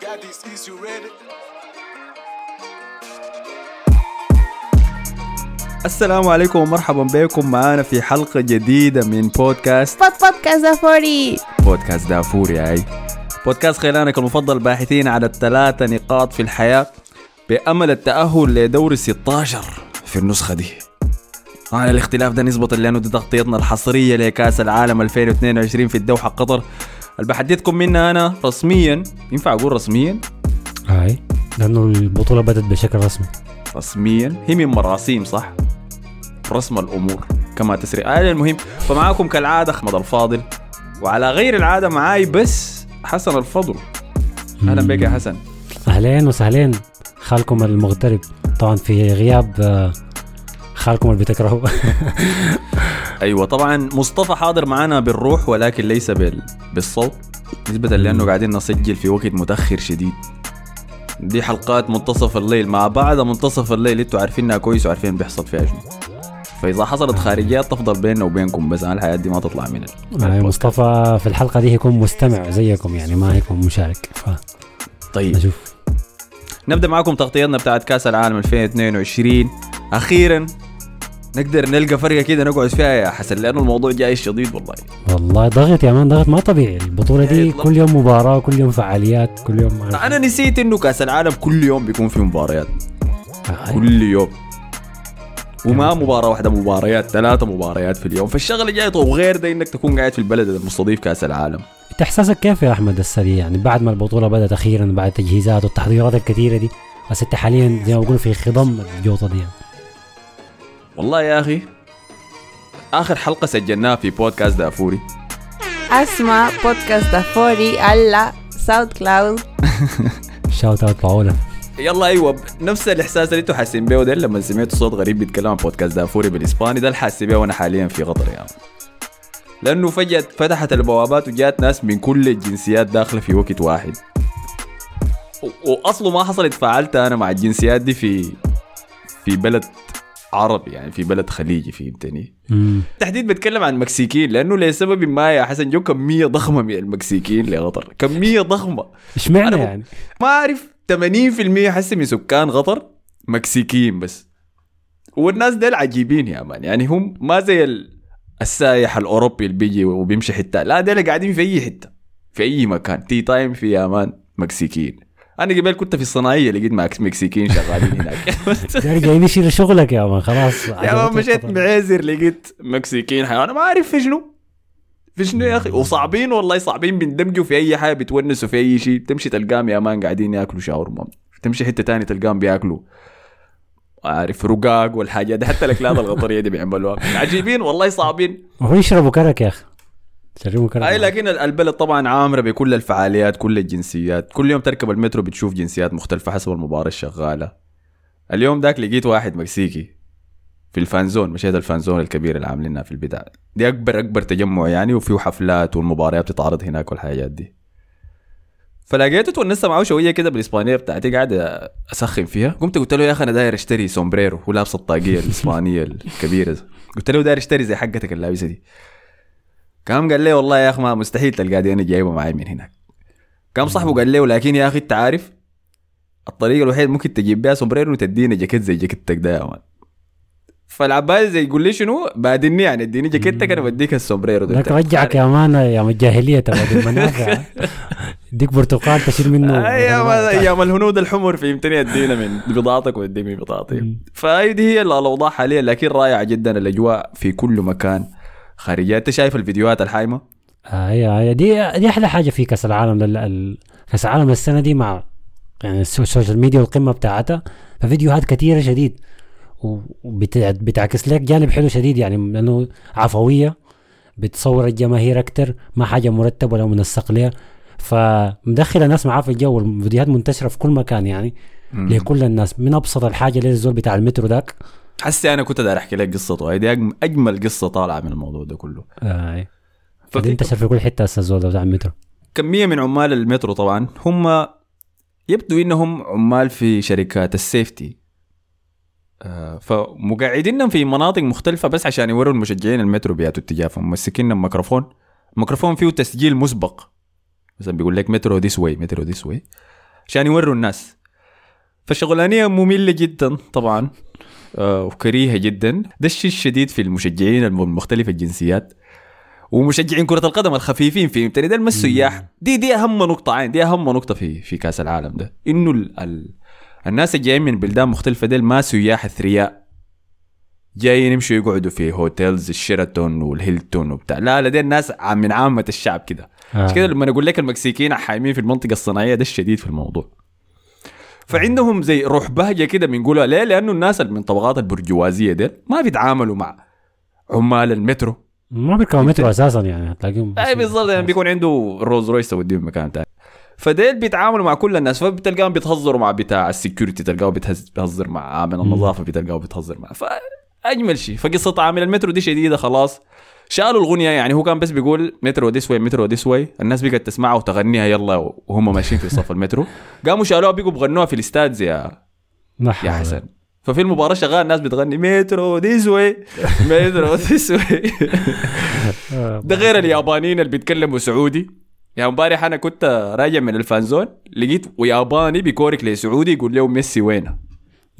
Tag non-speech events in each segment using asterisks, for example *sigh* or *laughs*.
Got these keys, you ready? السلام عليكم ومرحبا بكم. معانا في حلقة جديدة من بودكاست بود بودكاست فوري بودكاست دافور يا أي. بودكاست خيلانك المفضل باحثين على الثلاثة نقاط في الحياة بأمل التأهل لدور 16 في النسخة دي. طبعا الاختلاف ده نسبة لأنه دي تغطيتنا الحصرية لكأس العالم 2022 في الدوحة قطر. اللي بحدثكم منها أنا رسميا؟ ينفع أقول رسميا؟ هاي لأنه البطولة بدأت بشكل رسمي. رسميا؟ هي من مراسيم صح؟ رسم الأمور كما تسري. آه المهم فمعاكم كالعادة أحمد الفاضل وعلى غير العادة معاي بس حسن الفضل. أهلا بك يا حسن. أهلين وسهلين خالكم المغترب. طبعا في غياب آه، خالكم اللي بتكرهوا. *laughs* أيوه طبعا مصطفى حاضر معنا بالروح ولكن ليس بال... بالصوت نسبة لأنه قاعدين نسجل في وقت متأخر شديد. دي حلقات منتصف الليل مع بعض منتصف الليل إنتوا عارفينها كويس وعارفين بيحصل فيها شنو فإذا حصلت خارجيات تفضل بيننا وبينكم بس أنا الحياة دي ما تطلع من هاي مصطفى في الحلقة دي هيكون مستمع زيكم يعني ما هيكون مشارك طيب. فنشوف نبدأ معكم تغطيتنا بتاعت كأس العالم 2022 أخيرا نقدر نلقى فرقة كده نقعد فيها يا حسن لأنه الموضوع جاي شديد والله. والله ضغط يا مان ضغط ما طبيعي. البطولة دي إيه، كل يوم مباراة كل يوم فعاليات كل يوم ما أنا نسيت إنه كأس العالم كل يوم بيكون في مباريات. هاي. كل يوم. وما مباراة واحدة مباريات ثلاثة مباريات في اليوم. فالشغلة جاية وغير ده إنك تكون قاعد في البلد المستضيف كأس العالم. انت احساسك كيف يا أحمد السريع؟ يعني بعد ما البطولة بدأت أخيرا بعد التجهيزات والتحضيرات الكثيرة دي بس أنت حاليا زي ما بقول في خضم الجوطة دي. يعني. والله يا أخي آخر حلقة سجلناها في بودكاست دافوري. أسمع بودكاست دافوري على ساوند كلاود shout out باولا يلا أيوه نفس الإحساس اللي أنتوا حاسين بيه. ده لما سمعتوا صوت غريب بيتكلم عن بودكاست دافوري بالإسباني ده اللي حاسس بيه وأنا حاليا في قطر يعني. لأنه فجأة فتحت البوابات وجات ناس من كل الجنسيات داخلة في وقت واحد. وأصله ما حصلت اتفاعلت أنا مع الجنسيات دي في في بلد عربي يعني في بلد خليجي فهمتني. تحديد بتكلم عن المكسيكيين لأنه لسبب ما يا حسن جو كميه ضخمة من المكسيكيين لقطر كميه ضخمة اشمعنى يعني؟ ما أعرف 80% حسي من سكان قطر مكسيكيين بس والناس ديل عجيبين يا man يعني هم ما زي ال- السايح الأوروبي اللي بيجي وبيمشي حتة لا ديل قاعدين في أي حتة في أي مكان any time في يا man مكسيكيين أنا قبل كنت في الصناعية لقيت مكسيكيين شغالين هناك. *laughs* جايين يشيلوا شغلك يا man خلاص. يا مان مشيت معيزر لقيت مكسيكيين يا man أنا ما أعرف في شنو. في شنو يا أخي؟ وصعبين والله صعبين بيندمجوا في أي حاجة بيتونسوا في أي شيء. تمشي تلقاهم يا man قاعدين ياكلوا شاورما. تمشي حتة تانية تلقاهم بياكلوا. عارف رقاق والحاجات دي. حتى الأكلات القطريه دي بيعملوها. عجيبين والله صعبين. هو يشربوا كرك يا أخي. اي لكن ال- البلد طبعا عامرة بكل الفعاليات كل الجنسيات. كل يوم تركب المترو بتشوف جنسيات مختلفة حسب المباراة الشغالة. اليوم ذاك لقيت واحد مكسيكي في الفانزون مشيت الفانزون الكبير اللي عاملينها في البداية. دي أكبر أكبر تجمع يعني وفيه حفلات والمباريات بتتعرض هناك والحاجات دي. فلقيته تونست معه شوية كده بالإسبانية بتاعتي قاعد أسخن فيها. قمت قلت له يا أخي أنا داير أشتري sombrero هو لابس الطاقية الإسبانية الكبيرة. قلت له داير أشتري زي حقتك اللابسة دي. قام قال لي والله يا أخي ما مستحيل تلقى دي أنا جايبة معي من هناك. قام صاحبه قال له لكن يا أخي أنت عارف الطريقة الوحيده ممكن تجيب بيها sombrero تديني جاكيت زي جاكيتك ده يا man. فالعباس زي يقول لي شنو؟ بادني يعني اديني جاكيتك أنا بديك ال sombrero ده. رجعك يا man أيام الجاهلية تبع المنافع. يديك برتقال تشيل منه *laughs* أيام أيام الهنود الحمر فهمتني ادينا من بضاعتك وادي من بضاعتي دي هي الأوضاع حاليا لكن رائعة جدا الأجواء في كل مكان. خارجيات أنت شايف الفيديوهات الحايمة؟ هي هي دي دي أحلى حاجة في كأس العالم لل... كأس العالم السنة دي مع يعني السو- السوشيال ميديا والقمة بتاعتها. ففيديوهات كثيره شديد. وبتعكس لك جانب حلو شديد يعني لأنه عفوية بتصور الجماهير أكتر ما حاجة مرتبة ولا منسق لها فمدخل الناس معاه في الجو والفيديوهات منتشرة في كل مكان يعني لكل الناس. من أبسط الحاجة للزول بتاع المترو ذاك. حسي أنا كنت داير أحكي لك قصته أجم- أجمل قصة طالعة من الموضوع ده كله. آه. انتشر في كل حتة هسه الزول بتاع المترو. كمية من عمال المترو طبعا هم يبدو إنهم عمال في شركات ال safety. آه، فمقعدينهم في مناطق مختلفة بس عشان يوروا المشجعين المترو بياتوا اتجاههم. ممسكين ميكروفون. الميكروفون فيه تسجيل مسبق. مثلا بيقول لك metro this way metro this way عشان يوروا الناس. فالشغلانيه مملة جدا طبعا. وكريهة جدا. ده الشيء الشديد في المشجعين المختلف الجنسيات. ومشجعين كرة القدم الخفيفين فهمتني ده الم السياح. دي دي أهم نقطة عين. دي أهم نقطة في في كأس العالم ده. إنه ال ال الناس الجايين من بلدان مختلفة ديل ما سياح اثرياء جايين يمشوا يقعدوا في hotels الشيراتون والهيلتون وبتاع. لا لا دي الناس من عامة الشعب كده. آه. كده لما أقول لك المكسيكيين حايمين في المنطقة الصناعية ده الشديد في الموضوع. فعندهم زي روح بهجة كده بنقولها ليه؟ لأنه الناس اللي من طبقات البرجوازية ديل ما بيتعاملوا مع عمال المترو. ما بيركبوا مترو أساسا يعني هتلاقيهم اي بالضبط يعني بيكون عنده رولز رويس توديه مكان تاني. فديل بيتعاملوا مع كل الناس فبتلقاهم بيتهزروا مع بتاع ال security تلقاه بيتهز- بيهزر مع عامل النظافة بتلقاه بيتهزر مع فاجمل شيء. فقصة عامل المترو دي شديدة خلاص. شالوا الغنية يعني هو كان بس بيقول metro this way metro this way الناس بقت تسمعها وتغنيها يلا وهم ماشيين في صف المترو. *laughs* قاموا شالوها بقوا بغنوها في الاستاد يا يا. حسن. ففي المباراة شغال الناس بتغني metro this way metro this way *laughs* ده غير اليابانيين اللي بيتكلموا سعودي. يعني امبارح أنا كنت راجع من ال fan zone لقيت وياباني بيكورك لسعودي يقول له ميسي وينه؟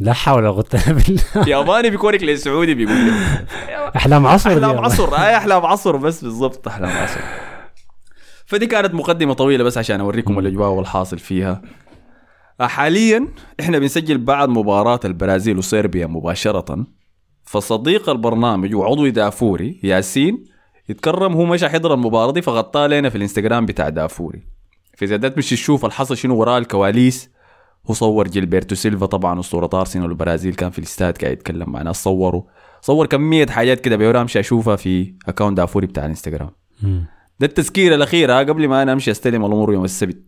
لا حول ولا قوة إلا بالله. ياباني بيكورك لسعودي بيقول له احلام عصر احلام. عصر أي احلام عصر بس بالضبط احلام عصر فدي كانت مقدمة طويلة بس عشان أوريكم الأجواء والحاصل فيها. حاليا إحنا بنسجل بعد مباراة البرازيل وصربيا مباشرة. فصديق البرنامج وعضو دافوري ياسين يتكرم هو مش حضر المباراة دي فغطاه لنا في الانستغرام بتاع دافوري. فإذا تمشي تشوف الحصل شنو وراء الكواليس هو صور جيلبرتو سيلفا طبعا أسطورة أرسنال والبرازيل كان في الاستاد قاعد يتكلم مع ناس صوروا صور كمية حاجات كده بيورا امشي أشوفها في account دافوري بتاع الإنستغرام. ده التذكير الأخير ها قبل ما أنا أمشي أستلم الأمور يوم السبت.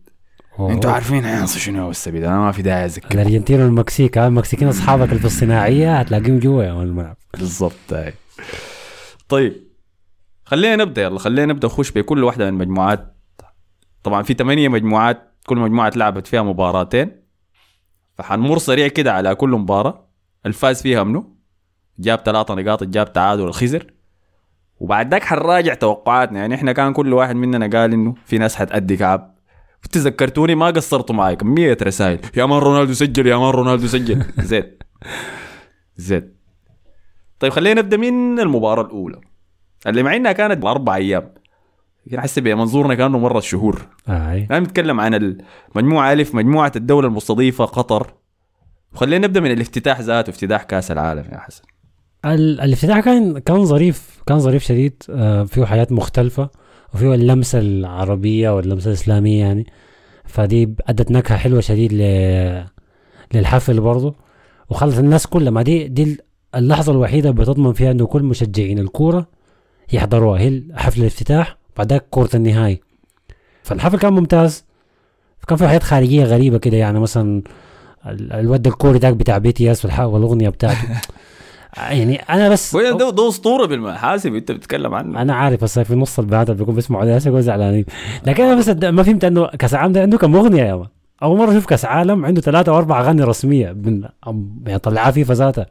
أنتوا عارفين هيحصل شنو يوم السبت؟ أنا ما في داعي أذكر. الأرجنتين والمكسيك ها المكسيكيين أصحابك اللي في الصناعية هتلاقيهم جوا يا الملعب بالضبط هاي. طيب خلينا نبدأ يلا خلينا نبدأ. نخش بكل واحدة من مجموعات. طبعا في ثمانية مجموعات كل مجموعة لعبت فيها مباراتين. فحنمر سريع كده على كل مباراة. الفاز فيها منو؟ جاب ثلاثة نقاط جاب تعادل الخزر. وبعد ذاك حنراجع توقعاتنا. يعني إحنا كان كل واحد مننا قال إنه في ناس حتأدي كعب. تذكرتوني؟ ما قصرتوا معي كمية رسائل. يا مان رونالدو سجل يا مان رونالدو سجل. *laughs* زيت زيت طيب خلينا نبدأ من المباراة الأولى. اللي مع إنها كانت أربع أيام. أحس بمنظورنا كأنه مرت شهور. آي. الان نتكلم عن المجموعه ألف مجموعة الدولة المستضيفة قطر. وخلينا نبدأ من الافتتاح ذاته افتتاح كأس العالم يا حسن. ال- الافتتاح كان كان ظريف كان ظريف شديد. آه، فيه حاجات مختلفة وفيه اللمسة العربية واللمسة الإسلامية يعني. فدي أدت نكهة حلوة شديد ل... للحفل برضه وخلت الناس كلها ما دي دي اللحظة الوحيدة اللي بتضمن فيها إنه كل مشجعين الكورة يحضروها. هي حفل الافتتاح. بعدها كورة النهائي. فالحفل كان ممتاز. كان فيه حاجات خارجية غريبة كده يعني مثلا ال- الود الكوري داك بتاع BTS والأغنية بتاعته. *laughs* يعني أنا بس ده, ده أسطورة بالمحاسب انت بتتكلم عنه. أنا عارف بس في نص البنات بيكون بيسمعوا ده يكونوا زعلانين. لكن أنا بس ما فهمت إنه كأس العالم ده عنده كم أغنية يا man أول مرة أشوف كأس عالم عنده ثلاثة أو أربع أغاني رسمية من يعني طلعها فيفا ذاتها.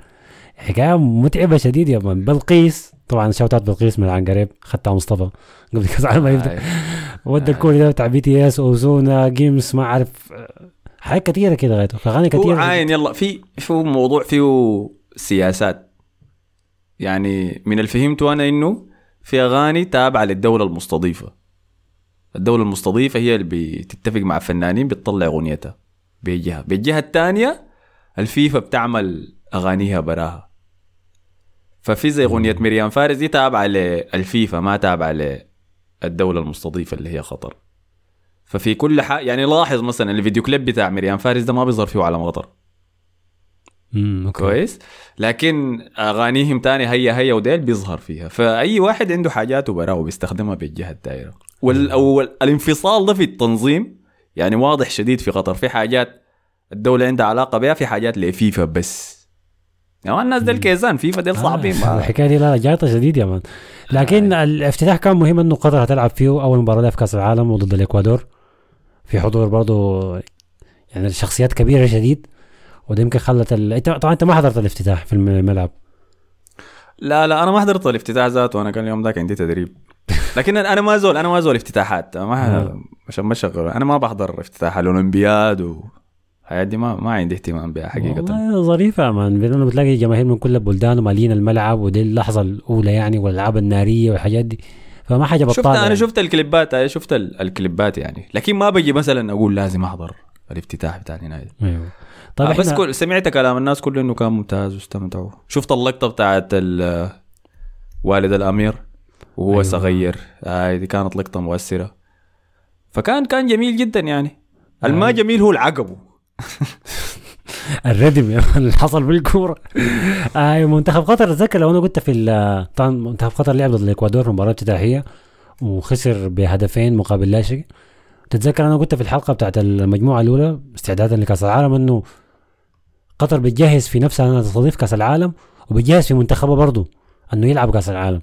حكاية متعبة شديد يا man بلقيس. طبعا شوتات بلقيس من العنقريب خدتها مصطفى. قبل كاس العالم ما يبدأ. آه. ودى الكوري ده بتاع BTS أوزونا جيمس ما أعرف حاجات كثيره كده غايته فاغاني هو كثيره عاين يلا. في في موضوع فيه سياسات. يعني من اللي فهمته أنا إنه في أغاني تابعة للدولة المستضيفة. الدولة المستضيفة هي اللي بتتفق مع فنانين بتطلع أغنيتها. بجهه بالجهه الثانية الفيفا بتعمل أغانيها براها. ففي زي أغنية مريم فارس دي تابعة للفيفا ما تابعة للدوله المستضيفة اللي هي قطر ففي كل حاجة يعني لاحظ مثلا الفيديو كليب بتاع مريم فارس ده ما بيظهر فيه علم قطر امم كويس؟ لكن أغانيهم تاني هيا هيا وديل بيظهر فيها. فأي واحد عنده حاجاته براه وبيستخدمها بالجهة الدائره والانفصال ده في التنظيم يعني واضح شديد في قطر في حاجات الدولة عندها علاقة بها في حاجات لفيفا بس. يعني الناس ديل كيزان فيفا ديل صعبين آه الحكاية دي لا لا جاتا شديد يا man. لكن الافتتاح كان مهم إنه قطر هتلعب فيه أول مباراة لها في كأس العالم وضد الإكوادور. في حضور برضه يعني الشخصيات كبيرة شديد. وده يمكن خلت ال... انت طبعا أنت ما حضرت الافتتاح في الملعب. لا لا أنا ما حضرت الافتتاح ذاته. أنا كان اليوم ذاك عندي تدريب. لكن أنا ما زول أنا ما زول افتتاحات. ما آه. عشان ما شغل. أنا ما بحضر افتتاح الأولمبياد و... الحياة دي ما ما عندي اهتمام بها حقيقة. والله ظريفة يا مان. لأنه بتلاقي جماهير من كل البلدان ومالين الملعب ودي اللحظة الأولى يعني والألعاب النارية والحاجات دي. فما حاجة بطالة شفت أنا يعني. شفت الكليبات أنا شفت ال- الكليبات يعني. لكن ما بجي مثلا أقول لازم أحضر الافتتاح بتاع النهائي أيوه. طيب آه، بس كل سمعت كلام الناس كله إنه كان ممتاز واستمتعوا. شفت اللقطة بتاعت ال- والد الأمير وهو أيوة. صغير. هاي دي كانت لقطة مؤثرة. فكان كان جميل جدا يعني. الما آه. جميل هو العقبه *laughs* الردم اللي حصل بالكورة. آه منتخب قطر اتذكر لو أنا كنت في ال- طبعا منتخب قطر لعب ضد الإكوادور في مباراة افتتاحية وخسر بهدفين مقابل لا شيء. تتذكر أنا قلت في الحلقة بتاعت المجموعة الأولى استعدادا لكأس العالم إنه قطر بتجهز في نفسها إنها تستضيف كأس العالم وبتجهز في منتخبها برضه إنه يلعب كأس العالم.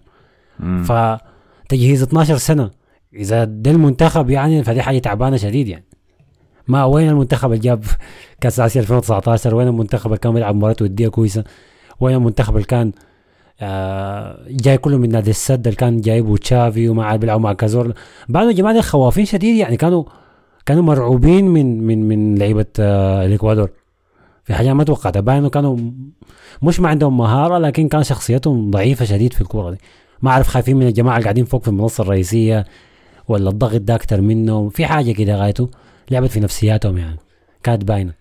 مم. فتجهيز 12 سنة. إذا ده المنتخب يعني فدي حاجة تعبانة شديد يعني. ما وين المنتخب اللي جاب كأس آسيا 2019 وين المنتخب اللي كان بيلعب مباراة ودية كويسة؟ وين المنتخب اللي كان آه جاي كله من نادي السد اللي كان جايبه تشافي وما عاد بيلعبوا مع كازور بعض الجماعه دي خوافين شديد يعني كانوا كانوا مرعوبين من من من لعيبة آه الإكوادور. في حاجة ما توقعتها. باين إنه كانوا مش ما عندهم مهارة لكن كان شخصيتهم ضعيفة شديد في الكورة دي. ما أعرف خايفين من الجماعة اللي قاعدين فوق في المنصة الرئيسية ولا الضغط ده أكتر منهم. في حاجة كده غايته. لعبت في نفسياتهم يعني. كانت باينة.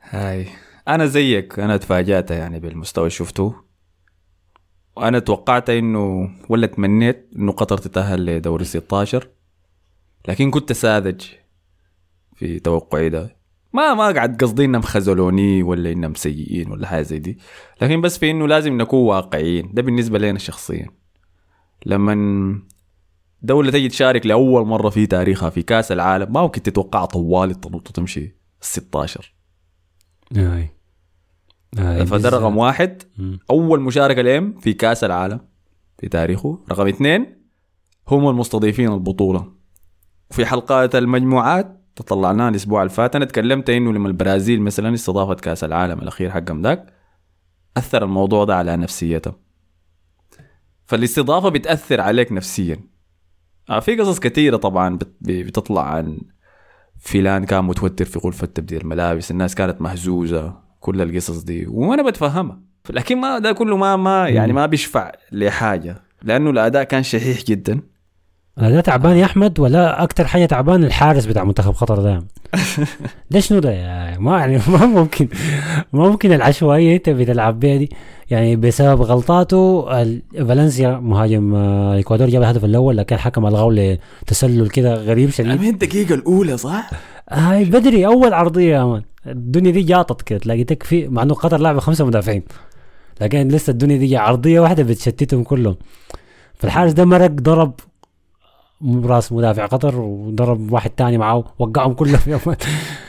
هاي. أنا زيك. أنا تفاجأت يعني بالمستوى اللي شفته. وأنا توقعت إنه ولا تمنيت إنه قطر تتأهل لدوري 16 لكن كنت ساذج في توقعي ده. ما ما قعد قصدي إنهم خذلوني ولا إنهم سيئين ولا حاجة زي دي. لكن بس في إنه لازم نكون واقعيين. ده بالنسبة لنا شخصيا. لما دولة تجي تشارك لأول مرة في تاريخها في كأس العالم ما ممكن تتوقع طوالي تنط وتمشي ال 16 اي آي فده رقم واحد. مم. أول مشاركة لهم في كأس العالم في تاريخه. رقم اثنين هم المستضيفين البطولة. وفي حلقات المجموعات تطلعناها الأسبوع اللي فات. أنا تكلمت إنه لما البرازيل مثلا استضافت كأس العالم الأخير حقهم ذاك أثر الموضوع ده على نفسيتهم فالاستضافة بتأثر عليك نفسيا. في قصص كثيرة طبعا بت- بتطلع عن فلان كان متوتر في غرفة تبديل الملابس الناس كانت مهزوزة كل القصص دي وأنا بتفهمها. لكن ما ده كله ما ما يعني ما بيشفع لحاجة لأنه الأداء كان شحيح جدا. ده تعبان يا أحمد ولا أكتر حاجة تعبان الحارس بتاع منتخب قطر ده ده *laughs* شنو ده يا ما يعني *laughs* ما ممكن ما ممكن العشوائية أنت بتلعب بيها دي. يعني بسبب غلطاته ال- فالنسيا مهاجم آه، الاكوادور جاب الهدف الأول لكن الحكم الغوا لتسلل كده غريب شديد. من الدقيقة الأولى صح؟ هاي بدري أول عرضية يا مان. الدنيا دي جاطت كده تلاقي تكفي مع إنه قطر لعبه خمسة مدافعين. لكن لسه الدنيا دي عرضية واحدة بتشتتهم كلهم. فالحارس ده مرق ضرب راس مدافع قطر وضرب واحد تاني معاه وقعهم كلهم مان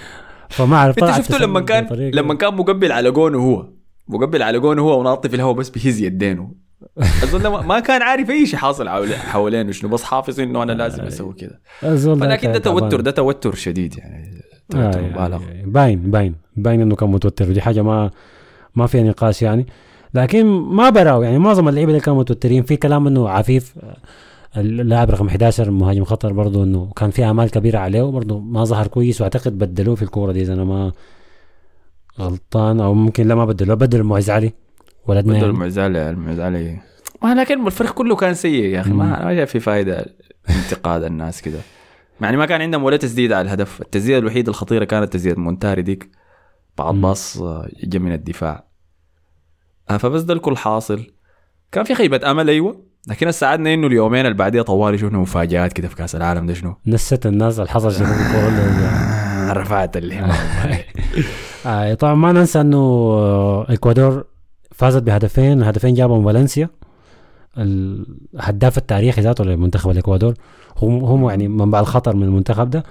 *laughs* فما أعرف أنت شفته لما كان لما كان مقبل على جونه هو مقبل على جونه هو وناطي في الهواء بس بيهز يدينه. *laughs* أظن ما- كان عارف أي شيء حاصل حوالينه شنو بس حافظ إنه أنا لازم أسوي كذا. الزول ده ولكن. توتر ده توتر شديد يعني. توتر آه، مبالغ. باين باين باين إنه كان متوتر ودي حاجة ما ما فيها نقاش يعني. لكن ما براو يعني معظم اللعيبة اللي كانوا متوترين في كلام إنه عفيف. آه، اللاعب رقم 11 مهاجم خطر برضه إنه كان في امال كبيرة عليه وبرضه ما ظهر كويس وأعتقد بدلوه في الكورة دي إذا أنا ما غلطان أو ممكن لا ما بدلوه بدل معز علي. ولدنا بدل يعني. المعزالي المعزالي ما لكن الفريق كله كان سيء يا أخي ما ما في فائده انتقاد الناس كده. يعني ما كان عندهم ولا تسديد على الهدف. التسديدة الوحيدة الخطيرة كانت تسديده مونتاري ديك بعد. باص آه، جا من الدفاع. آه، فبس ده الكل حاصل. كان في خيبة أمل أيوه. لكن ساعدنا إنه اليومين اللي بعديها طوالي شفنا مفاجآت كده في كأس العالم ده شنو؟ نست الناس اللي حصل شنو *laughs* اللي- آه، رفعت الهمم *laughs* آه طبعا ما ننسى إنه الاكوادور فازت بهدفين الهدفين جابهم فالنسيا. الهداف التاريخي ذاته لمنتخب الإكوادور. هم هم يعني منبع الخطر من المنتخب ده.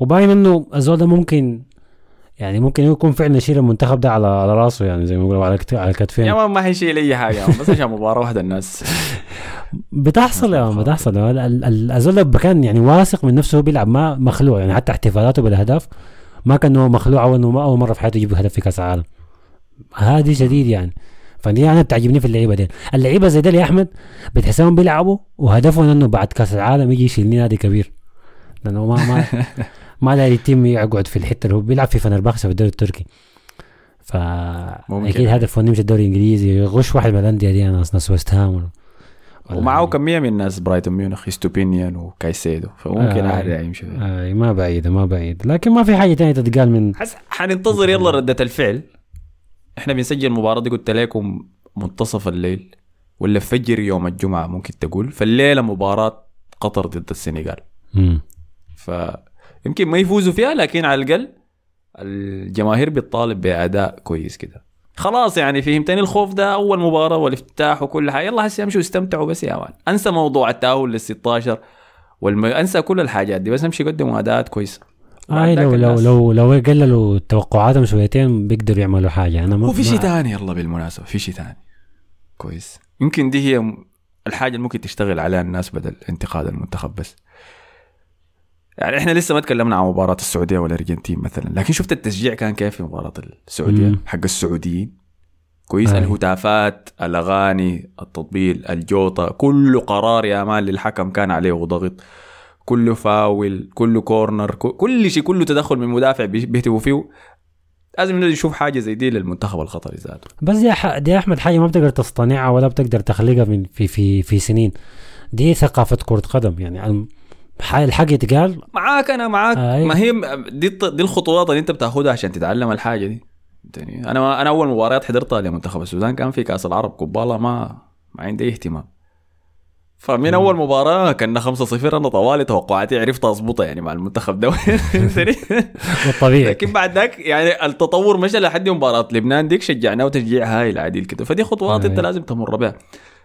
وباين إنه الزول ده ممكن يعني ممكن يكون فعلا يشيل المنتخب ده على على راسه يعني زي ما يقولوا على على كتفين يا ما ما حيشيل أي حاجة بس عشان مباراة واحدة الناس. *laughs* بتحصل يا مان، بتحصل. ال- ال- ال- الزول ده كان يعني واثق من نفسه بيلعب ما مخلوع يعني حتى احتفالاته بالاهداف ما كان هو مخلوع أو انه ما أول مرة في حياته يجيب هدف في كأس العالم. هذه شديد يعني. فدي أنا بتعجبني في اللعيبة دي. اللعيبة زي دي يا أحمد بتحسهم بيلعبوا وهدفهم إنه بعد كأس العالم يجي يشيلني نادي كبير. لأنه ما ما *laughs* ما داير يتم يقعد في الحتة اللي هو بيلعب في فنربخشة في الدوري التركي ف. أكيد هدفه انه يمشي الدوري الإنجليزي يغش واحد من الأندية دي ناس ناس ويست هام ومعه كمية من الناس برايتون ميونخ إستوبينيان وكايسيدو فممكن آه. عادي يمشي. آه ما بعيدة ما بعيد لكن ما في حاجة تانية تتقال من حس حننتظر يلا ردة الفعل إحنا بنسجل المباراة دي قلت لكم منتصف الليل ولا فجر يوم الجمعة ممكن تقول فالليلة مباراة قطر ضد السنغال مم. فيمكن ما يفوزوا فيها لكن على الأقل الجماهير بتطالب بأداء كويس كده. خلاص يعني فهمتني الخوف ده أول مباراة والافتتاح وكل حاجة. يلا هسه يمشوا يستمتعوا بس يا مان أنسى موضوع التأهل لل 16 والم... أنسى كل الحاجات دي بس امشي قدموا أداءات كويسة. آه لو لو لو لو قللوا توقعاتهم شويتين بيقدروا يعملوا حاجة. أنا ما وفي شيء ثاني يلا بالمناسبة في شيء ثاني كويس. يمكن دي هي الحاجة اللي ممكن تشتغل عليها الناس بدل انتقاد المنتخب بس. يعني إحنا لسه ما تكلمنا عن مباراة السعودية والأرجنتين مثلا لكن شفت التشجيع كان كيف في مباراة السعودية؟ مم. حق السعوديين. كويس أي. الهتافات الأغاني التطبيل الجوطة كل قرار يا مان للحكم كان عليه ضغط. كله فاول كله كورنر كل شيء كله تدخل من مدافع بي- بيهتفوا فيه. لازم نشوف حاجة زي دي للمنتخب القطري ذاته. بس دي, ح... دي أحمد حاجة ما بتقدر تصطنعها ولا بتقدر تخلقها من في في في سنين. دي ثقافة كرة قدم يعني الحق يتقال. معاك أنا معاك. أي. ما هي دي دي الخطوات اللي أنت بتاخدها عشان تتعلم الحاجة دي. فهمتني؟ أنا أنا أول مباريات حضرتها لمنتخب السودان كان في كأس العرب كوبالا ما ما عندي اهتمام. فمن أول مباراة كنا 5-0 أنا طوالي توقعاتي عرفت أظبطها يعني مع المنتخب ده؟ *laughs* والطبيعي. لكن بعد ذاك يعني التطور مشى لحد مباراة لبنان ديك شجعناه تشجيع هايل عديل كده. فدي خطوات. أنت لازم تمر بها.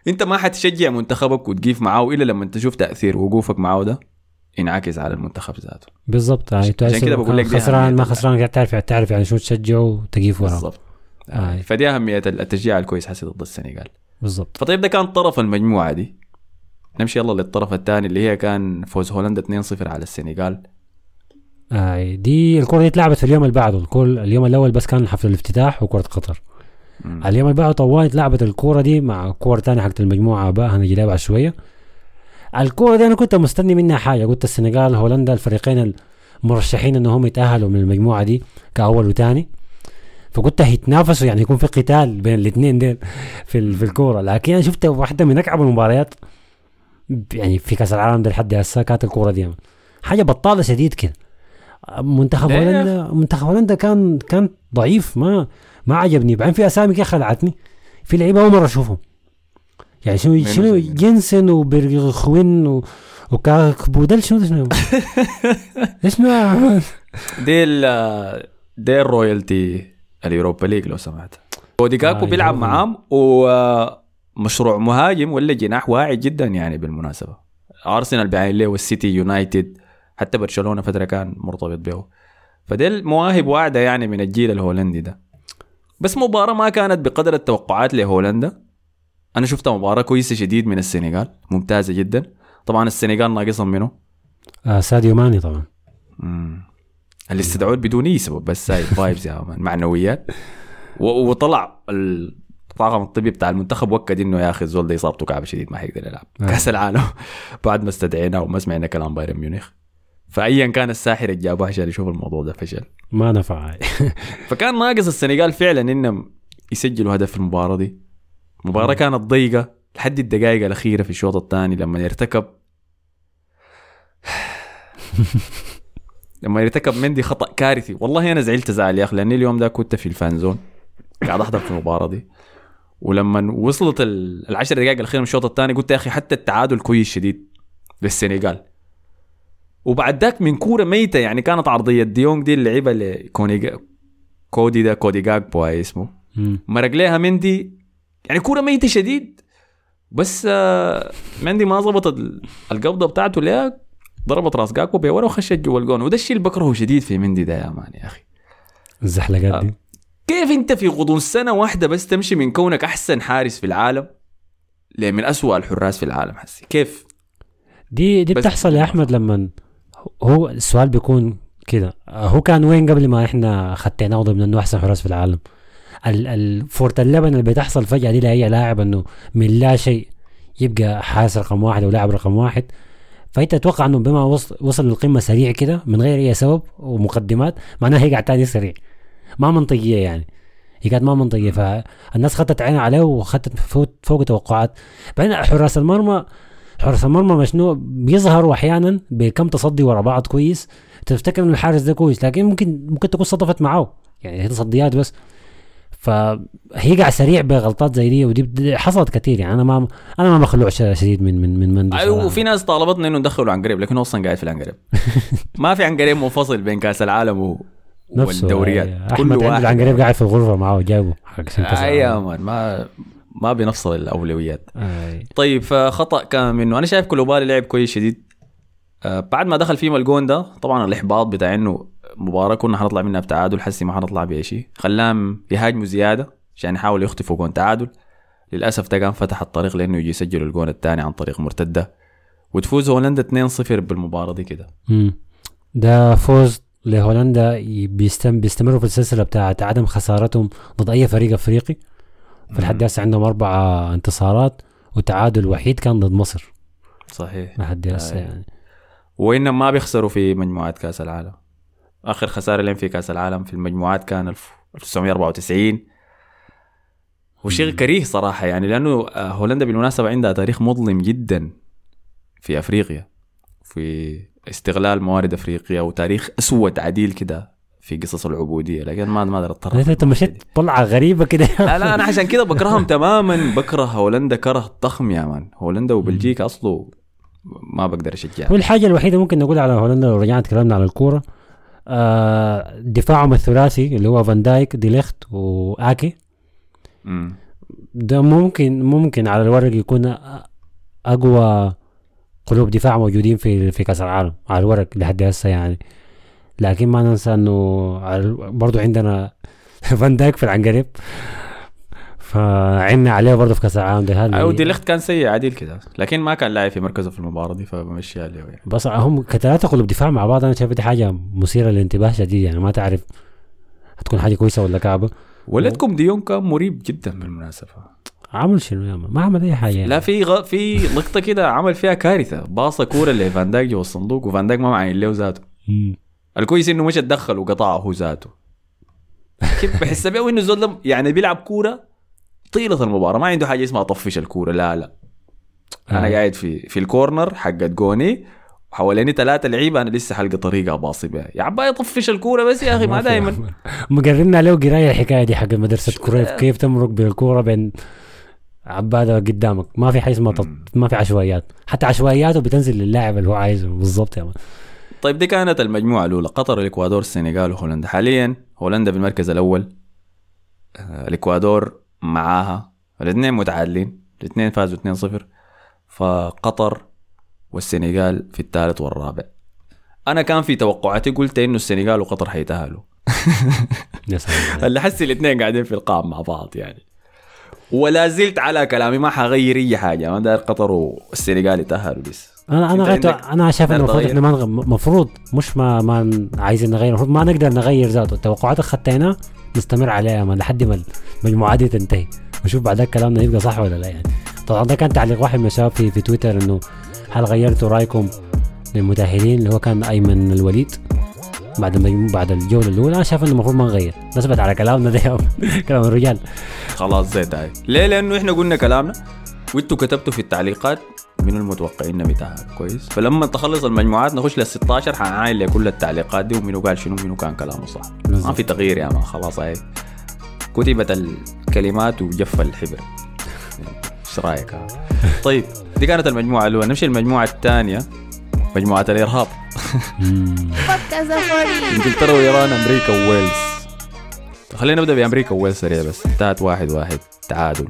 أنت ما حتشجع منتخبك وتقيف معاه الا لما تشوف تأثير وقوفك معاه ده؟ ينعكس على المنتخب ذاته. بالظبط يعني عشان كده بقول لك خسران ما خسران تعرف تعرف يعني شو تشجع وتقيف وراه. بالضبط. آه. فدي أهمية التشجيع الكويس حسي ضد السنغال. بالظبط فطيب ده كان طرف المجموعة دي. نمشي يلا للطرف الثاني اللي هي كان فوز هولندا 2-0 على السنغال. آه دي الكرة دي اتلعبت في اليوم اللي بعده. الكل اليوم الأول بس كان حفل الافتتاح وكرة قطر. مم. اليوم اللي بعده طوال اتلعبت الكورة دي مع كور تانية حقت المجموعة بقى هنجي لها بعد شوية. الكورة دي أنا كنت مستني منها حاجة قلت السنغال هولندا الفريقين المرشحين إنهم يتأهلوا من المجموعة دي كأول وتاني. فكنت هيتنافسوا يعني يكون في قتال بين الاثنين ديل في في الكورة. لكن أنا شفت واحدة من أكعب المباريات يعني في كأس العالم ده لحد هسه كانت الكورة دي. حاجة بطالة شديد كده. منتخب؟ هولندا منتخب هولندا كان كان ضعيف ما ما عجبني. بعدين في أسامي كده خلعتني. في لعيبة أول مرة أشوفهم. يعني شنو شنو جنسن وبرغخوين و... وكاكبو ده شنو شنو؟ *laughs* عمان؟ دي ال دي الرويالتي اليوروبا ليج لو سمحت. اوديجاكو آه، بيلعب. معاهم ومشروع مهاجم ولا جناح واعي جدا يعني بالمناسبة. ارسنال بعين له والسيتي يونايتد حتى برشلونة فترة كان مرتبط به. فدي المواهب واعدة يعني من الجيل الهولندي ده. بس مباراة ما كانت بقدر التوقعات لهولندا. أنا شفتها مباراة كويسة شديد من السنغال ممتازة جدا. طبعا السنغال ناقصهم منه آه ساديو ماني طبعا. مم. اللي استدعوه بدون اي سبب بس high vibes يا man معنويات. وطلع الطاقم الطبي بتاع المنتخب وأكد إنه يا أخي الزول ده إصابته كعبة شديد ما حيقدر يلعب. آه. كأس العالم. *laughs* بعد ما استدعيناه وما سمعنا كلام بايرن ميونخ. فايا كان الساحر اللي جابوه عشان يشوف الموضوع ده فشل. ما نفع *laughs* فكان ناقص السنغال فعلا إنهم يسجلوا هدف في المباراة دي. المباراه كانت ضيقة لحد الدقائق الأخيرة في الشوط الثاني لما يرتكب لما يرتكب مندي خطأ كارثي. والله أنا زعلت زعل يا أخي لأني اليوم ده كنت في الفانزون قاعد أحضر في المباراة دي. ولما وصلت ال- العشر دقائق الأخيرة من الشوط الثاني قلت يا أخي حتى التعادل كويس شديد للسنغال. وبعد ذاك من كورة ميتة يعني كانت عرضية. ديونج دي اللعيبة اللي كونيجا كودي ده كودي جاكبو اسمه. مرق ليها مندي يعني كورة ميتة شديد بس آه، مندي ما ظبط ال- القبضه بتاعته ليها ضربت راس جاكبو بورا وخشت جوا الجون وده الشيء اللي بكرهه شديد في مندي ده يا man يا أخي. الزحلقات دي. كيف أنت في غضون سنة واحدة بس تمشي من كونك أحسن حارس في العالم؟ لمن أسوأ الحراس في العالم حسي. كيف؟ دي دي بتحصل يا أحمد لما هو السؤال بيكون كده. هو كان وين قبل ما إحنا خديناه ضمن انه أحسن حراس في العالم؟ ال- ال- فورة اللبن اللي بتحصل فجأة دي لأي لاعب إنه من لا شيء يبقى حارس رقم واحد أو لاعب رقم واحد. فأنت تتوقع إنه بما وصل, وصل للقمة سريع كده من غير أي سبب ومقدمات معناها هي قاعد تاني سريع. ما منطقية يعني. هي كانت ما منطقية. فالناس خدت عينها عليه وخدت فوق, فوق توقعات. بعدين حراس المرمى حراس المرمى مشنو؟ بيظهروا أحيانا بكم تصدي ورا بعض كويس تفتكر إن الحارس ده كويس لكن ممكن ممكن تكون صدفت معاه. يعني هي تصديات بس. فهي قاعد سريع بغلطات زي دي ودي حصلت كثير يعني. أنا ما أنا ما مخلوع شديد من من من مندي أيوه وفي ناس طالبتنا إنه ندخله عنقريب لكن هو أصلا قاعد في العنقريب *laughs* ما في عنقريب منفصل بين كأس العالم و... والدوريات. أيوة. أحمد العنقريب قاعد في الغرفة معاه جابه حق أيوه ما ما بنفصل الأولويات. أي. طيب فخطأ كان منه. أنا شايف كلوبالي لعب كويس شديد. آه بعد ما دخل فيما الجون ده طبعا الإحباط بتاع إنه مباراة كنا حنطلع منها بتعادل حسي ما حنطلع بأي شيء. خلاهم يهاجموا زيادة عشان يحاولوا يخطفوا جون تعادل. للأسف ده كان فتح الطريق لأنه يجي يسجلوا الجون الثاني عن طريق مرتدة. وتفوز هولندا 2-0 بالمباراة دي كده. ده فوز لهولندا بيستم بيستمروا في السلسلة بتاعت عدم خسارتهم ضد أي فريق أفريقي. في الحد هسه عندهم أربع انتصارات وتعادل وحيد كان ضد مصر. صحيح. لحد هسه يعني. وإنهم ما بيخسروا في مجموعات كأس العالم. آخر خسارة لهم في كأس العالم في المجموعات كان 1994 وشيء كريه صراحة يعني لأنه آه، هولندا بالمناسبة عندها تاريخ مظلم جدا في أفريقيا في استغلال موارد أفريقيا وتاريخ أسود عديل كده في قصص العبودية لكن ما ما أقدر اتطرق أنت مشيت طلعة غريبة كده. لا لا أنا عشان كده بكرههم *laughs* تماما بكره هولندا كره ضخم يا مان. هولندا وبلجيكا أصله ما بقدر اشجعها والحاجة الوحيدة ممكن نقول على هولندا لو رجعنا تكلمنا على الكورة آه دفاعهم الثلاثي اللي هو فان دايك ديليخت وآكي. ده ممكن ممكن على الورق يكون أقوى قلوب دفاع موجودين في في كأس العالم على الورق لحد هسه يعني. لكن ما ننسى إنه برضو عندنا *laughs* فان دايك في العنقريب. فعنا عليه برضه في كأس العالم ده هذا دي ليخت كان سيء عديل كده. لكن ما كان لاعب في مركزه في المباراة دي فبمشي عليه يعني. بس هم كثلاثه قلوب دفاع مع بعض. أنا شايف دي حاجة مثيرة للانتباه شديد يعني. ما تعرف هتكون حاجة كويسة ولا كعبة. ولدكم ديون كان مريب جدا بالمناسبة. عمل شنو يا ما عمل أي حاجة يعني. لا في غ... في لقطه كده عمل فيها كارثة. باصة كورة لفان دايك جوا الصندوق وفان دايك ما معين له ذاته. الكويس إنه مش تدخل وقطعه هو ذاته. كيف؟ بحس بيه إنه زول يعني بيلعب كورة طيلة المباراة. ما عنده حاجة اسمها طفش الكورة. لا لا. أنا آه. قاعد في في الكورنر حقت جوني. وحواليني ثلاثة لعيبة. أنا لسه حلقة طريقة باصي بها يا عباي طفش الكورة بس يا أخي. *laughs* ما دائما مقررنا له قراية الحكاية دي حق مدرسة كريف كيف تمرق بالكورة بين عبادة قدامك؟ ما في حاجة اسمها ما في عشوائيات. حتى عشوائياته بتنزل للاعب اللي هو عايزه. بالضبط يا من. طيب دي كانت المجموعة الأولى. قطر الإكوادور السنغال وهولندا حاليا هولندا في المركز الأول. آه، الإكوادور معاها. الاثنين متعادلين. الاثنين فازوا 2-0 فقطر والسنغال في الثالث والرابع. أنا كان في توقعاتي قلت إنه السنغال وقطر حيتأهلوا. *laughs* اللي حسي الاثنين قاعدين في القاع مع بعض يعني. ولا زلت على كلامي ما حغير أي حاجة ما داير قطر والسنغال يتاهلوا لسه أنا أنا غيرت أنا شايف إنه المفروض إحنا ما المفروض مش ما ما عايزين نغير المفروض ما نقدر نغير ذاته. التوقعات اللي نستمر عليها ما لحد ما المجموعه دي تنتهي. ونشوف بعدها كلامنا يبقى صح ولا لا يعني. طبعا ده كان تعليق واحد من الشباب في, في تويتر إنه هل غيرتوا رأيكم للمتأهلين اللي هو كان أيمن الوليد؟ بعد ما بعد الجولة الأولى أنا شايف إنه المفروض ما نغير. نثبت على كلامنا ده *laughs* كلام الرجال. خلاص زي تاي ليه؟ لأنه إحنا قلنا كلامنا. وإنتوا كتبتوا في التعليقات من المتوقعين بتاعها كويس. فلما تخلص المجموعات نخش لل 16 حنعاين لكل التعليقات دي ومنو قال شنو ومنو كان كلامه صح. ما في تغيير يا ما. خلاص هاي. كتبت الكلمات وجف الحبر. إيش رأيك؟ طيب دي كانت المجموعة الأولى. نمشي المجموعه الثانية. مجموعة الارهاب إنجلترا وإيران أمريكا وويلز. خلينا نبدأ بأمريكا وويلز سريع بس. انتهت واحد واحد. تعادل.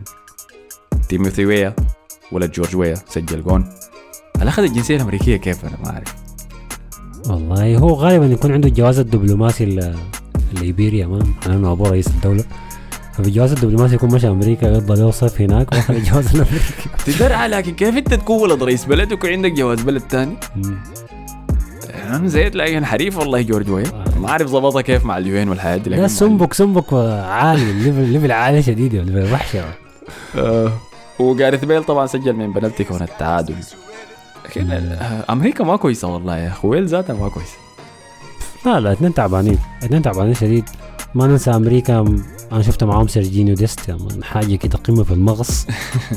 تيموثي ويا ولد جورج ويا سجل جون. هل اخذ الجنسية الأمريكية كيف؟ أنا ما أعرف. والله هو غالبا يكون عنده الجواز الدبلوماسي الليبيريا ما انه أبوه رئيس الدولة. ففي الجواز الدبلوماسي يكون مشى أمريكا يقضى له صيف هناك واخذ الجواز الامريكي تدرع لكن كيف أنت تكون ولد رئيس بلد ويكون عندك جواز بلد ثاني؟ أنا زيت لكن حريف والله جورج وين. آه. ما أعرف ظبطها كيف مع اليوين والحياة دي لا سمبك سمبك عالي الليفل ليفل عالي شديد وحشة. آه. وجاريث بيل طبعا سجل من بنالتي كون التعادل. لكن أمريكا ما كويسة والله يا أخي ويل ذاتها ما كويسة. لا لا اثنين تعبانين اثنين تعبانين شديد. ما ننسى أمريكا أنا شفت معاهم سيرجينيو ديست حاجة كده قمة في المغص.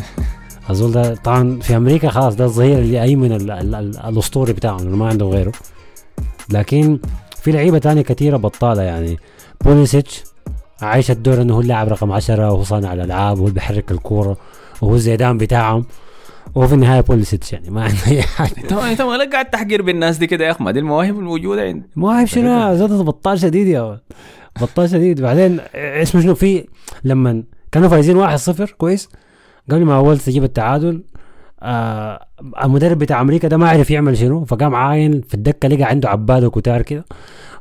*laughs* اظن ده طبعا في أمريكا خلاص ده الظهير اللي ايمن ال- ال- ال- الأسطوري بتاعهم ما عنده غيره. لكن في لعيبة تانية كثيره بطالة يعني. بوليسيتش عايش الدور إنه هو اللاعب رقم 10 وهو صانع الألعاب وهو اللي بيحرك الكورة وهو الزيدان بتاعهم. وهو في النهاية بوليسيتش يعني ما عنده أي حاجة. انت انت ما قاعد تحقير بالناس دي كده يا أخي ما دي المواهب الموجوده عند مواهب شنو؟ *laughs* زاد بطال شديد يا بطال شديد بعدين اسمه شنو؟ في لما كانوا فايزين 1-0 كويس. قبل ما أول تجيب التعادل آه المدرب بتاع أمريكا ده ما عرف يعمل شنو فقام عاين في الدكة لقى عنده عباده وكتار كده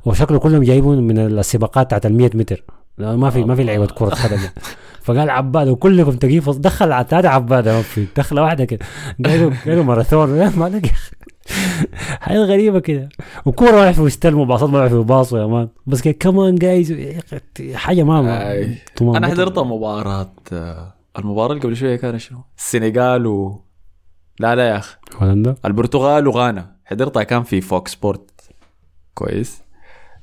وشكله كلهم جايبون من السباقات بتاعت ال 100 متر. لا، ما في ما في لعيبة كرة قدم. *laughs* فقال عباده وكلكم تجيب دخل على ثلاثة عباده ما في دخلة واحدة كده. قالوا قالوا ماراثون. *laughs* ما لقى. *laughs* حاجة غريبة كده. وكورة ما يعرفوا يستلموا باصات ما يعرفوا يباصوا يا man. بس كده come on guys حاجة ما أنا حضرت مباراة المباراة اللي قبل شوية كانت شنو؟ السنغال و لا لا يا أخي. هولندا؟ البرتغال وغانا. حضرتها كان في فوكس سبورت كويس.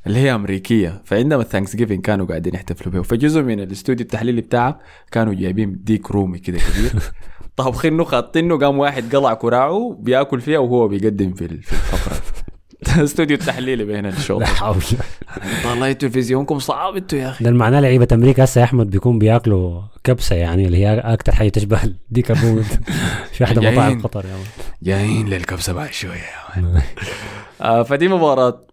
اللي هي أمريكية. فعندما ال Thanksgiving كانوا قاعدين يحتفلوا بها. فجزء من الاستوديو التحليلي بتاعه كانوا جايبين ديك رومي كده كبير. *laughs* طابخينه خاطينه قام واحد قلع كراعه بياكل فيها وهو بيقدم في ال- في الفقرة. *laughs* استوديو التحليلي بين الشوط لا حول. والله تلفزيونكم صعب أنتوا يا أخي. ده المعنى لعيبة أمريكا هسه يا أحمد بيكون بياكلوا كبسة يعني اللي هي أكثر حاجة تشبه ديك الرومي *laughs* في احدى. مطاعم قطر يا جايين للكبسة بعد شوية. آه فدي مباراة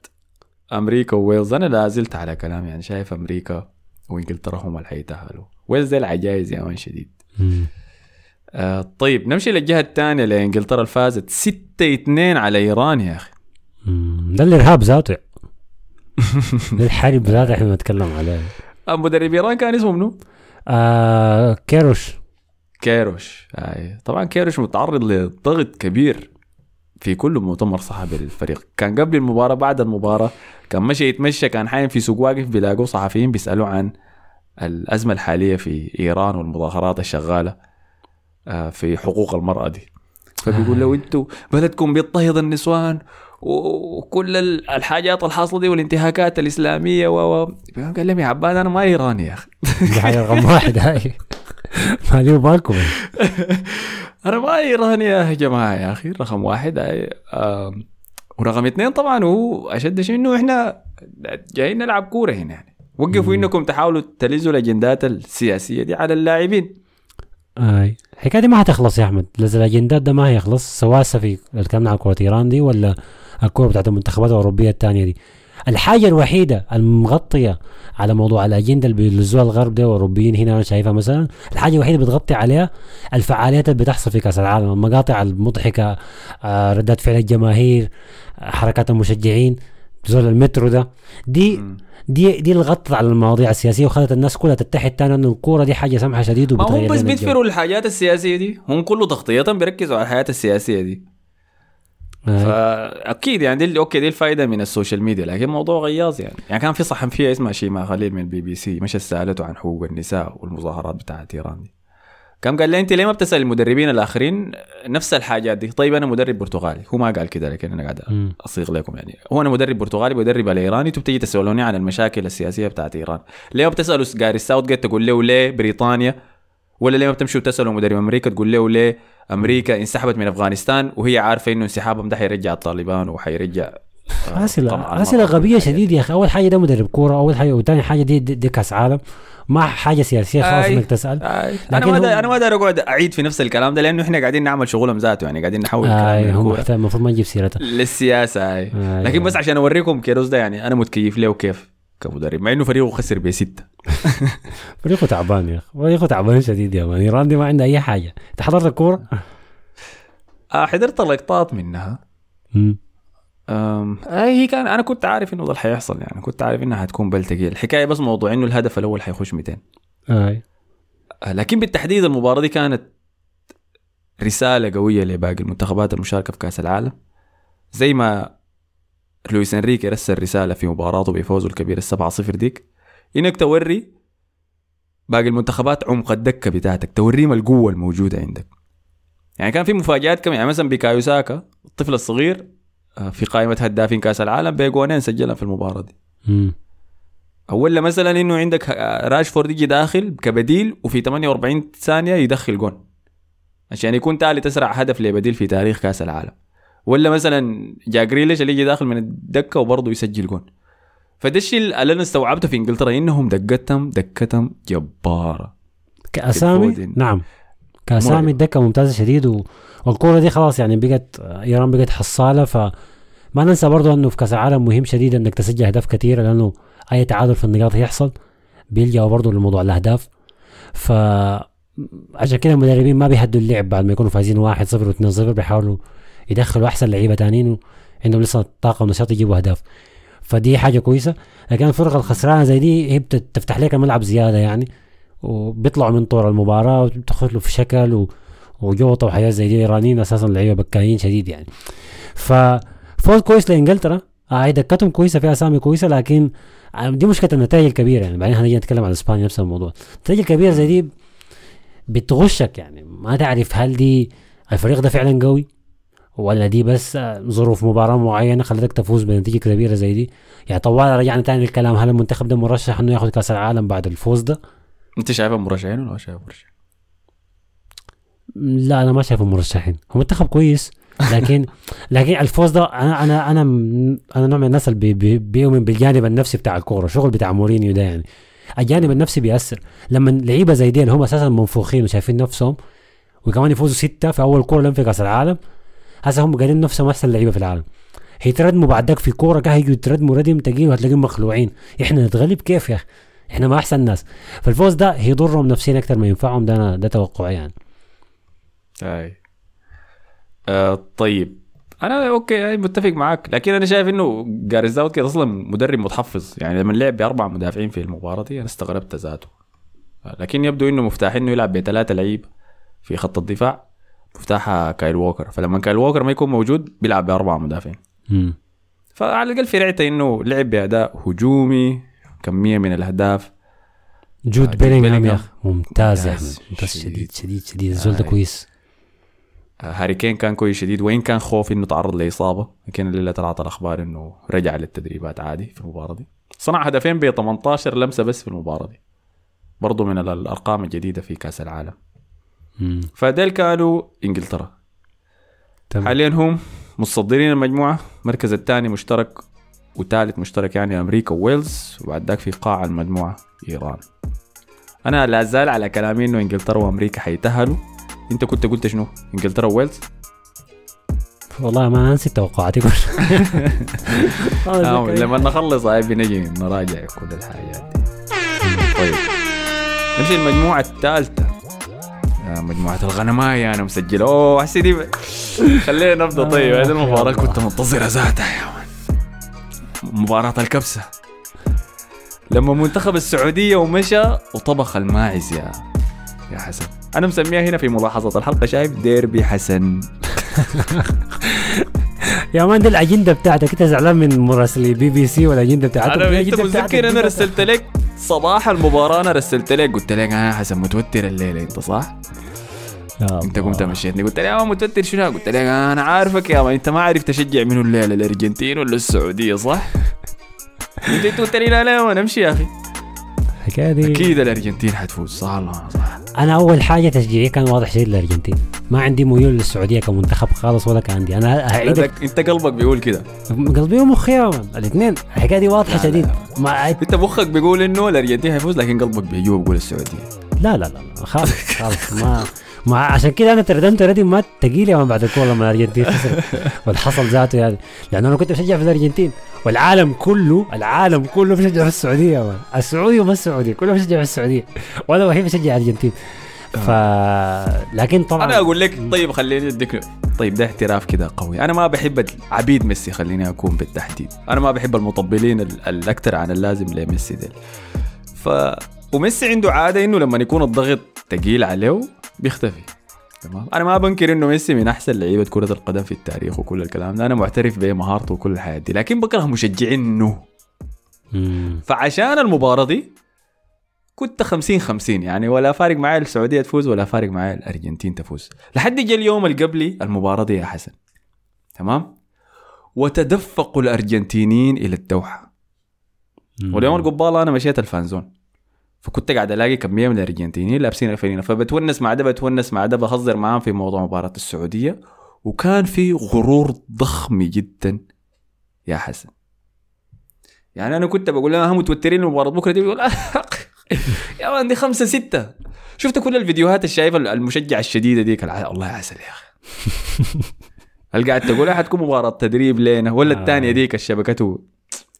أمريكا وويلز. أنا لا زلت على كلام يعني شايف أمريكا وإنجلترا هم اللي حيتاهلوا ويلز دي العجايز يا مان شديد. آه طيب نمشي للجهة الثانية لإنجلترا اللي فازت 6 2 على إيران يا أخي. ده الارهاب ذاته. *laughs* ده الحرب ذاته إحنا بنتكلم عليه. آه مدرب إيران كان اسمه منو؟ آه كيروش. كيروش. آه طبعا كيروش متعرض لضغط كبير في كل مؤتمر صحفي للفريق. كان قبل المباراة بعد المباراة كان مشي يتمشى كان حايم في سوق واقف بيلاقوا صحفيين بيسألوا عن الأزمة الحالية في إيران والمظاهرات الشغالة. آه، في حقوق المرأة دي. فبيقول له أنتوا بلدكم بيضطهد النسوان وكل ال- الحاجات الحاصلة دي والانتهاكات الإسلامية و و- قال لهم يا عباد أنا ما إيراني يا أخي. دي حاجة رقم واحد هاي. ما دي بالكم *laughs* أنا ما إيراني يا جماعة يا أخي رقم واحد هاي. ورقم اثنين طبعا هو أشد شيء إنه إحنا جايين نلعب كورة هنا يعني. وقفوا إنكم تحاولوا تلزوا الأجندات السياسية دي على اللاعبين. آي. الحكاية دي ما هتخلص يا أحمد. الأجندات ده ما هيخلص سواء في الكلام عن كرة إيران دي ولا الكرة بتاعت المنتخبات الأوروبية الثانية دي. الحاجة الوحيدة المغطية على موضوع الأجندة اللي بيلزوها الغرب ده والاوروبيين هنا أنا شايفها مثلا الحاجة الوحيدة اللي بتغطي عليها الفعاليات اللي بتحصل في كأس العالم. المقاطع المضحكة آه، ردات فعل الجماهير حركات المشجعين. زول المترو ده دي دي دي اللي غطت على المواضيع السياسية وخلت الناس كلها تتحد تاني انه الكورة دي حاجة سمحة شديد ما هم بس. بيدفروا الحاجات السياسية دي هم كله تغطية بيركزوا على الحياة السياسية دي آي. فأكيد يعني دي okay دي الفائده من ال social media لكن موضوع غياظ يعني يعني كان في صحفية اسمها شيماء خليل من البي بي سي مشت سألته عن حقوق النساء والمظاهرات بتاعت إيران دي كان قال لي أنت ليه ما بتسال المدربين الآخرين نفس الحاجات دي؟ طيب أنا مدرب برتغالي. هو ما قال كده لكن أنا قاعد. أصيغ لكم يعني. هو أنا مدرب برتغالي بدرب الايراني أنتوا بتيجي تسألوني عن المشاكل السياسية بتاعت إيران. ليه ما بتسألوا جاري ساوث جيت تقول له ليه بريطانيا؟ ولا ليه ما بتمشوا تسألوا مدرب أمريكا؟ تقول له ليه أمريكا انسحبت من أفغانستان؟ وهي عارفة إنه انسحابهم ده حيرجع الطالبان وحيرجع آه، اسئله أسئلة. غبية شديد يا أخي. أول حاجة ده مدرب كورة أول حاجة وثاني حاجة دي, دي, دي كأس عالم. ما حاجة سياسية خلاص أي. إنك تسأل آي. أنا ما هو- دا أنا ما داير أقعد أعيد في نفس الكلام ده لأنه إحنا قاعدين نعمل شغلهم ذاته يعني قاعدين نحول الكلام محتاج- المفروض ما نجيب سيرتها للسياسة هاي آي. لكن بس عشان أوريكم كيروس ده يعني أنا متكيف له كيف كمدرب مع إنه فريقه خسر بستة *laughs* فريقه تعبان يا أخي فريقه تعبان شديد يا مان ايران دي ما عندها أي حاجة أنت حضرت الكورة؟ آه حضرت لقطات منها. أم، هي كان أنا كنت عارف إنه ده حيحصل يعني كنت عارف إنها حتكون بل تقيل الحكاية بس موضوع إنه الهدف الأول حيخش 200 أي. آه، لكن بالتحديد المباراة دي كانت رسالة قوية لباقي المنتخبات المشاركة في كأس العالم. زي ما لويس إنريكي رسل رسالة في مباراته بفوزه الكبير السبعة صفر ديك إنك توري باقي المنتخبات عمق الدكة بتاعتك توريهم القوة الموجودة عندك. يعني كان في مفاجآت كم يعني مثلا بيكايو ساكا الطفل الصغير في قائمة هدافين كأس العالم بجوانين سجلها في المباراة دي مم. ولا مثلا إنه عندك آه، راشفورد يجي داخل كبديل وفي 48 ثانية يدخل جون عشان يكون ثالث اسرع هدف لبديل في تاريخ كأس العالم ولا مثلا جا جريليش اللي يجي داخل من الدكة وبرضه يسجل جون فده الشيء اللي أنا استوعبته في إنجلترا إنهم دكتهم دكتهم جبارة كأسامي. نعم كأسامي. الدكه ممتازة شديد و... والكورة دي خلاص يعني بقت إيران بقت حصالة فما ننسى برضو إنه في كأس العالم مهم شديد إنك تسجل أهداف كثيره لأنه أي تعادل في النقاط يحصل بيلجأوا برضو لموضوع الأهداف. ف عشان كده المدربين ما بيهدوا اللعب بعد ما يكونوا فايزين 1-0 و2-0 بيحاولوا يدخلوا أحسن لعيبة تانيين وعندهم لسه طاقة ونشاط يجيبوا أهداف. فدي حاجة كويسة. لكن الفرق الخسرانة زي دي هي بتفتح لك الملعب زيادة يعني وبيطلعوا من طور المباراة وبتدخلوا في شكل و... وجوطه وحياه زي دي الايرانيين أساسا لعيبة بكايين شديد يعني. ففوز كويس لإنجلترا. آه دكتهم كويسة في أسامي كويسة لكن دي مشكلة النتائج الكبيرة يعني. بعدين هنيجي نتكلم عن إسبانيا نفس الموضوع. النتائج الكبيرة زي دي بتغشك يعني. ما تعرف هل دي الفريق ده فعلا قوي ولا دي بس آه، ظروف مباراة معينة خلتك تفوز بنتيجة كبيرة زي دي؟ يعني طوال رجعنا تاني للكلام هل المنتخب ده مرشح إنه ياخذ كأس العالم بعد الفوز ده؟ أنت شايفهم مرشحين ولا ما شايف مرشحين؟ لا أنا ما شايفه مرشحين. هو منتخب كويس لكن *laughs* لكن الفوز ده أنا أنا أنا أنا نوع من الناس اللي بي- بي- بيؤمن بالجانب النفسي بتاع الكورة شغل بتاع مورينيو ده يعني. الجانب النفسي بيأثر. لما لعيبة زي دي اللي هم أساسا منفوخين وشايفين نفسهم وكمان يفوزوا ستة في أول كورة لهم في كأس العالم هسه هم قاعدين نفسهم أحسن لعيبة في العالم. هيتردموا بعدك في كوره كده هيجوا يتردموا ردم تقيل وهتلاقيهم مخلوعين. إحنا نتغلب كيف يا أخي؟ إحنا ما أحسن ناس. فالفوز ده هيضرهم نفسيا أكثر ما ينفعهم ده أنا ده توقعي يعني. اي آه طيب. أنا okay متفق معاك لكن أنا شايف إنه جاريث ساوثجيت ده أصلا مدرب متحفظ. يعني لما لعب بأربع مدافعين في المباراة دي أنا استغربت ذاته. آه، لكن يبدو إنه مفتاح إنه يلعب بثلاثة لعيب في خط الدفاع. مفتاحها كايل ووكر. فلما كايل ووكر ما يكون موجود بيلعب بأربع مدافعين. فعلى الأقل في رعته إنه لعب بأداء هجومي كمية من الأهداف. آه، جود جود بيلينغهام. يا. أخي ممتاز. ممتاز. شديد. شديد شديد. شديد الزول ده آه. كويس. آه، هاري كين كان كويس شديد. وإن كان خوف إنه تعرض لإصابة؟ لكن الليلة طلعت الأخبار إنه رجع للتدريبات عادي في المباراة دي. صنع هدفين ب 18 لمسة بس في المباراة دي. برضو من ال- الأرقام الجديدة في كأس العالم. فديل كانوا إنجلترا. تمام. حاليا هم متصدرين المجموعة. المركز الثاني مشترك وثالث مشترك يعني أمريكا وويلز. وبعد ذاك في قاع المجموعة إيران. أنا لا زال على كلامي إنه إنجلترا وأمريكا حيتأهلوا. انت كنت قلت شنو؟ انجلترا وويلز؟ والله ما أنا نسيت توقعاتي *laughs* آه، لما نخلص هاي بنجي نراجع كل الحاجات دي. طيب. نمشي المجموعة الثالثة. آه، مجموعة الغنماية أنا مسجل أوه حسي دي خلينا نبدأ. طيب هذه المباراة كنت منتظرة ذاتها يا man مباراة الكبسة. لما منتخب السعودية ومشى وطبخ الماعز يا يا حسن. أنا مسميها هنا في ملاحظة الحلقة شايف ديربي حسن *laughs* يا man دي الأجندة بتاعتك أنت زعلان من مراسلي بي بي سي والاجنده بتاعتك أنا أنت متذكر أنا رسلت لك صباح المباراة أنا رسلت لك قلت لك أنا حسن متوتر الليلة أنت صح؟ أنت. قمت مشيتني قلت لي يا man متوتر شنو؟ قلت لك أنا عارفك يا man أنت ما عارف تشجع منو الليلة الأرجنتين ولا السعودية صح؟ انت *laughs* قلت لي لا لا man امشي يا أخي الحكاية دي. أكيد الأرجنتين حتفوز صح ما صح؟ أنا أول حاجة تشجيعي كان واضح شديد للأرجنتين. ما عندي ميول للسعودية كمنتخب خالص ولا كان عندي. أنا هعيدك أنت قلبك بيقول كده. قلبي ومخي الاثنين الحكاية دي واضحة شديد. ما أنت مخك بيقول إنه الأرجنتين حيفوز لكن قلبك بيجوا بيقول السعودية. لا لا لا. خالص خالص. ما ما عشان كده أنا تردمت ردم ما تقيل يا مان بعد الكورة لما الأرجنتين *laughs* والحصل ذاته يعني. لأنه أنا كنت بشجع في الأرجنتين. والعالم كله العالم كله بيشجع في السعودية. يا مان السعودي وما السعودي كله بيشجع في السعودية. وأنا الوحيد بشجع الارجنتين ف لكن طبعا أنا أقول لك طيب خليني أديك طيب ده اعتراف كده قوي. أنا ما بحب عبيد ميسي خليني أكون بالتحديد. أنا ما بحب المطبلين ال- الاكثر عن اللازم لميسي ديل. ف وميسي عنده عادة إنه لما يكون الضغط ثقيل عليه بيختفي. تمام. أنا ما بنكر إنه ميسي من أحسن لعيبة كرة القدم في التاريخ وكل الكلام ده. أنا معترف بمهارته وكل الحياة دي لكن بكره مشجعينه. فعشان المباراة دي كنت 50 50 يعني ولا فارق معايا السعودية تفوز ولا فارق معايا الأرجنتين تفوز. لحد جا اليوم اللي قبلي المباراة دي يا حسن. تمام؟ وتدفق الأرجنتينيين إلى الدوحة. واليوم القباله أنا مشيت الفانزون. فكنت قاعد ألاقي كميه من الأرجنتينيين لابسين الفانيله فبتونس مع ده بتونس مع ده بهزر معاهم في موضوع مباراة السعودية. وكان في غرور ضخم جدا. يا حسن. يعني أنا كنت بقول لها هم متوترين المباراه بكرة دي بيقول يا مان دي خمسة ستة. شفت كل الفيديوهات الشايفة المشجع الشديدة ديك؟ الله يعسل يا أخي. هل قاعد تقول حتكون مباراة تدريب لينا ولا آه. الثانية ديك الشبكته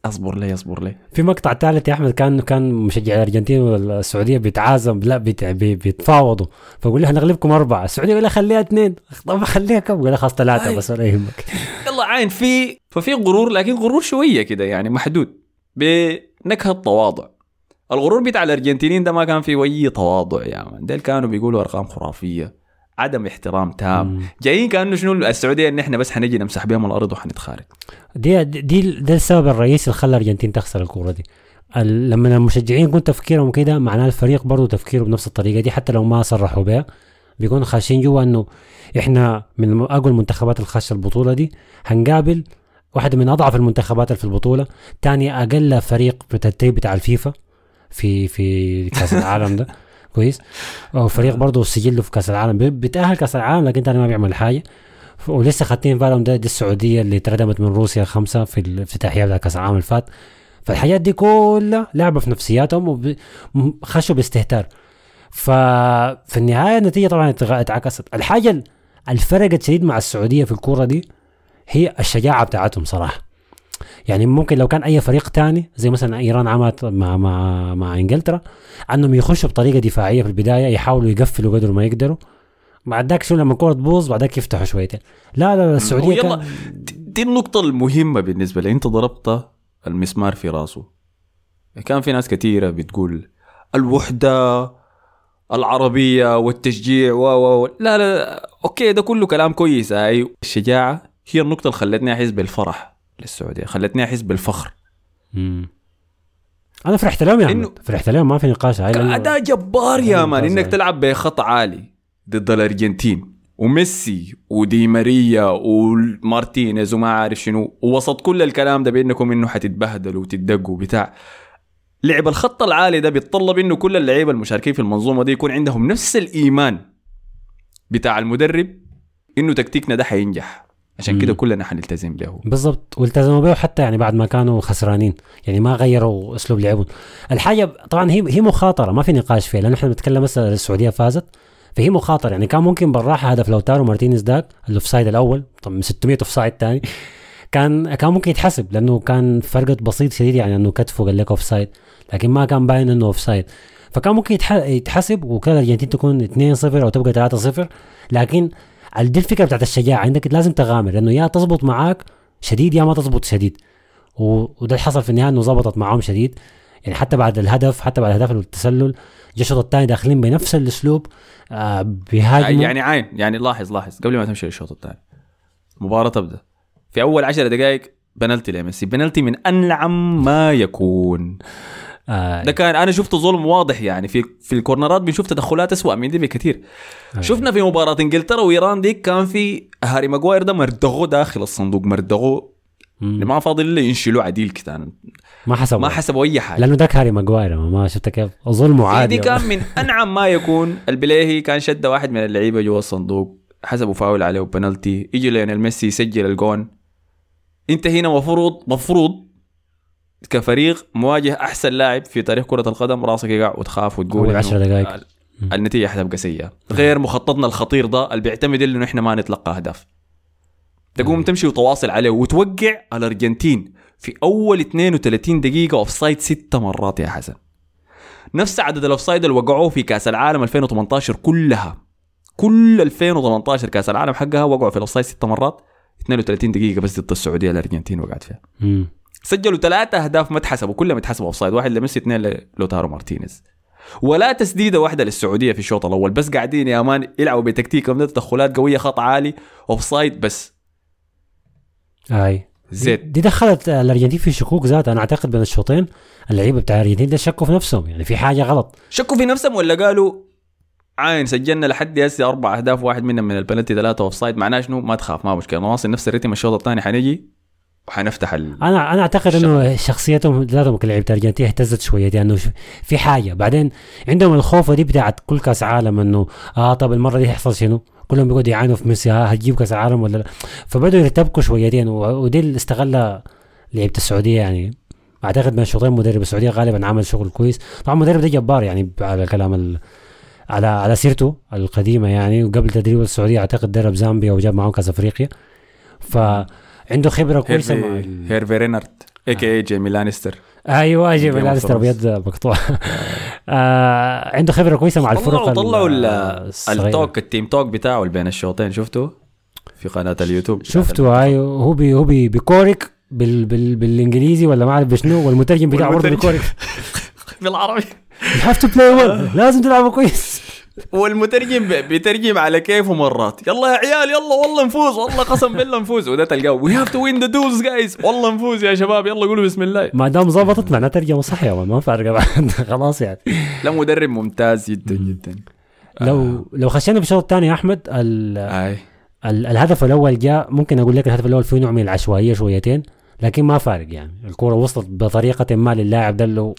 أصبر لي أصبر لي. في مقطع ثالث يا أحمد كان كان مشجع الأرجنتين والسعودية بيتعازم لا بيت- بي- بيتفاوضوا. فقول له هنغلبكم أربعة السعودية له خليها اثنين. طب خليها كم؟ قال له خلاص ثلاثة. بس ولا يهمك. يلا عين في ففي غرور لكن غرور شوية كده يعني محدود. بنكهة تواضع الغرور بتاع الأرجنتينيين ده ما كان فيه اي تواضع يا مان ديل كانوا بيقولوا أرقام خرافية. عدم احترام تام. مم. جايين كأنه شنو السعودية إن إحنا بس حنجي نمسح بهم الأرض وحنتخارج. دي دي ده السبب الرئيسي اللي خلى الأرجنتين تخسر الكورة دي. لما المشجعين يكون تفكيرهم كده معناه الفريق برضه تفكيره بنفس الطريقة دي حتى لو ما صرحوا بها بيكونوا خاشين جوا إنه إحنا من أقوى المنتخبات اللي خاشة البطولة دي. هنقابل واحدة من أضعف المنتخبات اللي في البطولة تاني أقل فريق بالترتيب بتاع الفيفا في في كأس العالم ده. *laughs* كويس. أو فريق برضه سجله في كأس العالم. بي- بيتاهل كأس العالم لكن تاني ما بيعمل حاجة. ولسه خدتين بالهم ده دي السعودية اللي اتردمت من روسيا خمسة في الافتتاحيه بتاع كأس العالم اللي فات. فالحاجات دي كلها لعبة في نفسياتهم وخشوا باستهتار. ففي النهاية النتيجة طبعا اتعكست. الحاجة ال- الفرقت شديد مع السعودية في الكورة دي هي الشجاعة بتاعتهم صراحة. يعني ممكن لو كان أي فريق تاني زي مثلا إيران عملت مع مع مع إنجلترا أنهم يخشوا بطريقة دفاعية في البداية يحاولوا يقفلوا قدر ما يقدروا. بعد ذاك شو لما الكوره تبوظ بعد ذاك يفتحوا شويتين. لا لا, لا السعودية ويلا كان دي النقطة المهمة بالنسبة لي. أنت ضربت المسمار في راسه. كان في ناس كثيرة بتقول الوحدة العربية والتشجيع و و و- لا لا okay ده كله كلام كويس. هاي الشجاعة هي النقطة اللي خلتني أحس بالفرح. للسعودية. خلتني أحس بالفخر. مم. أنا فرحت لهم يا إنه- احمد فرحت لهم ما في نقاش. اداء جبار يا man. إنك. تلعب بخط عالي ضد الأرجنتين وميسي ودي ماريا ومارتينيز وما عارف شنو ووسط كل الكلام ده بانكم إنه حتتبهدلوا وتدقوا بتاع لعب الخط العالي ده بيتطلب إنه كل اللعيبة المشاركين في المنظومة دي يكون عندهم نفس الإيمان بتاع المدرب إنه تكتيكنا ده حينجح. عشان كده. كلنا حنلتزم له. بالضبط. والتزموا به حتى يعني بعد ما كانوا خسرانين. يعني ما غيروا أسلوب لعبهم. الحاجة طبعا هي هي مخاطرة ما في نقاش فيها لأنه إحنا بنتكلم بس السعودية فازت فهي مخاطرة. يعني كان ممكن بالراحه هدف لوتارو مارتينيز داك ال offside الأول طبعا 600 offside ثاني كان كان ممكن يتحسب لأنه كان فرق بسيط شديد يعني إنه كتفه قال لك أوفسايد لكن ما كان باين إنه أوفسايد. فكان ممكن يتح- يتحسب وكذا الأرجنتين تكون 2-0 أو تبقى 3-0 لكن دي الفكرة بتاعت الشجاعة. عندك لازم تغامر لأنه يا تزبط معاك شديد يا ما تزبط شديد. وده اللي حصل في النهاية إنه زبطت معاهم شديد. يعني حتى بعد الهدف حتى بعد الهدف التسلل جا الشوط الثاني داخلين بنفس الأسلوب آه بيهاجموا. يعني عين يعني لاحظ لاحظ قبل ما تمشي للشوط الثاني المباراة تبدأ. في أول عشر دقائق بنالتي لميسي. بنالتي من أنعم ما يكون. آه ده كان أنا شفت ظلم واضح يعني في في ال corner ات بنشوف تدخلات اسوء من دي بكثير آه. شفنا في مباراة إنجلترا وإيران دي كان في هاري ماجواير ده مردغوه داخل الصندوق مردغوه مم. ما فاضل إلا ينشلوه عديل كده ما حسبوا ما حسبوا أي حاجة. لأنه ذاك هاري ماجواير ما شفت كيف. ظلمه في عادي. دي كان من أنعم ما يكون. البليهي كان شد واحد من اللعيبة جوا الصندوق. حسبوا فاول عليه بنالتي. يجي ليونيل ميسي يسجل الجون. انت هنا مفروض مفروض كفريق مواجه أحسن لاعب في تاريخ كرة القدم راسك يقع وتخاف وتقول أول إنه عشر دقايق. ال- النتيجة حتبقى سيئه غير مخططنا الخطير ده اللي بيعتمد إنه إحنا ما نتلقى أهداف. تقوم تمشي وتواصل عليه وتوقع الأرجنتين في أول 32 دقيقة offside ست مرات يا حسن. نفس عدد ال offside اللي وقعوه في كأس العالم 2018 كلها. كل 2018 كأس العالم حقها وقعوا في ال offside ست مرات. 32 دقيقة بس ضد السعودية الأرجنتين وقعت فيها. سجلوا ثلاثة أهداف ما اتحسبوا كلهم اتحسبوا offside واحد لميسي اثنين لوتارو مارتينيز. ولا تسديدة واحدة للسعودية في الشوط الأول بس قاعدين يا man يلعبوا بتكتيكهم ده تدخلات قوية خط عالي offside بس. أي. زيت دي دخلت الأرجنتين في شكوك ذات أنا أعتقد بين الشوطين اللعيبة بتاع الأرجنتين ده شكوا في نفسهم يعني في حاجة غلط. شكوا في نفسهم ولا قالوا عاين سجلنا لحد هسه أربع أهداف واحد منهم من البلنتي ثلاثة offside معناه شنو؟ ما تخاف ما مشكلة نواصل نفس ال rhythm الشوط الثاني حنجي وحنفتح ال... أنا أنا أعتقد إنه شخصيتهم ثلاثهم كلاعيبه الارجنتين اهتزت شوية لأنه ش- في حاجة. بعدين عندهم الخوفه دي بتاعت كل كأس عالم إنه آه طب المرة دي هيحصل شنو؟ كلهم بيقعدوا يعانوا في ميسي ها هتجيب كأس عالم ولا لا؟ فبدوا يرتبكوا شويتين ودي اللي استغلها لعيبة السعودية يعني. أعتقد من شوطين مدرب السعودية غالبا عمل شغل كويس. طبعا المدرب ده جبار يعني على كلام ال... على على سيرته القديمة يعني وقبل تدريب السعودية أعتقد درب زامبيا وجاب معهم كأس أفريقيا. فعنده خبرة كويسة مع هيرفي ال- هيرفي رينارد اي كي اي جيمي لانستر. أيوه of لانستر. بيد مقطوع. آه عنده خبرة كويسة مع الفرق طلعوا الصغيرة. التوك التيم توك بتاعه اللي بين الشوطين شفته في قناة اليوتوب بتاعت شفته أيوه. هو بي هو بي بيكورك بال بال بالإنجليزي ولا ما أعرف بشنو والمترجم بتاعه برضه. بيكورك *laughs* بالعربي. You have to play well. لازم تلعبوا كويس. والمترجم بيترجم على كيفه مرات. يلا يا عيال يلا والله نفوز والله قسم بالله نفوز. وده تلقاه. We have to win the duels guys والله نفوز يا شباب. يلا قولوا بسم الله. ما دام ظبطت معناها ترجمة صح يا ما فارقه بعد. *laughs* خلاص يعني. لا مدرب ممتاز جدا جدا. لو لو خشينا في الشوط الثاني يا أحمد ال الهدف الأول جاء ممكن أقول لك الهدف الأول فيه نوع من العشوائية شويتين لكن ما فارق يعني. الكرة وصلت بطريقة ما للاعب ده اللي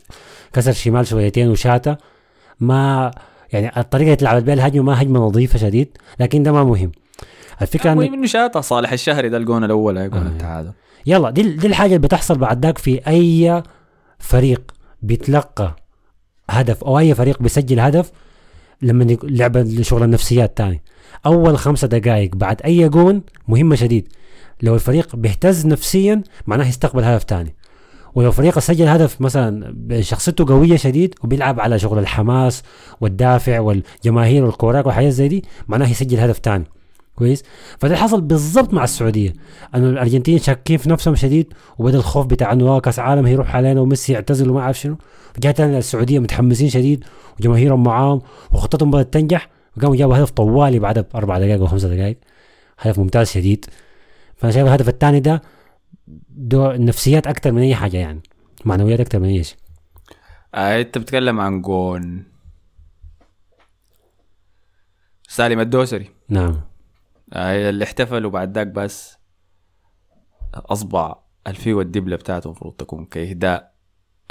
كسر شمال شويتين وشاته. ما يعني الطريقة اللي تلعب بها الهجمة ما هجمة نظيفة شديد لكن ده ما مهم. الفكرة المهم انه إنه شاطها صالح الشهري ده الجون الأول جون آه. التعادل. يلا دي دي الحاجة اللي بتحصل بعد ذاك في أي فريق بيتلقى هدف أو أي فريق بيسجل هدف لما لعبة شغل النفسيات تاني. أول خمسة دقائق بعد أي جون مهمة شديد. لو الفريق بيهتز نفسيا معناه يستقبل هدف تاني. ولو فريق سجل هدف مثلا شخصيته قوية شديد وبيلعب على شغل الحماس والدافع والجماهير والكوراك وحاجات زي دي معناه يسجل هدف تاني. كويس؟ فده حصل بالضبط مع السعودية. انه الأرجنتين شاكين في نفسهم شديد وبدأ الخوف بتاع إنه آه كأس عالم هيروح علينا وميسي يعتزل وما أعرف شنو. جات السعودية متحمسين شديد وجماهيرهم معاهم وخطتهم بدأت تنجح وقاموا جابوا هدف طوالي بعدها باربع دقائق أو خمسة دقائق هدف ممتاز شديد. فأنا شايف الهدف الثاني ده دو نفسيات أكثر من أي حاجة يعني معنويات أكثر من أي شيء. آه أنت بتتكلم عن جون. سالم الدوسري. نعم. آه اللي احتفلوا بعد ذاك بس أصبع الفي والدبلة بتاعته المفروض تكون كإهداء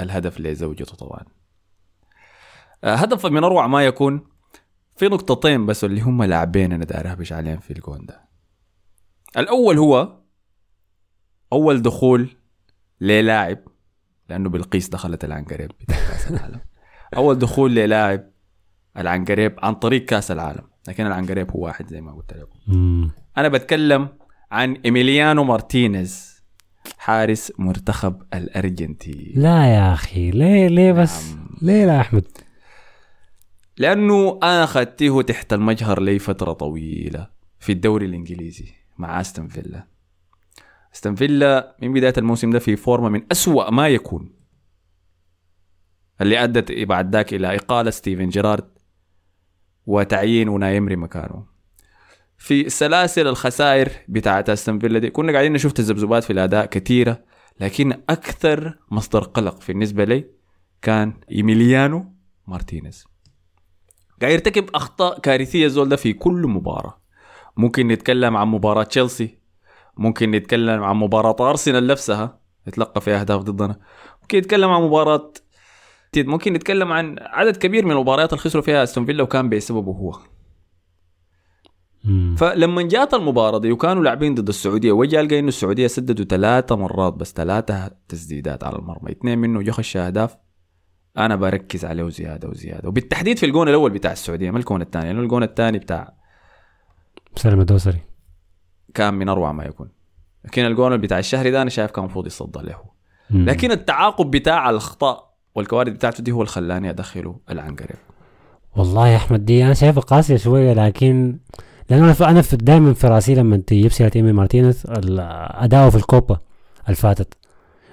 الهدف لزوجته طبعا. آه هدف من أروع ما يكون في نقطتين بس اللي هم لاعبين أنا داير اهبش عليهم في الجون ده. الأول هو أول دخول للاعب لأنه بالقيس دخلت العنقريب كأس العالم. أول دخول للاعب العنقريب عن طريق كأس العالم. لكن العنقريب هو واحد زي ما قلت لكم. أنا بتكلم عن إيميليانو مارتينيز حارس منتخب الأرجنتين. لا يا أخي ليه ليه بس؟ ليه لا أحمد؟ لأنه أنا أخذته تحت المجهر لي فتره طويلة في الدوري الإنجليزي مع أستون فيلا. أستون فيلا من بداية الموسم ده في فورمة من أسوأ ما يكون. اللي أدت بعد ذاك إلى إقالة ستيفن جيرارد وتعيين أوناي إيمري مكانه. في سلاسل الخسائر بتاعت أستون فيلا دي كنا قاعدين نشوف تذبذبات في الأداء كثيرة لكن أكثر مصدر قلق بالنسبة لي كان إيميليانو مارتينيز. قاعد يرتكب أخطاء كارثية الزول ده في كل مباراة. ممكن نتكلم عن مباراة تشيلسي ممكن نتكلم عن مباراة أرسنال نفسها يتلقى فيها أهداف ضدنا. ممكن نتكلم عن مباراة ممكن نتكلم عن عدد كبير من المباريات اللي خسروا فيها أستون فيلا وكان بسببه هو. فلما جات المباراة دي وكانوا لاعبين ضد السعودية وجا لقى إنه السعودية سددوا ثلاثة مرات بس ثلاثة تسديدات على المرمى. اثنين منه جو خش أهداف. أنا بركز عليه زياده وزيادة. وبالتحديد في الجون الأول بتاع السعودية ما الجون الثاني؟ لأنه الجون الثاني بتاع سلم الدوسري. كان من أروع ما يكون. لكن الجون بتاع الشهري ده أنا شايف كان المفروض يصدى له. لكن التعاقب بتاع الأخطاء والكوارث بتاعته دي هو اللي خلاني أدخله العنقريب والله يا أحمد دي أنا شايفها قاسية شوية لكن لأنه أنا أنا في دائما في رأسي لما تجيب سيرة إيمي مارتينيز أداؤه في الكوبا الفاتت.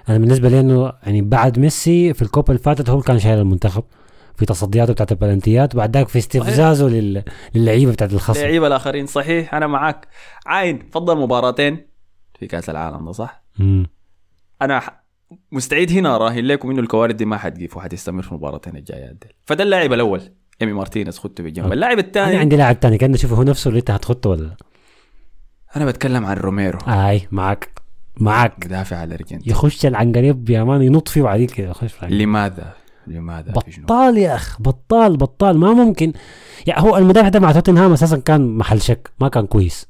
أنا بالنسبة لي إنه يعني بعد ميسي في الكوبا الفاتت هو كان شايل المنتخب. في تصدياته بتاعت البلنتيات وبعد ذاك في استفزازه لل... للعيبة بتاعت الخصم. اللعيبه الآخرين. صحيح أنا معاك. عاين فضل مباراتين. في كأس العالم ده صح؟ مم. أنا مستعد هنا اراهن لكم إنه الكوارث دي ما حتقيف وحتستمر في المباراتين الجايات دي. فده اللاعب الأول إيمي مارتينيز خدته بالجنب اللاعب أنا الثاني عندي لاعب تاني كان اشوفه هو نفسه اللي أنت هتخطه ولا لا؟ أنا بتكلم عن روميرو. أي معك معك مدافع على الأرجنتين. يخش العنقريب يا man ينط فيه وبعدين كده يخش. لماذا؟ لماذا؟ بطال يا أخ بطال بطال. ما ممكن. يعني هو المدافع ده مع توتنهام أساسا كان محل شك ما كان كويس.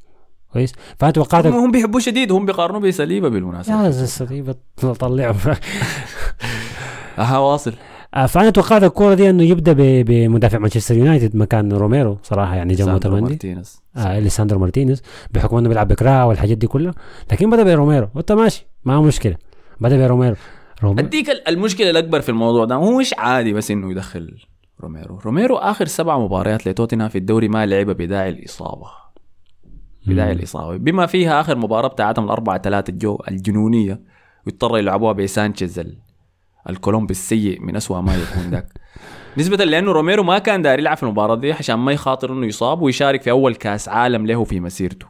كويس؟ فانا توقعت هم هم بيحبوه شديد هم بيقارنوه بصليبا بالمناسبة. يا صليبا طلعه *laughs* أها واصل. آه، فانا توقعت الكورة دي إنه يبدأ بمدافع مانشستر يونايتد مكان روميرو. صراحة يعني تمندي مارتينيز. آه ليساندرو مارتينيز. بحكم إنه بيلعب بكراع والحاجات دي كلها. لكن بدأ بروميرو. وأنت ماشي ما مشكلة. بدأ بروميرو. روميرو. أديك ال- المشكلة الأكبر في الموضوع ده هو مش عادي بس إنه يدخل روميرو. روميرو آخر سبع مباريات لتوتنهام في الدوري ما لعب بداعي الإصابة. بداعي الإصابة. بما فيها آخر مباراة بتاعتهم الأربعة ثلاثة الجو الجنونية واضطروا يلعبوها بسانشيز ال- الكولومبي السيء من أسوأ ما يكون ذاك. *laughs* نسبة لأنه روميرو ما كان داير يلعب في المباراة دي عشان ما يخاطر إنه يصاب ويشارك في أول كأس عالم له في مسيرته.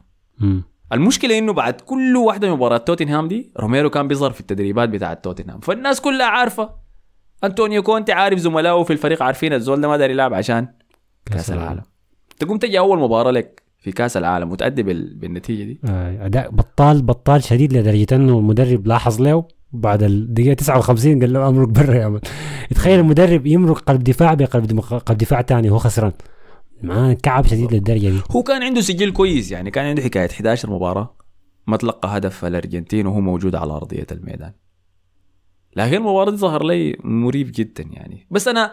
المشكلة إنه بعد كل واحدة من مباريات توتنهام دي روميرو كان بيظهر في التدريبات بتاعة توتنهام. فالناس كلها عارفة. أنطونيو كونتي عارف زملائه في الفريق عارفين الزول ده ما داري يلعب عشان كأس العالم. تقوم تجي أول مباراة لك في كأس العالم وتأدي بال... بالنتيجة دي. آه، أداء بطال بطال شديد لدرجة إنه المدرب لاحظ له بعد الدقيقة 59 قال له أمرك برا يا تخيل المدرب يمرق قلب دفاع بقلب قلب دفاع ثاني وهو خسران. ما كعب شديد للدرجة دي. هو كان عنده سجل كويس يعني كان عنده حكاية. 11 مباراة ما تلقى هدف الأرجنتين وهو موجود على أرضية الميدان. لكن المباراة دي ظهر لي مريب جدا يعني. بس أنا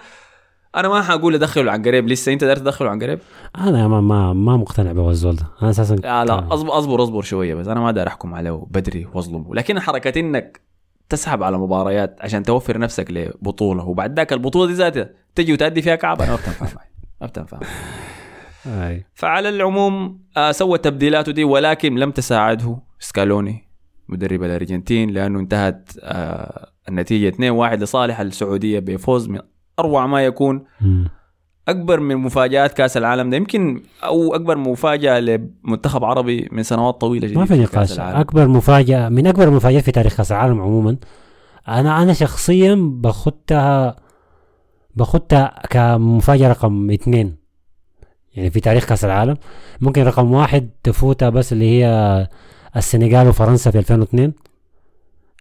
أنا ما حقول أدخله عن قريب. لسه أنت داير تدخله عن قريب؟ أنا ما ما, ما مقتنع بالزول ده. أنا أساسا لا لا أصبر أصبر أصبر شوية بس. أنا ما داير أحكم عليه بدري وأظلمه. لكن حركة إنك تسحب على مباريات عشان توفر نفسك لبطولة وبعد ذاك البطولة دي ذاتها تجي وتأدي فيها كعب أنا ما بتنفع معي ما بتنفع. فعلى العموم آه سوى تبديلاته دي ولكن لم تساعده سكالوني مدرب الأرجنتين لأنه انتهت آه النتيجة 2-1 لصالح السعودية بفوز من أروع ما يكون. أكبر من مفاجآت كأس العالم ده. يمكن أو أكبر مفاجأة لمنتخب عربي من سنوات طويلة جدا ما في نقاش. أكبر مفاجأة من أكبر المفاجات في تاريخ كأس العالم عموما أنا أنا شخصيا باخدها باخدها كمفاجأة رقم اثنين. يعني في تاريخ كأس العالم. ممكن رقم واحد تفوتها بس اللي هي السنغال وفرنسا في 2002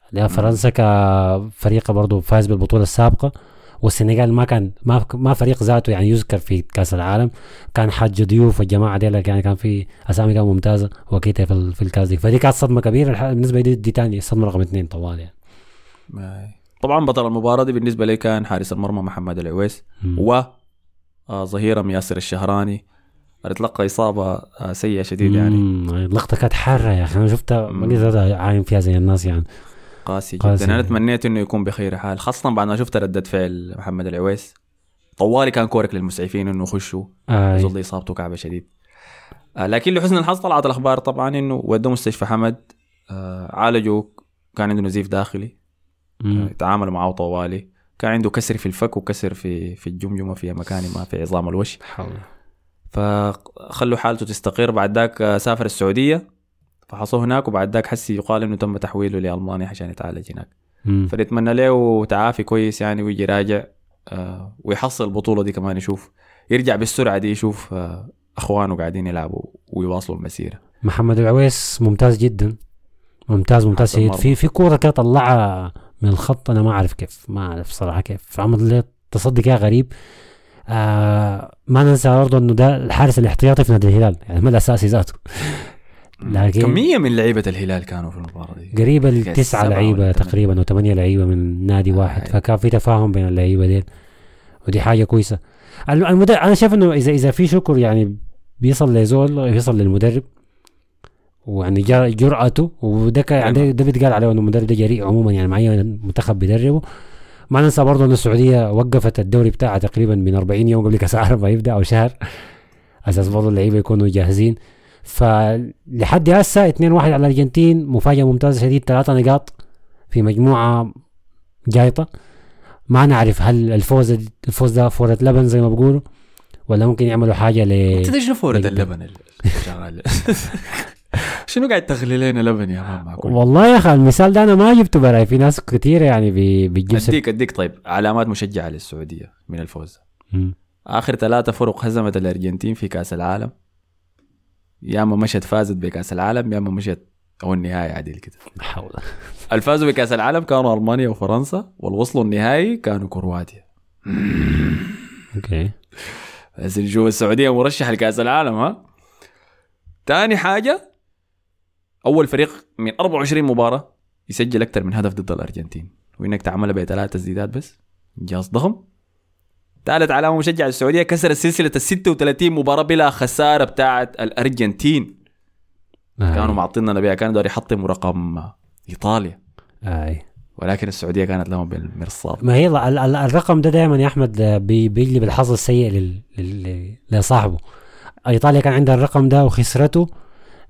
اللي هي فرنسا كفريق برضه فاز بالبطولة السابقة. والسنغال ما كان ما ما فريق ذاته يعني يذكر في كأس العالم. كان حج ضيوف والجماعة دي يعني كان في أسامي كانت ممتازة. وكيتا في, في الكاس دي. فدي كانت صدمة كبيرة. بالنسبة لي دي تاني صدمة رقم اثنين طوال يعني. طبعا بطل المباراة دي بالنسبة لي كان حارس المرمى محمد العويس. و آه، ظهيرة ياسر الشهراني. أتلقى إصابة آه، سيئة شديد يعني. اللقطة كانت حارة يا أخي. أنا شفتها ما قدرت عاين فيها زي الناس يعني. قاسي قاسي. جدا أنا تمنيت إنه يكون بخير حال خاصة بعد ما شفت ردة فعل محمد العويس. طوالي كان كورك للمسعفين إنه يخشوا. يظل إصابته كعبة شديد. آه لكن لحسن الحظ طلعت الأخبار طبعا إنه ودوه مستشفى حمد. عالجوا كان عنده نزيف داخلي. مم. تعاملوا معاه طوالي. كان عنده كسر في الفك وكسر في في الجمجمة في مكان ما في عظام الوش. حول. فخلوا حالته تستقر. بعد ذاك سافر السعودية فحصوه هناك وبعد ذاك حسي يقال إنه تم تحويله لألمانيا عشان يتعالج هناك. فنتمنى له تعافي كويس يعني ويجي راجع آه، ويحصل البطوله دي كمان يشوف. يرجع بالسرعة دي يشوف آه، أخوانه قاعدين يلعبوا ويواصلوا المسيرة. محمد العويس ممتاز جدا. ممتاز ممتاز. مرة. في في كورة كده طلعها من الخط أنا ما أعرف كيف ما أعرف صراحة كيف. عمل لي تصدي كده غريب آه ما ننسى برضه إنه ده الحارس الاحتياطي في نادي الهلال يعني ما الأساسي ذاته. لكن- كميه من لعيبة الهلال كانوا في المباراة دي؟ قريبة كاس لتسعة سبعة لعيبة. تقريبا أو ثمانية لعيبة من نادي واحد. آه. فكان في تفاهم بين اللعيبة دي ودي حاجة كويسة. الم- المدرب أنا شايف إنه اذا إذا في شكر يعني بيصل لزول بيصل للمدرب. ويعني جر- جرأته. وده كان- يعني ده- ده بيتقال عليه إنه المدرب ده جريء عموما يعني مع اي منتخب بيدربه. ما ننسى برضه إن السعودية وقفت الدوري بتاعها تقريبا من 40 يوم قبل كأس العالم ما يبدأ أو شهر. أساس برضه اللعيبة يكونوا جاهزين. فلحد هسه 2 1 على الأرجنتين مفاجأة ممتازة شديد ثلاثة نقاط في مجموعة جايطة. ما نعرف هل الفوز الفوز ده فورة لبن زي ما بيقولوا ولا ممكن يعملوا حاجة ل انت شنو فورة. اللبن *laughs* *laughs* *laughs* شنو قاعد تغلي لنا لبن يا معقول والله يا أخي المثال ده أنا ما جبته براي في ناس كثيره يعني بي- بتجيب اديك أديك طيب علامات مشجعة للسعودية من الفوز. مم. آخر ثلاثة فرق هزمت الأرجنتين في كأس العالم. يا أما مشت فازت بكأس العالم يا أما مشت أو النهاية عديل كده حول. الفازوا بكأس العالم كانوا ألمانيا وفرنسا والوصلوا النهائي كانوا كرواتيا. أوكي. بس نشوف السعودية مرشح لكأس العالم ها؟ تاني حاجة أول فريق من 24 مباراة يسجل أكثر من هدف ضد الأرجنتين. وإنك تعملها بثلاث تسديدات بس. انجاز ضخم. ثالث علامة مشجع السعودية كسر سلسلة ال 36 مباراة بلا خسارة بتاعت الأرجنتين. آي. كانوا معطينا بها كانوا داري يحطموا رقم إيطاليا. آي. ولكن السعودية كانت لهم بالمرصاد. ما هي ال- ال- الرقم ده دائما يا أحمد آه، بي- بيجلب الحظ السيء. لصاحبه. إيطاليا كان عندها الرقم ده وخسرته.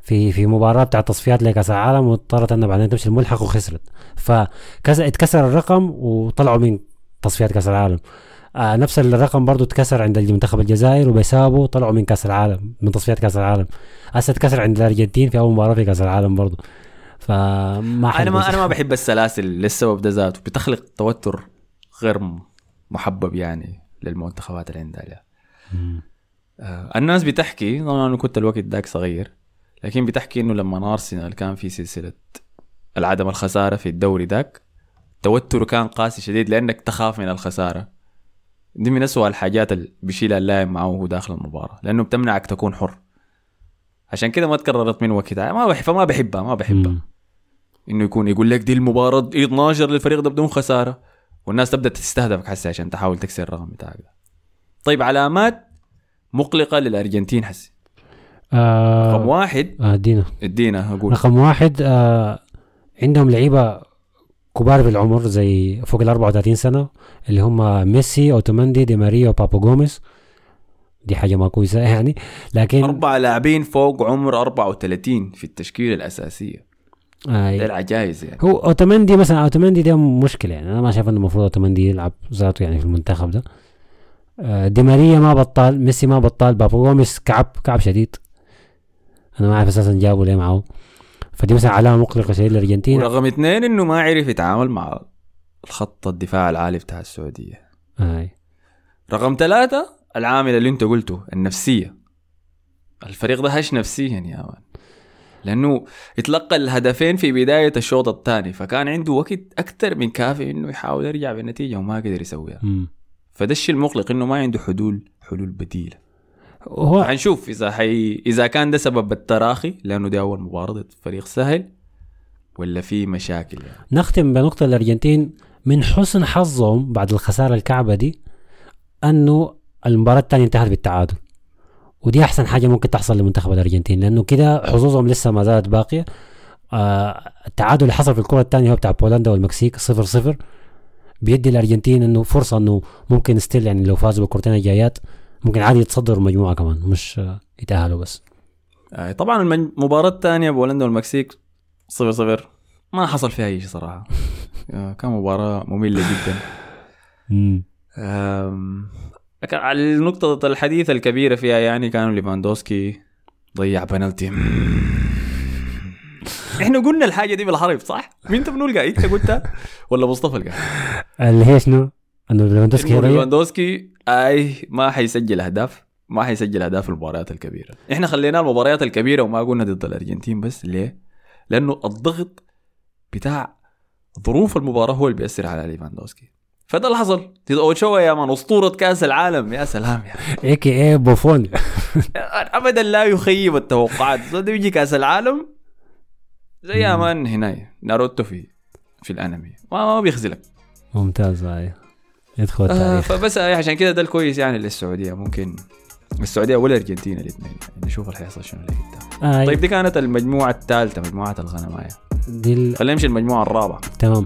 في في مباراة بتاع تصفيات لكأس العالم واضطرت إنها بعدين تمشي الملحق وخسرت. فاتكسر الرقم وطلعوا من تصفيات كأس العالم. آه نفس الرقم برضو اتكسر عند منتخب الجزائر وبيسابوا طلعوا من كأس العالم من تصفيات كأس العالم. هسه اتكسر عند الأرجنتين في أول مباراة في كأس العالم برضو. فما أنا ما أنا ما بحب السلاسل للسبب ده ذاته. بتخلق توتر غير محبب يعني للمنتخبات اللي عندها. آه الناس بتحكي طبعا أنا كنت الوقت ذاك صغير. لكن بتحكي إنه لما ارسنال كان في سلسلة العدم الخسارة في الدوري ذاك توتره كان قاسي شديد لأنك تخاف من الخسارة. دي من أسوأ الحاجات اللي بيشيلها اللاعب معه وهو داخل المباراة لأنه بتمنعك تكون حر. عشان كده ما تكررت من وقتها. ما بحب ما بحبها ما بحبها. إنه يكون يقول لك دي المباراة 12 للفريق ده بدون خسارة. والناس تبدأ تستهدفك حسي عشان تحاول تكسر الرقم بتاعك ده. طيب علامات مقلقة للأرجنتين حسي. آه رقم واحد. آه دينا. ادينا أقول. رقم واحد آه عندهم لعيبة كبار في العمر زي فوق ال 34 سنة اللي هم ميسي أوتوماندي دي ماريا وبابو جوميز دي حاجة ما كويسة يعني. لكن أربع لاعبين فوق عمر 34 في التشكيلة الأساسية. ده آه العجائز يعني. هو أوتوماندي مثلا أوتوماندي ده مشكلة يعني. أنا ما شايف إنه المفروض أوتوماندي يلعب ذاته يعني في المنتخب ده. آه دي ماريا ما بطال ميسي ما بطال بابو جوميز كعب كعب شديد. أنا ما أعرف أساسا جابوا ليه معه. فدي مثلا علامة مقلقة شديد للأرجنتين. ورقم اثنين إنه ما عرف يتعامل مع الخط الدفاع العالي بتاع السعودية. آه. رقم ثلاثة العامل اللي أنت قلته النفسية. الفريق ده هش نفسيا يا مان. لأنه اتلقى الهدفين في بداية الشوط الثاني فكان عنده وقت أكثر من كافي إنه يحاول يرجع بالنتيجة وما قدر يسويها. فده الشيء المقلق إنه ما عنده حلول حلول بديلة. هو حنشوف إذا حي... إذا كان ده سبب التراخي لأنه دي أول مباراة ضد فريق سهل ولا في مشاكل يعني. نختم بنقطة الأرجنتين. من حسن حظهم بعد الخسارة الكعبة دي أنه المباراة الثانية انتهت بالتعادل. ودي أحسن حاجة ممكن تحصل لمنتخب الأرجنتين لأنه كده حظوظهم لسه ما زالت باقية. آه التعادل اللي حصل في الكرة الثانية هو بتاع بولندا والمكسيك صفر صفر. بيدي الأرجنتين أنه فرصة أنه ممكن ستيل يعني لو فازوا بالكرتين الجايات. ممكن عادي يتصدروا المجموعة كمان مش يتأهلوا بس آه، طبعا المباراة الثانية بولندا والمكسيك صفر صفر ما حصل فيها أي شيء صراحة *laughs* آه، كان مباراة مملة جدا النقطة الحديث الكبيرة فيها يعني كانوا ليفاندوسكي ضيع بنالتي *laughs* إحنا قلنا الحاجة دي بالحرف صح؟ مين انت بنقول قاعد؟ أنت قلتها ولا مصطفى اللي قاعد؟ اللي هي شنو؟ أنه ليفاندوسكي؟ ليفاندوسكي أي ما حيسجل أهداف ما حيسجل أهداف في المباريات الكبيرة. إحنا خلينا المباريات الكبيرة وما قلنا ضد الأرجنتين بس ليه؟ لأنه الضغط بتاع ظروف المباراة هو اللي بيأثر على ليفاندوسكي. فده اللي حصل. اوتشوا يا man أسطورة كأس العالم يا سلام يا اي كي اي بوفون؟ *laughs* ابدا لا يخيب التوقعات. ده يجي كأس العالم زي يا man هنا ناروتو في في الأنمي. ما, ما بيخذلك ممتاز هاي يدخل آه التاريخ. فبس آه، عشان كده ده الكويس يعني للسعودية. ممكن السعودية والارجنتين الاثنين. يعني نشوف حيحصل شنو اللي قدام. آه طيب دي كانت المجموعة الثالثة مجموعة الغنماية. دي ال... خلينا نمشي المجموعه الرابعة. تمام.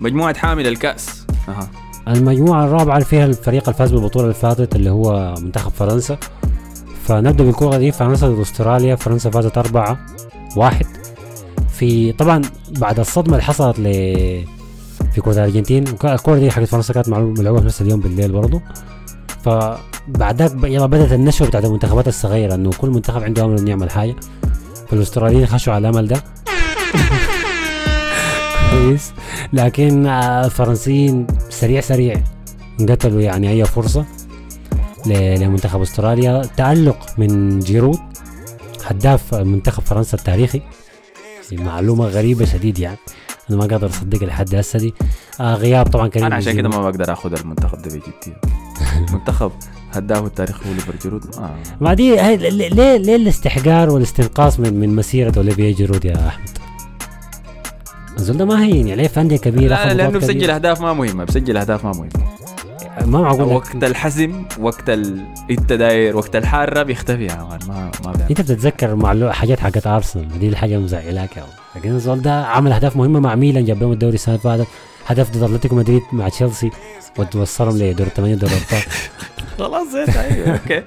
مجموعة حامل الكأس. أها. المجموعة الرابعة اللي فيها الفريق الفاز بالبطولة اللي فاتت اللي هو منتخب فرنسا. فنبدأ بالكرة دي. فرنسا ضد أستراليا. فرنسا فازت أربعة واحد. في طبعا بعد الصدمة اللي حصلت ل في كرة الأرجنتين. وك- الكرة دي حقت فرنسا كانت ملعوبة في نفس اليوم بالليل برضه فبعد ذاك ب- يلا بدأت النشوة بتاعت المنتخبات الصغيرة إنه كل منتخب عنده أمل إنه يعمل حاجة. فالأستراليين خشوا على الأمل ده. *laughs* كويس. لكن آه، الفرنسيين سريع سريع قتلوا يعني أي فرصة لمنتخب أستراليا. تألق من جيرود هداف منتخب فرنسا التاريخي. معلومة غريبة شديد يعني. أنا ما قادر اصدقها لحد هسه دي آه غياب طبعا كريم أنا عشان كده. ما بقدر آخذ المنتخب ده بجديه *laughs* منتخب هدافه التاريخي هو أوليفيه جيرود آه. ما دي ليه ليه الاستحقار والاستنقاص من من مسيرة أوليفيه جيرود يا أحمد الزول ده ما هين يعني ليه في انديه كبيره لا لأنه بسجل. أهداف ما مهمة بسجل أهداف ما مهمة ما معقول وقت الحزم وقت ال... انت داير وقت الحارة بيختفي يا man ما ما بيعمل. أنت بتتذكر معلو... حاجات حقت أرسنال دي الحاجة مزعلاك يا ولد. لكن الزول ده عمل أهداف مهمة مع ميلان جاب لهم الدوري السنة اللي فاتت. هدف ضد أتلتيكو مدريد مع تشيلسي وتوصلهم لدور الثمانية دور الأبطال. *laughs* خلاص زيت أيوه أوكي.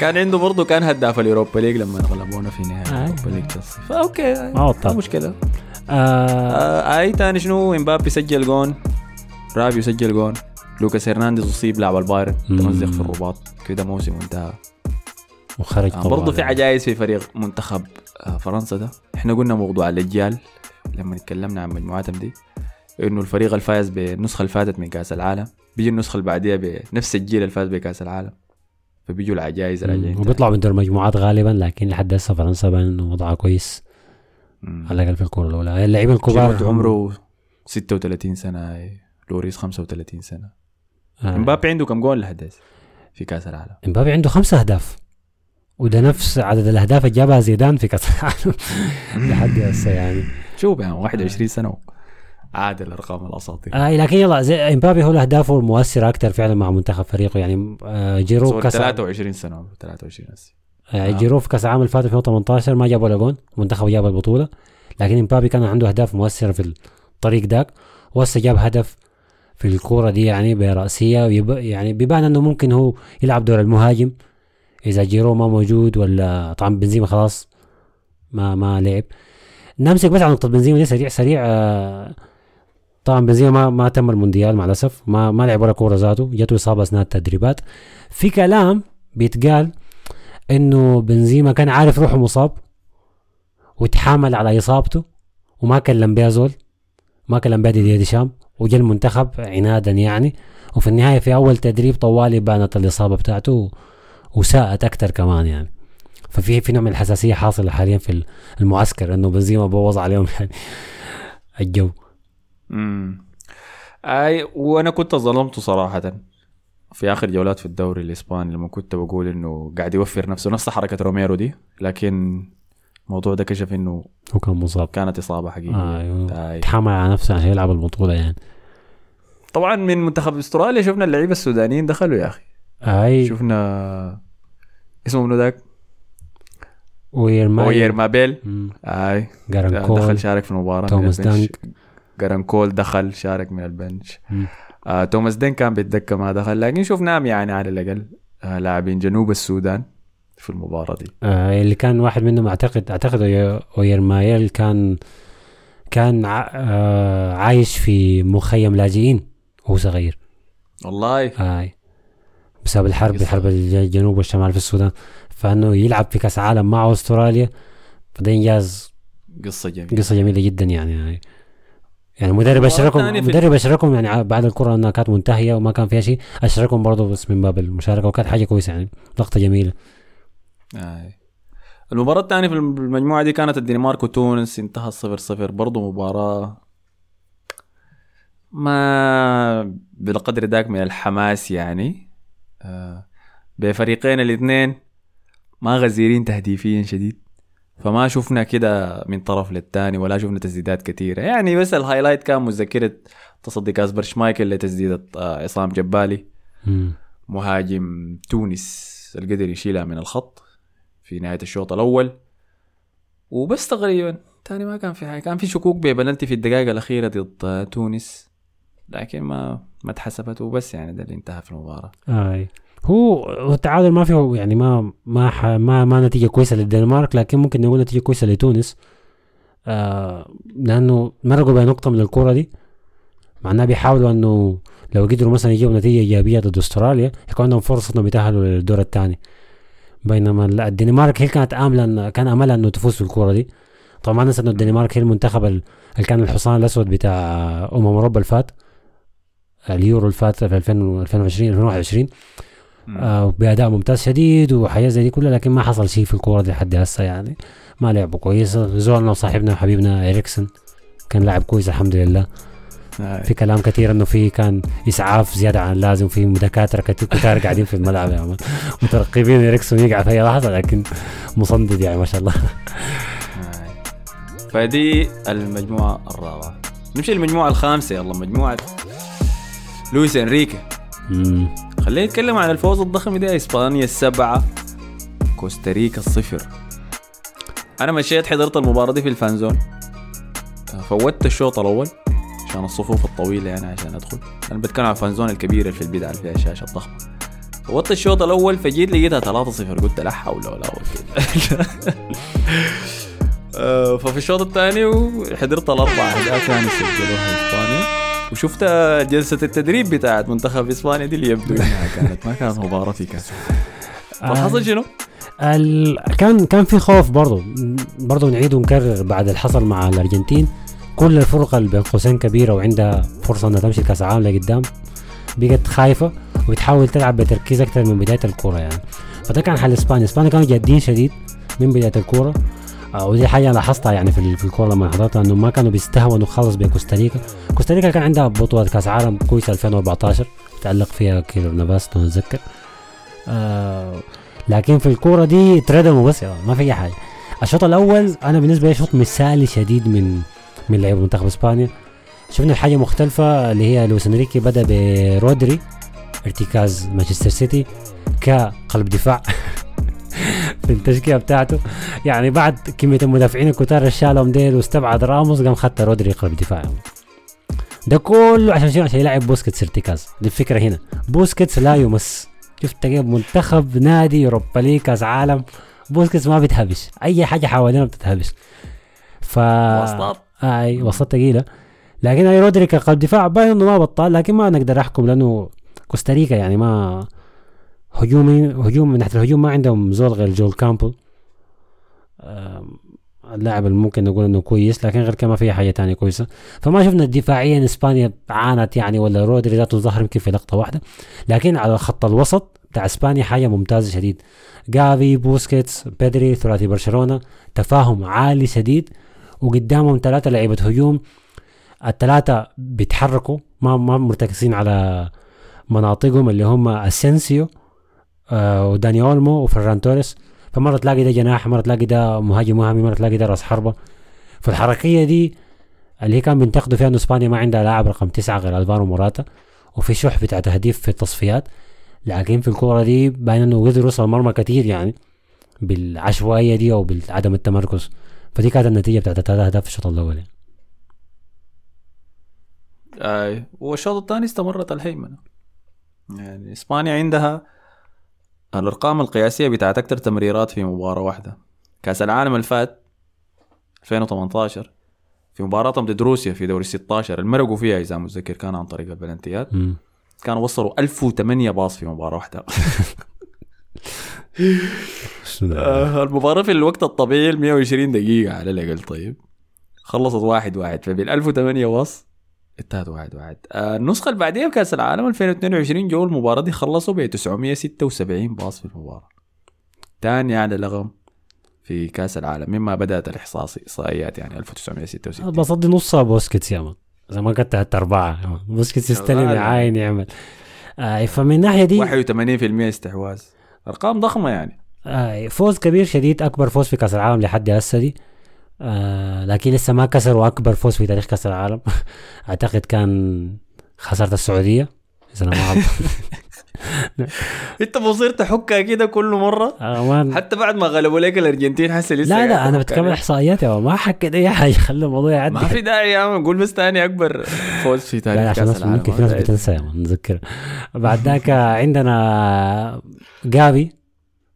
كان عنده برضه كان هداف ال Europa League لما غلبونا في نهائي آه. ال Europa League. تشيلسي ف okay ما بطل مشكلة. آه. آه أي تاني شنو؟ إمبابي سجل جون. رابيو سجل جون. لوكاس هرنانديز أصيب لاعب البايرن. تمزق في الرباط. كده موسم انتهى. وخرج آه برضه في عجائز في فريق منتخب فرنسا ده إحنا قلنا موضوع الأجيال لما اتكلمنا عن مجموعاتهم دي إنه الفريق الفايز بالنسخة اللي فاتت من كأس العالم بيجي النسخة اللي بعديها بنفس الجيل اللي فاز بكأس العالم فبيجوا العجائز مم. وبيطلعوا من دور مجموعات غالبا لكن لحد هسه فرنسا بان انه وضعها كويس. على الأقل في الكوره الأولى اللعيبة الكبار عمره 36 سنة. لوريس 35 سنة آه. إمبابي عنده كم جول لحد هسه في كأس العالم إمبابي عنده خمسة أهداف وده نفس عدد الأهداف اللي جابها زيدان في كأس العالم. *laughs* لحد هسه يعني. شوف يعني 21 سنة عادل أرقام الأساطير. آه لكن يلا إمبابي هو اهدافه المؤثره أكثر فعلا مع منتخب فريقه. يعني آه جيرو كأس 23 سنة عمره 23 هسه آه جيرو في كأس العالم اللي فات 2018 ما جاب ولا جون. منتخبه جاب البطولة. لكن إمبابي كان عنده أهداف مؤثرة في الطريق داك. وهسه جاب هدف في الكورة دي يعني برأسية. يعني بيبان إنه ممكن هو يلعب دور المهاجم. إذا جيرو ما موجود ولا طبعا بنزيما خلاص ما ما لعب. نمسك بس على نقطة بنزيما دي سريع سريع آه طبعا بنزيما ما ما تم المونديال مع الأسف ما ما لعب ولا كورة ذاته جاته إصابة أثناء التدريبات. في كلام بيتقال إنه بنزيما كان عارف روحه مصاب وتحامل على إصابته وما كلم بيها زول ما كلم بيها دي ديشام وجا المنتخب عنادا يعني. وفي النهاية في أول تدريب طوالي بانت الإصابة بتاعته وساءت أكثر كمان يعني. ففي في نوع من الحساسية حاصلة حاليا في المعسكر إنه بنزيما بوظ عليهم *laughs* يعني الجو. امم أي وأنا كنت ظلمته صراحة في آخر جولات في الدوري الإسباني لما كنت بقول إنه قاعد يوفر نفسه نفس حركة روميرو دي لكن الموضوع ده كشف إنه هو كان مصاب. كانت إصابة حقيقية. آه أيوه. آي. تحامل على نفسه عشان يلعب البطولة يعني. طبعا من منتخب أستراليا شفنا اللعيبة السودانيين دخلوا يا أخي. اي شفنا اسمه منو ذاك اوير مابيل مم. اي جارانج كول دخل شارك في المباراه توماس. دينج. جارانج كول دخل شارك من البنش. آه توماس دينج كان بيتذكر ما دخل لكن شفناهم يعني على الاقل آه لاعبين جنوب السودان في المباراة دي. آه اللي كان واحد منهم اعتقد أعتقد أوير مابيل كان كان ع- آه عايش في مخيم لاجئين وهو صغير. والله. آه بسبب الحرب قصة. حرب الجنوب والشمال في السودان فإنه يلعب في كأس عالم مع أستراليا فده انجاز قصة جميلة قصة جميلة جدا يعني يعني, يعني مدرب اشركم مدرب اشركم يعني بعد الكرة إنها كانت منتهية وما كان فيها شيء اشركم برضه بس من باب المشاركة وكانت حاجة كويسة يعني لقطة جميلة آه. المباراة الثانية في المجموعة دي كانت الدنمارك وتونس انتهى صفر صفر برضو مباراة ما بالقدر ذاك من الحماس يعني. بفريقين الاثنين ما غزيرين تهديفيا شديد. فما شفنا كده من طرف للتاني ولا شفنا تسديدات كثيرة يعني بس ال highlight كان مذكرة تصدي كاسبر شمايكل لتسديدة آه، عصام جبالي. مهاجم تونس اللي قدر يشيلها من الخط في نهاية الشوط الأول. وبس تقريبا تاني ما كان في حاجة. كان في شكوك ببلنتي في الدقائق الأخيرة ضد تونس. لكن ما ما اتحسبت وبس يعني ده اللي انتهى في المباراة. آي. هو التعادل ما فيه يعني ما ما ح ما ما نتيجة كويسة للدنمارك لكن ممكن نقول نتيجة كويسة لتونس. آه لأنه مرقوا بنقطه من الكوره دي. معناه بيحاولوا إنه لو قدروا مثلا يجيبوا نتيجة إيجابية ضد أستراليا يكون عندهم فرصة إنهم يتأهلوا للدور الثاني. بينما الدنمارك هي كانت آملة إن- كان املها إنه تفوز في الكوره دي. طبعا ما ننسى إنه الدنمارك هي المنتخب ال- اللي كان الحصان الأسود بتاع أمم أوروبا اللي فات. اليورو فات في 2000 2020 2021 آه باداء ممتاز شديد وحياة زي دي كلها لكن ما حصل شيء في الكورة دي لحد هسه يعني. ما لعبوا كويس. زولنا وصاحبنا وحبيبنا إريكسن كان لاعب كويس الحمد لله. آه. في كلام كثير إنه في كان إسعاف زيادة عن اللازم في دكاتره كتار قاعدين في الملعب يعني *laughs* مترقبين اريكسون يقع في أي لحظة لكن مصندد يعني ما شاء الله. آه. فدي المجموعة الرابعة. نمشي للمجموعة الخامسة. يلا مجموعة لويس انريكي. خلينا نتكلم عن الفوز الضخم ده إسبانيا السبعة كوستاريكا الصفر أنا مشيت حضرت المباراة دي في ال fan zone. فوتت الشوط الأول عشان الصفوف الطويلة يعني عشان أدخل. أنا بتكلم عن ال fan zone الكبيرة اللي في البداية اللي فيها الشاشة الضخمة. فوتت الشوط الأول فجيت لقيتها 3-0 قلت لا حول ولا قوة كده *laughs* آه، ففي الشوط الثاني حضرت الاربع اهداف يعني سجلوها إسبانيا. وشفت جلسة التدريب بتاعت منتخب إسبانيا دي اللي يبدو إنها *laughs* كانت ما كانت مباراة في كاس فحصل شنو؟ ال... كان كان في خوف برضه برضه نعيد ونكرر بعد اللي حصل مع الأرجنتين. كل الفرق اللي بين قوسين كبيرة وعندها فرصة إنها تمشي كأس العالم لقدام بقت خايفة وبتحاول تلعب بتركيز أكثر من بداية الكورة يعني. فده كان حل إسبانيا. إسبانيا كانوا جادين شديد من بداية الكورة. آه، ودي حاجة لاحظتها يعني في ال- في الكورة لما حضرتها إنه ما كانوا بيستهونوا خالص بكوستاريكا. كوستاريكا كان عندها بطولة كأس عالم كويسه 2014 تعلق فيها كيلو نافاس لو نتذكر آه لكن في الكورة دي تردموا بس ما في أي حاجة. الشوط الأول أنا بالنسبة لي شوط مثالي شديد من من لعيبة منتخب إسبانيا. شفنا حاجة مختلفة اللي هي لويس إنريكي بدأ برودري ارتكاز مانشستر سيتي كقلب دفاع. *laughs* في التشكيلة بتاعته. يعني بعد كمية المدافعين الكتار اللي شالهم ديل واستبعد راموس قام خدت رودري قلب دفاع ده كله عشان شنو؟ عشان يلعب بوسكيتس ارتكاز. دي الفكرة هنا. بوسكيتس لا يمس. شفت منتخب نادي Europa League كاس عالم؟ بوسكيتس ما بتهبش أي حاجة حوالينا بتتهبش. ف وسطات. أي وسط ثقيله لكن أي رودري كقلب دفاع باين انه ما بطال لكن ما نقدر أحكم لأنه كوستاريكا يعني ما هجومي هجوم من ناحية الهجوم ما عندهم زول غير جول كامبل. اللاعب اللي ممكن نقول إنه كويس لكن غير كده ما فيها حاجة تانية كويسة. فما شفنا دفاعيا إسبانيا عانت يعني ولا رودري ذاته ظهر يمكن في لقطة واحدة. لكن على خط الوسط بتاع إسبانيا حاجة ممتازة شديد. جافي بوسكيتس بيدري ثلاثي برشلونة تفاهم عالي شديد. وقدامهم ثلاثة لعيبة هجوم. الثلاثة بيتحركوا ما ما مرتكزين على مناطقهم اللي هم أسينسيو. وداني أولمو وفران توريس. فمرة تلاقي ده جناح مرة تلاقي ده مهاجم وهمي مرة تلاقي ده راس حربة. فالحركية دي اللي هي كان بينتقدوا فيها إنه إسبانيا ما عندها لاعب رقم تسعة غير الفارو موراتا. وفي شح بتاع تهديف في التصفيات. لكن في الكورة دي باين إنه قدر يوصل المرمى كتير يعني بالعشوائية دي أو بعدم التمركز. فدي كانت النتيجة بتاعت الثلاث أهداف في الشوط الأول. يعني. اي والشوط الثاني استمرت الهيمنة. يعني إسبانيا عندها الأرقام القياسية بتاعت أكثر تمريرات في مباراة واحدة. كأس العالم الفات 2018 في مباراتهم ضد روسيا في دوري 16 المرقوا فيها إذا متذكر كان عن طريق البلنتيات. كانوا وصلوا 1008 باص في مباراة واحدة. *laughs* آه، المباراة في الوقت الطبيعي 120 دقيقة على الأقل طيب. خلصت واحد واحد فبال 1008 باص انتهت واحد واحد. آه، النسخة اللي بعديها بكأس العالم 2022 جو المباراة دي خلصوا ب 976 باص في المباراة. تاني أعلى رقم في كأس العالم مما بدأت الإحصائيات يعني 1966 بصي دي نصها بوسكيتس يا مان. إذا ما كنت يا مان. بوسكيتس يستلم. يعاين يعمل. آه فمن الناحيه دي 81% استحواذ. أرقام ضخمة يعني. آه فوز كبير شديد أكبر فوز في كأس العالم لحد هسه دي. آه لكن لسه ما كسروا أكبر فوز في تاريخ كأس العالم. *laughs* أعتقد كان خسارة السعودية إذا أنا ما *laughs* أنت مصير تحكها كده كل مرة؟ آه ما حتى بعد ما غلبوا لك الأرجنتين حاسه لسه لا لا أنا تفكر بتكلم إحصائيات يا. ما حكيت اي حاجة خلي الموضوع يعدي. ما في داعي يا عم. قول بس تاني أكبر فوز في تاريخ لا عشان ممكن في ناس بتنسى يا مان نذكر بعد ذاك عندنا جافي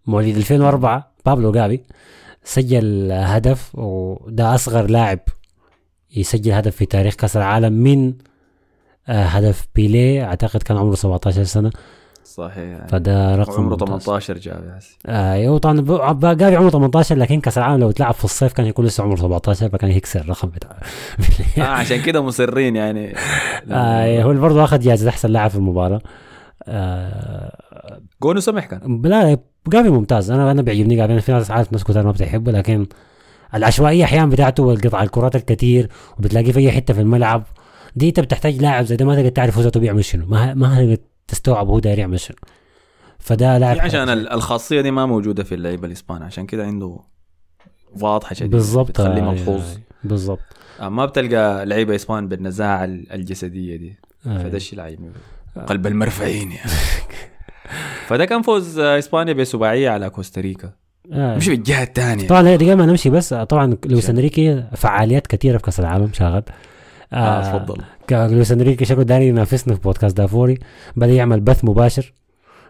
مواليد 2004 بابلو جافي. سجل هدف وده أصغر لاعب يسجل هدف في تاريخ كأس العالم من آه، هدف بيليه أعتقد كان عمره 17 سنة صحيح يعني. فده رقم عمره ممتاز. 18 جاب حسي. أيوه طبعا جافي عمره 18 لكن كأس العالم لو اتلعب في الصيف كان يكون لسه عمره 17 فكان يكسر الرقم بتاع *laughs* آه عشان كده مصرين يعني آه هو برضه أخذ جائزة أحسن لاعب في المباراة آه جونو سمح كان. لا جافي ممتاز. أنا أنا بيعجبني جافي في ناس عارف ناس ما بتحبه لكن العشوائية أحيانا بتاعته والقطع الكرات الكتير وبتلاقيه في أي حتة في الملعب. دي أنت بتحتاج لاعب زي ده ما تقدر تعرف هو بيعمل شنو. ما ما تقدر تستوعب هو داير يعمل شنو. فده لاعب عشان ال- الخاصية دي ما موجودة في اللعيبة الاسبان عشان كده عنده واضحة شديد بالضبط. بتخليه آه، ملحوظ. آه، بالضبط. آه، ما بتلقى لعيبة اسبان بالنزاعة ال- الجسدية دي. آه. فده الشيء اللي عاجبني قلب المرفعين يعني. *laughs* فده كان فوز آه، إسبانيا بسباعية على كوستاريكا. آه. مش بالجهة الثانية طبعا قبل ما نمشي بس. طبعا لويس إنريكي فعاليات كثيره في كأس العالم شاغل آه تفضل. كان لويس إنريكي شكله داير ينافسنا في بودكاست دافوري. بدأ يعمل بث مباشر.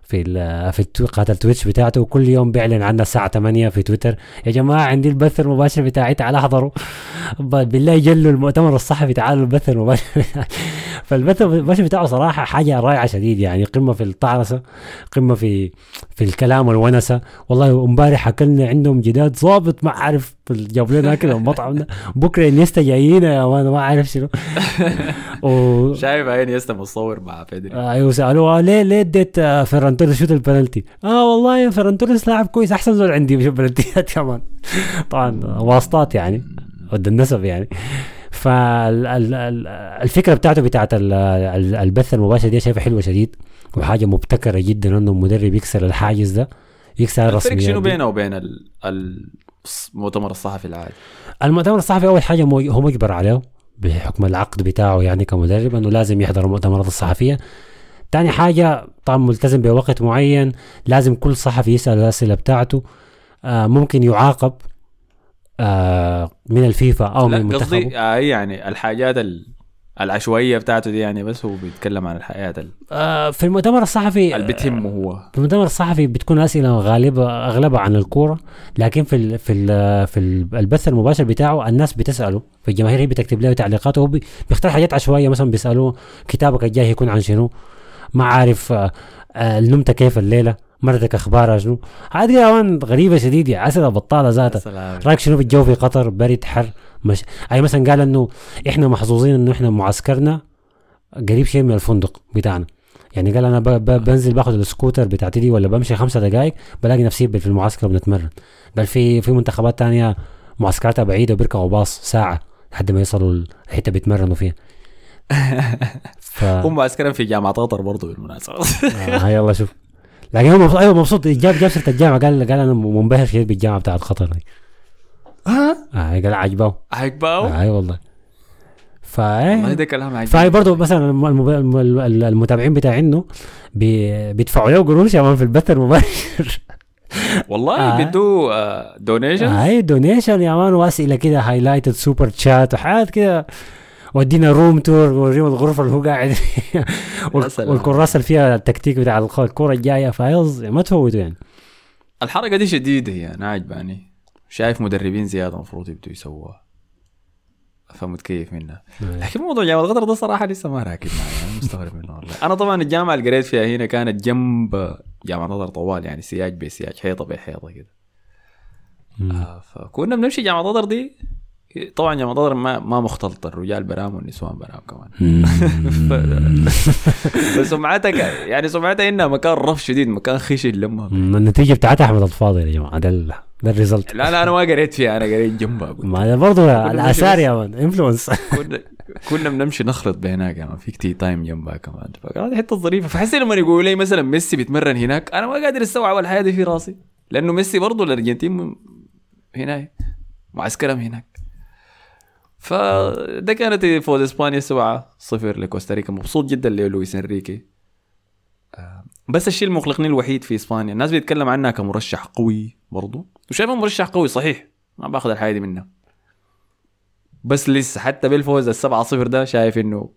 في ال- في قناه التويتش بتاعته وكل يوم بيعلن عنها الساعة 8 في تويتر. يا جماعة عندي البث المباشر بتاعي تعالوا احضروا *laughs* بالله خلوا المؤتمر الصحفي تعالوا البث المباشر *laughs* فالبث المباشر بتاعه صراحة حاجة رائعة شديد يعني قمة في التعرسة قمة في في الكلام والونسة. والله امبارح أكلنا عندهم جداد ظابط ما عارف جاب لنا أكل المطعم ده. *laughs* بكرة إنيستا جايين يا مان ما عارف شنو. و... شايف إنيستا مصور مع بيدري أيوه سالوه ليه ليه اديت آه، فيران توريس شوت البنالتي؟ آه والله فيران توريس لاعب كويس. أحسن زول عندي بشوف بنالتيات *laughs* كمان. طبعا واسطات يعني. ود النسب يعني. فالفكرة بتاعته بتاعت ال- ال- البث المباشر دي شايفها حلوة شديد. وحاجة مبتكرة جدا إنه المدرب يكسر الحاجز ده يكسر الفرق الرسميات شنو. بينه وبين ال- ال- المؤتمر الصحفي العادي؟ المؤتمر الصحفي أول حاجة هو مجبر عليه بحكم العقد بتاعه يعني كمدرب إنه لازم يحضر المؤتمرات الصحفية. تاني حاجة طبعا ملتزم بوقت معين لازم كل صحفي يسأل الأسئلة بتاعته آه ممكن يعاقب آه من الفيفا أو من المنتخب قصدي آه يعني الحاجات ال- العشوائية بتاعته دي يعني بس هو بيتكلم عن الحياة ال- آه في المؤتمر الصحفي اللي بتهمه هو. في المؤتمر الصحفي بتكون أسئلة غالبة أغلبها عن الكورة لكن في ال في ال في ال- البث المباشر بتاعه الناس بتسأله فالجماهير هي بتكتب له تعليقات وهو بي- بيختار حاجات عشوائية مثلا بيسألوه كتابك الجاي يكون عن شنو؟ ما عارف آه، آه، نمت كيف الليلة مرتك أخبارها شنو؟ هذه كمان غريبة شديد يعني اسئله بطالة ذاتها. رايك شنو في الجو في قطر؟ برد حر مش. أي مثلا قال إنه إحنا محظوظين إنه إحنا معسكرنا قريب شيء من الفندق بتاعنا. يعني قال أنا ب... ب... بنزل باخذ السكوتر بتاعتي دي ولا بمشي خمسة دقائق بلاقي نفسي في المعسكر بنتمرن قال في في منتخبات تانية معسكراتها بعيدة بيركبوا باص ساعة لحد ما يوصلوا الحتة بيتمرنوا فيها. *laughs* ف هم معسكرا في جامعة قطر برضه بالمناسبة. آه يلا شوف. لكن هو مبسوط أيوه مبسوط. جاب جاب سيرة الجامعة. قال قال أنا منبهر شديد بالجامعة بتاعت قطر دي ها؟ آه قال عاجباه عاجباهو آه اي والله. والله فا ده كلام عجيب. فهي برضه مثلا الم- الم- الم- المتابعين بتاعينه بي- بيدفعوا له قروش يا مان في البث المباشر. والله آه. بدوا donation هاي donation يا مان. واسئلة كده highlighted super chat وحاجات كده. ودينا room tour وريهم الغرفة اللي هو قاعد *laughs* فيها. والكراسة اللي فيها التكتيك بتاع الكوره الجاية فايز ما تفوتوا يعني. الحركة دي شديدة هي أنا عجباني شايف مدربين زيادة المفروض يبدوا يسووها. فمتكيف منها. لكن موضوع جامعه قطر ده صراحة لسه ما راكب معي أنا مستغرب منه والله. أنا طبعا الجامعة اللي قريت فيها هنا كانت جنب جامعة قطر طوال يعني سياج بسياج حيطة بحيطة كده. آه فكنا بنمشي جامعة قطر دي طبعا جامعه قطر ما ما مختلطة الرجال برام والنسوان برام كمان. *laughs* فسمعتها ك- يعني سمعتها إنها مكان رف شديد مكان خشن لما. النتيجة بتاعتها أحمد الفاضل يا جماعة ده ده ال result. لا لا أنا ما قريت فيها أنا قريت جنبها. ما برضه الاثار يا مان influence كنا بنمشي نخلط بهناك يعني في tea time جنبها كمان. فكانت حتة ظريفة. فحسيت لما يقولوا لي مثلا ميسي بيتمرن هناك أنا ما قادر أستوعب الحياة دي في راسي لأنه ميسي برضه الأرجنتين هناك معسكرهم هناك. فده كانت فوز إسبانيا 7 0 لكوستاريكا. مبسوط جدا للويس إنريكي. آه، بس الشيء المقلقني الوحيد في إسبانيا الناس بيتكلم عنها كمرشح قوي برضه وشايفها مرشح قوي صحيح. ما باخذ الحاجة دي منها. بس لسه حتى بالفوز السبعة صفر ده شايف إنه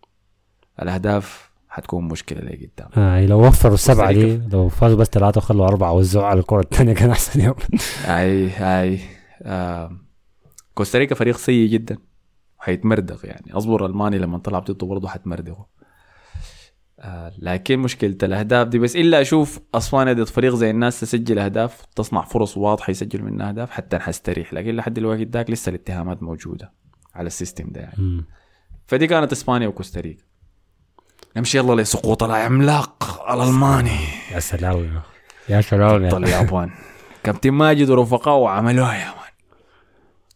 الأهداف حتكون مشكلة لقدام آه لو وفروا السبعه دي. لو فازوا بس ثلاثة وخلوا أربعة وزعوا على الكرة الثانية كان أحسن يوم. *laughs* أي أي. آه. كوستاريكا فريق سيء جدا. حيتمردغ يعني. أصبر ألمانيا لما طلع ضده برضه حتمردغوا آه لكن مشكلة الأهداف دي بس إلا أشوف أسبانيا ضد فريق زي الناس تسجل أهداف تصنع فرص واضحة يسجل منها أهداف حتى حستريح. لكن لحد الوقت داك لسه الاتهامات موجودة على السيستم ده يعني. مم. فدي كانت إسبانيا وكوستاريكا نمشي يلا لسقوط العملاق الألماني. يا سلام يا سلام يا اليابان كابتن ماجد ورفقائه عملوها يا مان.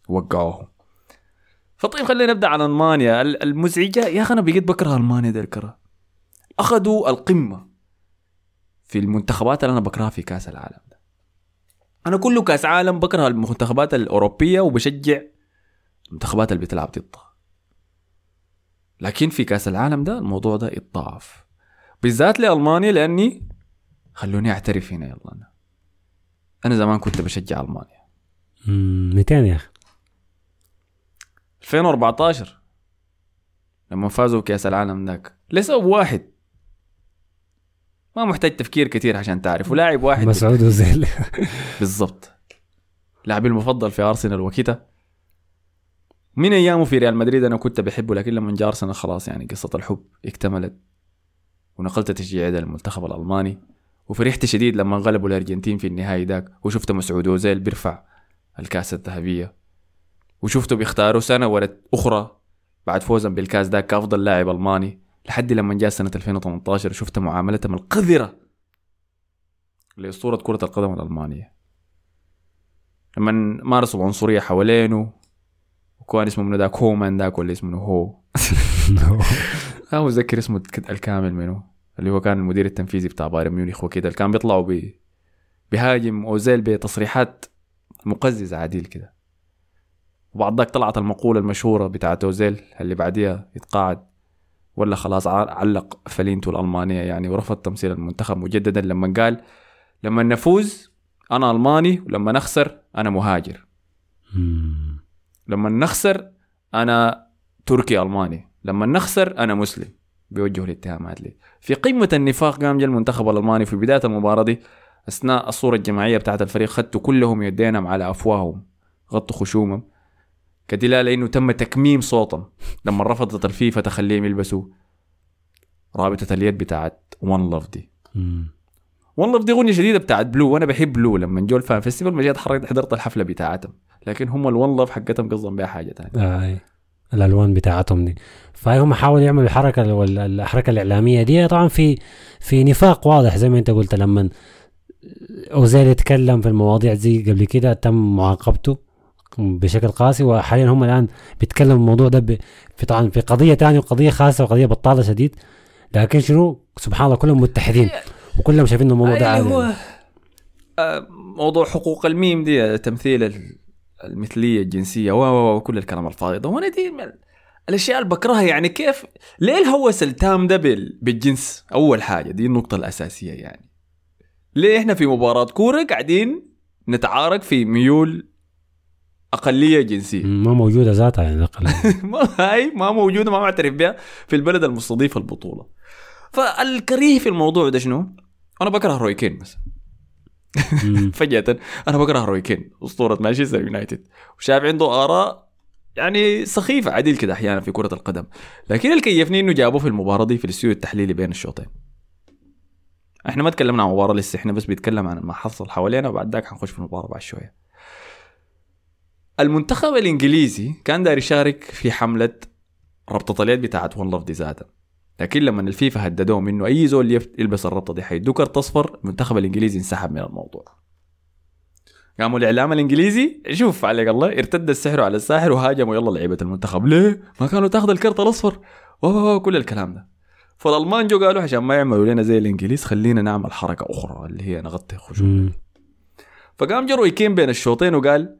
وقعوهم. فطيب خلينا نبدأ عن ألمانيا. ال- المزعجة يا أخي أنا بقيت بكره ألمانيا ده الكرة. أخذوا القمة في المنتخبات اللي أنا بكرهها في كأس العالم ده. أنا كله كأس عالم بكره المنتخبات الأوروبية وبشجع المنتخبات اللي بتلعب ضدها. لكن في كأس العالم ده الموضوع ده اتضاعف بالذات لألمانيا لأني خلوني أعترف هنا يلا أنا. أنا زمان كنت بشجع ألمانيا. 200 يا أخي. 2014 لما فازوا بكأس العالم ذاك. لسبب واحد. ما محتاج تفكير كثير عشان تعرف. ولاعب واحد. مسعود اوزيل *laughs* بالضبط. لاعبي المفضل في أرسنال وكده من أيامه في ريال مدريد أنا كنت بحبه لكن لما جاء أرسنال خلاص يعني قصة الحب اكتملت. ونقلت تشجيعي ده للمنتخب الألماني. وفرحت شديد لما غلبوا الأرجنتين في النهائي داك وشفت مسعود اوزيل بيرفع الكأس الذهبية. وشفته بيختاروا سنة ورا أخرى بعد فوزهم بالكاس داك كأفضل لاعب ألماني لحد لما جاء سنة 2018 شفت معاملتهم القذرة لأسطورة كرة القدم الألمانية. لما مارسوا العنصرية حوالينه وكان اسمه منو ذاك؟ هومان ذاك ولا اسمه هو. *laughs* ما متذكر اسمه الك- الكامل منه اللي هو كان المدير التنفيذي بتاع بايرن ميونخ وكده. اللي كان بيطلعوا ب بيهاجم أوزيل بتصريحات مقززة عديل كده. وبعد ذاك طلعت المقولة المشهورة بتاعت أوزيل اللي بعديها يتقاعد. ولا خلاص علق فلينته الألمانية يعني ورفض تمثيل المنتخب مجددا. لما قال لما نفوز أنا ألماني ولما نخسر أنا مهاجر. لما نخسر أنا تركي ألماني لما نخسر أنا مسلم. بيوجهوا الاتهامات لي. في قمة النفاق قام جا المنتخب الألماني في بداية المباراة دي أثناء الصورة الجماعية بتاعت الفريق خدتوا كلهم يدينهم على أفواههم غطوا خشومهم كدلالة إنه تم تكميم صوتهم لما رفضت الفيفا تخليهم يلبسوا رابطة اليد بتاعت one love دي. one love دي أغنية جديدة بتاعت بلو وأنا بحب بلو لما جو ال fan festival ما جيت حضرت حضرت الحفلة بتاعتهم. لكن هم ال one love حقتهم قصدهم بها حاجة ثانية آي. الالوان بتاعتهم دي. فهم حاولوا يعملوا الحركة الحركة الإعلامية دي. طبعا في في نفاق واضح زي ما أنت قلت. لما أوزيل يتكلم في المواضيع زي قبل كده تم معاقبته. بشكل قاسي وحاليا هم الآن بيتكلموا الموضوع ده ب- في طبعا في قضية ثانية وقضية خاصة وقضية بطالة شديد. لكن شنو؟ سبحان الله كلهم متحدين وكلهم شايفين الموضوع ده اللي عادي. هو آه، موضوع حقوق الميم دي تمثيل ال- المثلية الجنسية و وكل الكلام الفاضي ده وأنا دي الأشياء اللي بكرهها. يعني كيف؟ ليه الهوس التام ده بال- بالجنس أول حاجة. دي النقطة الأساسية يعني. ليه إحنا في مباراة كورة قاعدين انت عارف في ميول أقلية جنسية. ما موجودة ذاتها يعني الأقل. *laughs* ما هاي ما موجودة ما معترف بها في البلد المستضيف البطولة. فال crazy في الموضوع ده شنو؟ أنا بكره روي كين بس. مم. *laughs* فجأة أنا بكره روي كين أسطورة مانشستر يونايتد. وشايف عنده آراء يعني سخيفة عديل كده أحيانا في كرة القدم. لكن اللي كيفني إنه جابوه في المباراة دي في الاستوديو التحليلي بين الشوطين. إحنا ما تكلمنا عن المباراة لسه إحنا بس بيتكلم عن ما حصل حوالينا وبعد ذاك حنخش في المباراة بعد شوية. المنتخب الإنجليزي كان داير يشارك في حملة ربطة اليد بتاعت ون لاف دي ذاتها لكن لما الفيفا هددوهم إنه أي زول يلبس الربطة دي حيدوه كرت اصفر المنتخب الإنجليزي انسحب من الموضوع. قاموا الإعلام الإنجليزي شوف عليك الله ارتد السحر على الساحر وهاجموا يلا لعيبة المنتخب. ليه؟ ما كانوا تاخذ الكرت الأصفر. و- و- و- كل الكلام ده. فالالمان جو قالوا عشان ما يعملوا لنا زي الإنجليز خلينا نعمل حركة أخرى اللي هي نغطي خشوم مم. فقام جا روي كين بين الشوطين وقال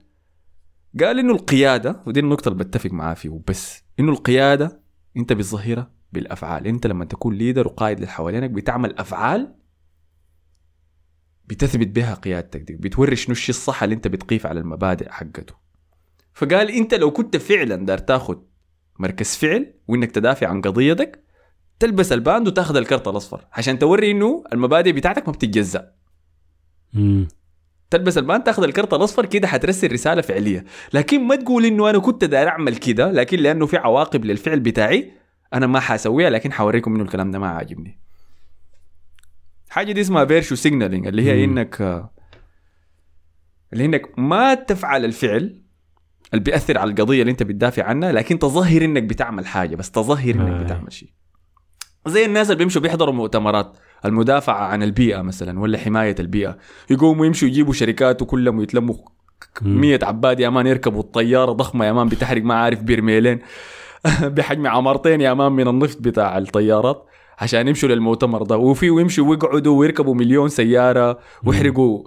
قال إنه القيادة ودي النقطة اللي بتفق معاه فيه وبس. إنه القيادة أنت بتظهرها بالأفعال. أنت لما تكون leader وقائد اللي حوالينك بتعمل أفعال بتثبت بها قيادتك دي بتوري شنو الشيء الصح اللي أنت بتقيف على المبادئ حقته. فقال أنت لو كنت فعلا داير تاخد مركز فعل وإنك تدافع عن قضيتك تلبس ال band وتاخذ الكرت الأصفر. عشان توري إنه المبادئ بتاعتك ما بتتجزأ. مم. تلبس ال band تاخذ الكرت الاصفر كده حترسل رسالة فعلية لكن ما تقول إنه أنا كنت داير أعمل كده لكن لأنه في عواقب للفعل بتاعي أنا ما حاسويها لكن حوريكم إنه الكلام ده ما عاجبني حاجة دي اسمها virtue signaling اللي هي مم. إنك اللي إنك ما تفعل الفعل اللي بيأثر على القضية اللي أنت بتدافع عنها لكن تظهر إنك بتعمل حاجة بس تظهر إنك آه. بتعمل شيء زي الناس اللي بيمشوا بيحضروا مؤتمرات المدافعة عن البيئة مثلا ولا حماية البيئة. يقوموا يمشوا يجيبوا شركات وكلهم يتلموا مم. 100 عباد يا مان يركبوا الطيارة ضخمة يا مان بتحرق ما عارف برميلين *laughs* بحجم عمارتين يا مان من النفط بتاع الطيارات عشان يمشوا للمؤتمر ده. وفي يمشوا ويقعدوا ويركبوا مليون سيارة ويحرقوا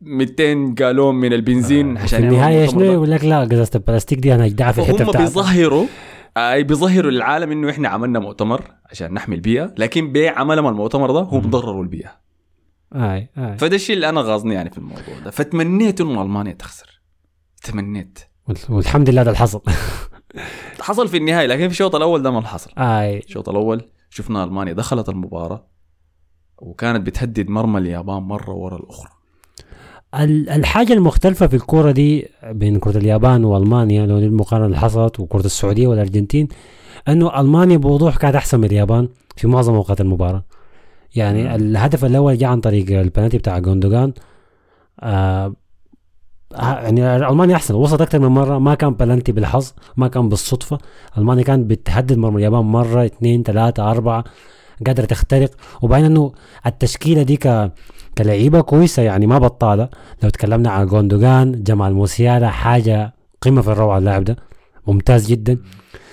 200 جالون من البنزين في عشان يعملوا النهاية شنو. يقول لك لا قزازه البلاستيك دي أنا أجدعها في الحته بتاعتها. بيظهروا أي بيظهروا للعالم إنه إحنا عملنا مؤتمر عشان نحمي البيئة لكن بعملهم المؤتمر ده هم ضرروا البيئه أي أي. فده الشيء اللي أنا غاظني يعني في الموضوع ده. فتمنيت إنه ألمانيا تخسر. تمنيت. وال- والحمد لله ده اللي حصل *laughs* حصل في النهاية لكن في الشوط الأول ده ما حصل أي. الشوط الأول شفنا ألمانيا دخلت المباراة وكانت بتهدد مرمى اليابان مرة ورا الأخرى. ال- الحاجة المختلفة في الكورة دي بين كرة اليابان وألمانيا لو دي المقارنة اللي حصلت وكرة السعودية والأرجنتين أنه ألمانيا بوضوح كانت أحسن من اليابان في معظم أوقات المباراة. يعني. الهدف الأول جاء عن طريق البنالتي بتاع جوندوجان. آه آه، يعني ألمانيا أحسن وصلت أكثر من مرة ما كان بلنتي بالحظ ما كان بالصدفة. ألمانيا كانت بتهدد مرمى اليابان مرة اثنين ثلاثة أربعة قادرة تخترق. وبعدين أنه التشكيلة دي ك- كلعيبة كويسة يعني ما بطالة. لو اتكلمنا عن جوندوجان جمال موسيالا حاجة قمة في الروعة اللاعب ده. ممتاز جدا.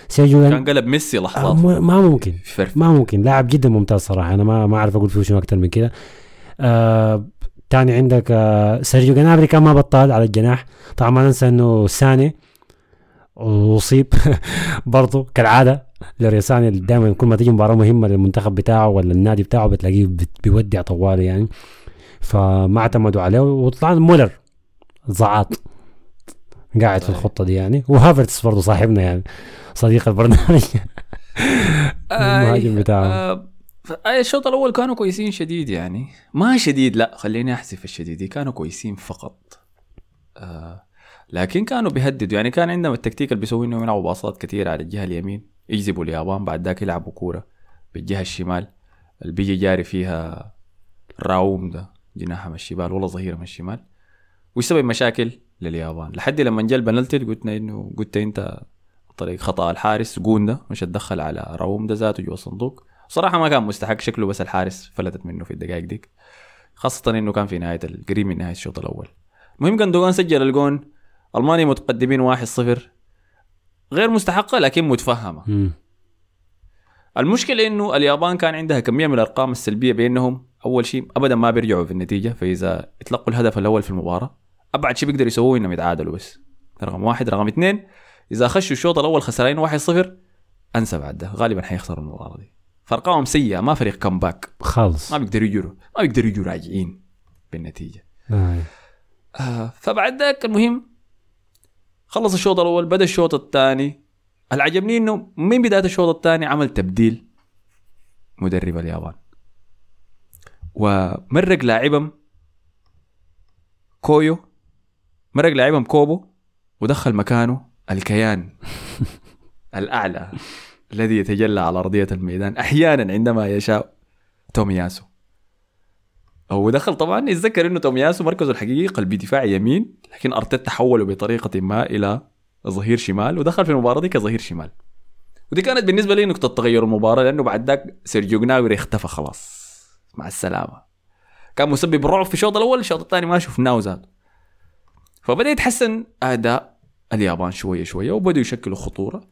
سيرجيو كان قلب ميسي آه، لحظات. م- ما ممكن. ما ممكن. لاعب جدا ممتاز صراحة. أنا ما ما أعرف أقول فيه شنو أكتر من كده. آه تاني عندك آه سيرجيو جنابري كان ما بطال على الجناح. طبعا ما ننسى إنه ساني أصيب *laughs* برضه كالعادة. لوريساني دائما كل ما تيجي مباراة مهمة للمنتخب بتاعه ولا النادي بتاعه بتلاقيه بت- بيودع طوالي يعني. فما اعتمدوا عليه وطلع مولر زعاط قاعد في. الخطة دي يعني. وهافرتس برضه صاحبنا يعني صديق البرنامج. *laughs* المهاجم بتاعهم. آه الشوط الأول كانوا كويسين شديد يعني. ما شديد لا خليني أحذف الشديد كانوا كويسين فقط. آه لكن كانوا بيهددوا يعني. كان عندهم التكتيك اللي بيسوي إنهم يلعبوا باصات كثير على الجهة اليمين يجذبوا اليابان بعد ذاك يلعبوا كورة بالجهة الشمال. اللي بيجي جاري فيها راوم ده. جناحها من الشمال ولا ظهيره من الشمال. ويسبب مشاكل؟ لليابان. لحد لما جاء البنالتي قلنا إنه قلت أنت طريق خطأ الحارس جوندا مش اتدخل على راوم ده ذاته جوا الصندوق صراحة ما كان مستحق شكله بس الحارس فلتت منه في الدقائق ديك. خاصة إنه كان في نهاية القريب من نهاية الشوط الأول. المهم جندوجان سجل الجون. ألمانيا متقدمين 1-0 غير مستحقة لكن متفهمة. المشكلة إنه اليابان كان عندها كمية من الأرقام السلبية بانهم أول شيء ابدا ما بيرجعوا في النتيجة فإذا اتلقوا الهدف الأول في المباراة أبعد شيء بيقدروا يسووه إنهم يتعادلوا بس. رقم واحد رقم اثنين إذا خشوا الشوط الأول خسرانين 1-0 أنسى بعد ده غالبا حيخسروا المباراة دي. فارقامهم سيئة ما فريق كمباك خالص. ما بيقدروا يجروا ما بيقدروا يجوا راجعين بالنتيجة. آه. آه فبعد ذاك المهم خلص الشوط الأول بدأ الشوط الثاني. اللي عجبني إنه من بداية الشوط الثاني عمل تبديل مدرب اليابان. ومرق لاعبهم كويو مرق لاعبهم كوبو ودخل مكانه الكيان *laughs* الأعلى الذي يتجلى على أرضية الميدان أحيانا عندما يشاء تومياسو. هو دخل طبعا يتذكر إنه تومياسو مركزه الحقيقي قلبي دفاع يمين لكن أرتيتا حوله بطريقة ما إلى ظهير شمال ودخل في المباراة دي كظهير شمال. ودي كانت بالنسبة لي نقطة تغير المباراة لأنه بعد ذاك سيرجيو جناوري اختفى خلاص. مع السلامة. كان مسبب رعب في الشوط الأول الشوط الثاني ما شفناه ذاته فبدأ يتحسن أداء اليابان شوية شوية وبدوا يشكلوا خطورة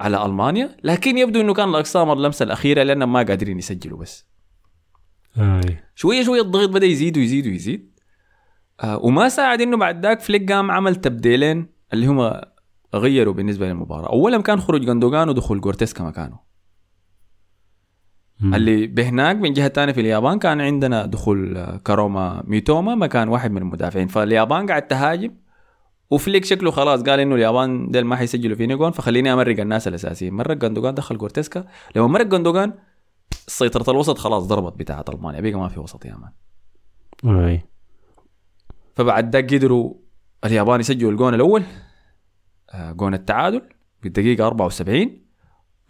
على ألمانيا لكن يبدو إنه كان الأقسام اللمسة الأخيرة لانهم ما قادرين يسجلوا بس. آه. شوية شوية الضغط بدأ يزيد ويزيد ويزيد. آه وما ساعد إنه بعد ذاك فليك قام عمل تبديلين اللي هم غيروا بالنسبة للمباراة. اولا كان خروج جندوجان ودخول جورتيسكا مكانه مم. اللي بهناك من جهة ثانية في اليابان كان عندنا دخول آه، كاروما ميتوما مكان واحد من المدافعين. فاليابان قاعد تهاجم وفليك شكله خلاص قال إنه اليابان ديل ما حيسجلوا فيني جون فخليني أمرق الناس الأساسيين. مرق جندوجان دخل جورتيسكا لما مرق جندوجان سيطرة الوسط خلاص ضربت بتاعة ألمانيا. بقى ما في وسط يا man. آه. فبعد ذاك قدروا اليابان يسجلوا الجون الأول آه، جون التعادل في الدقيقه 74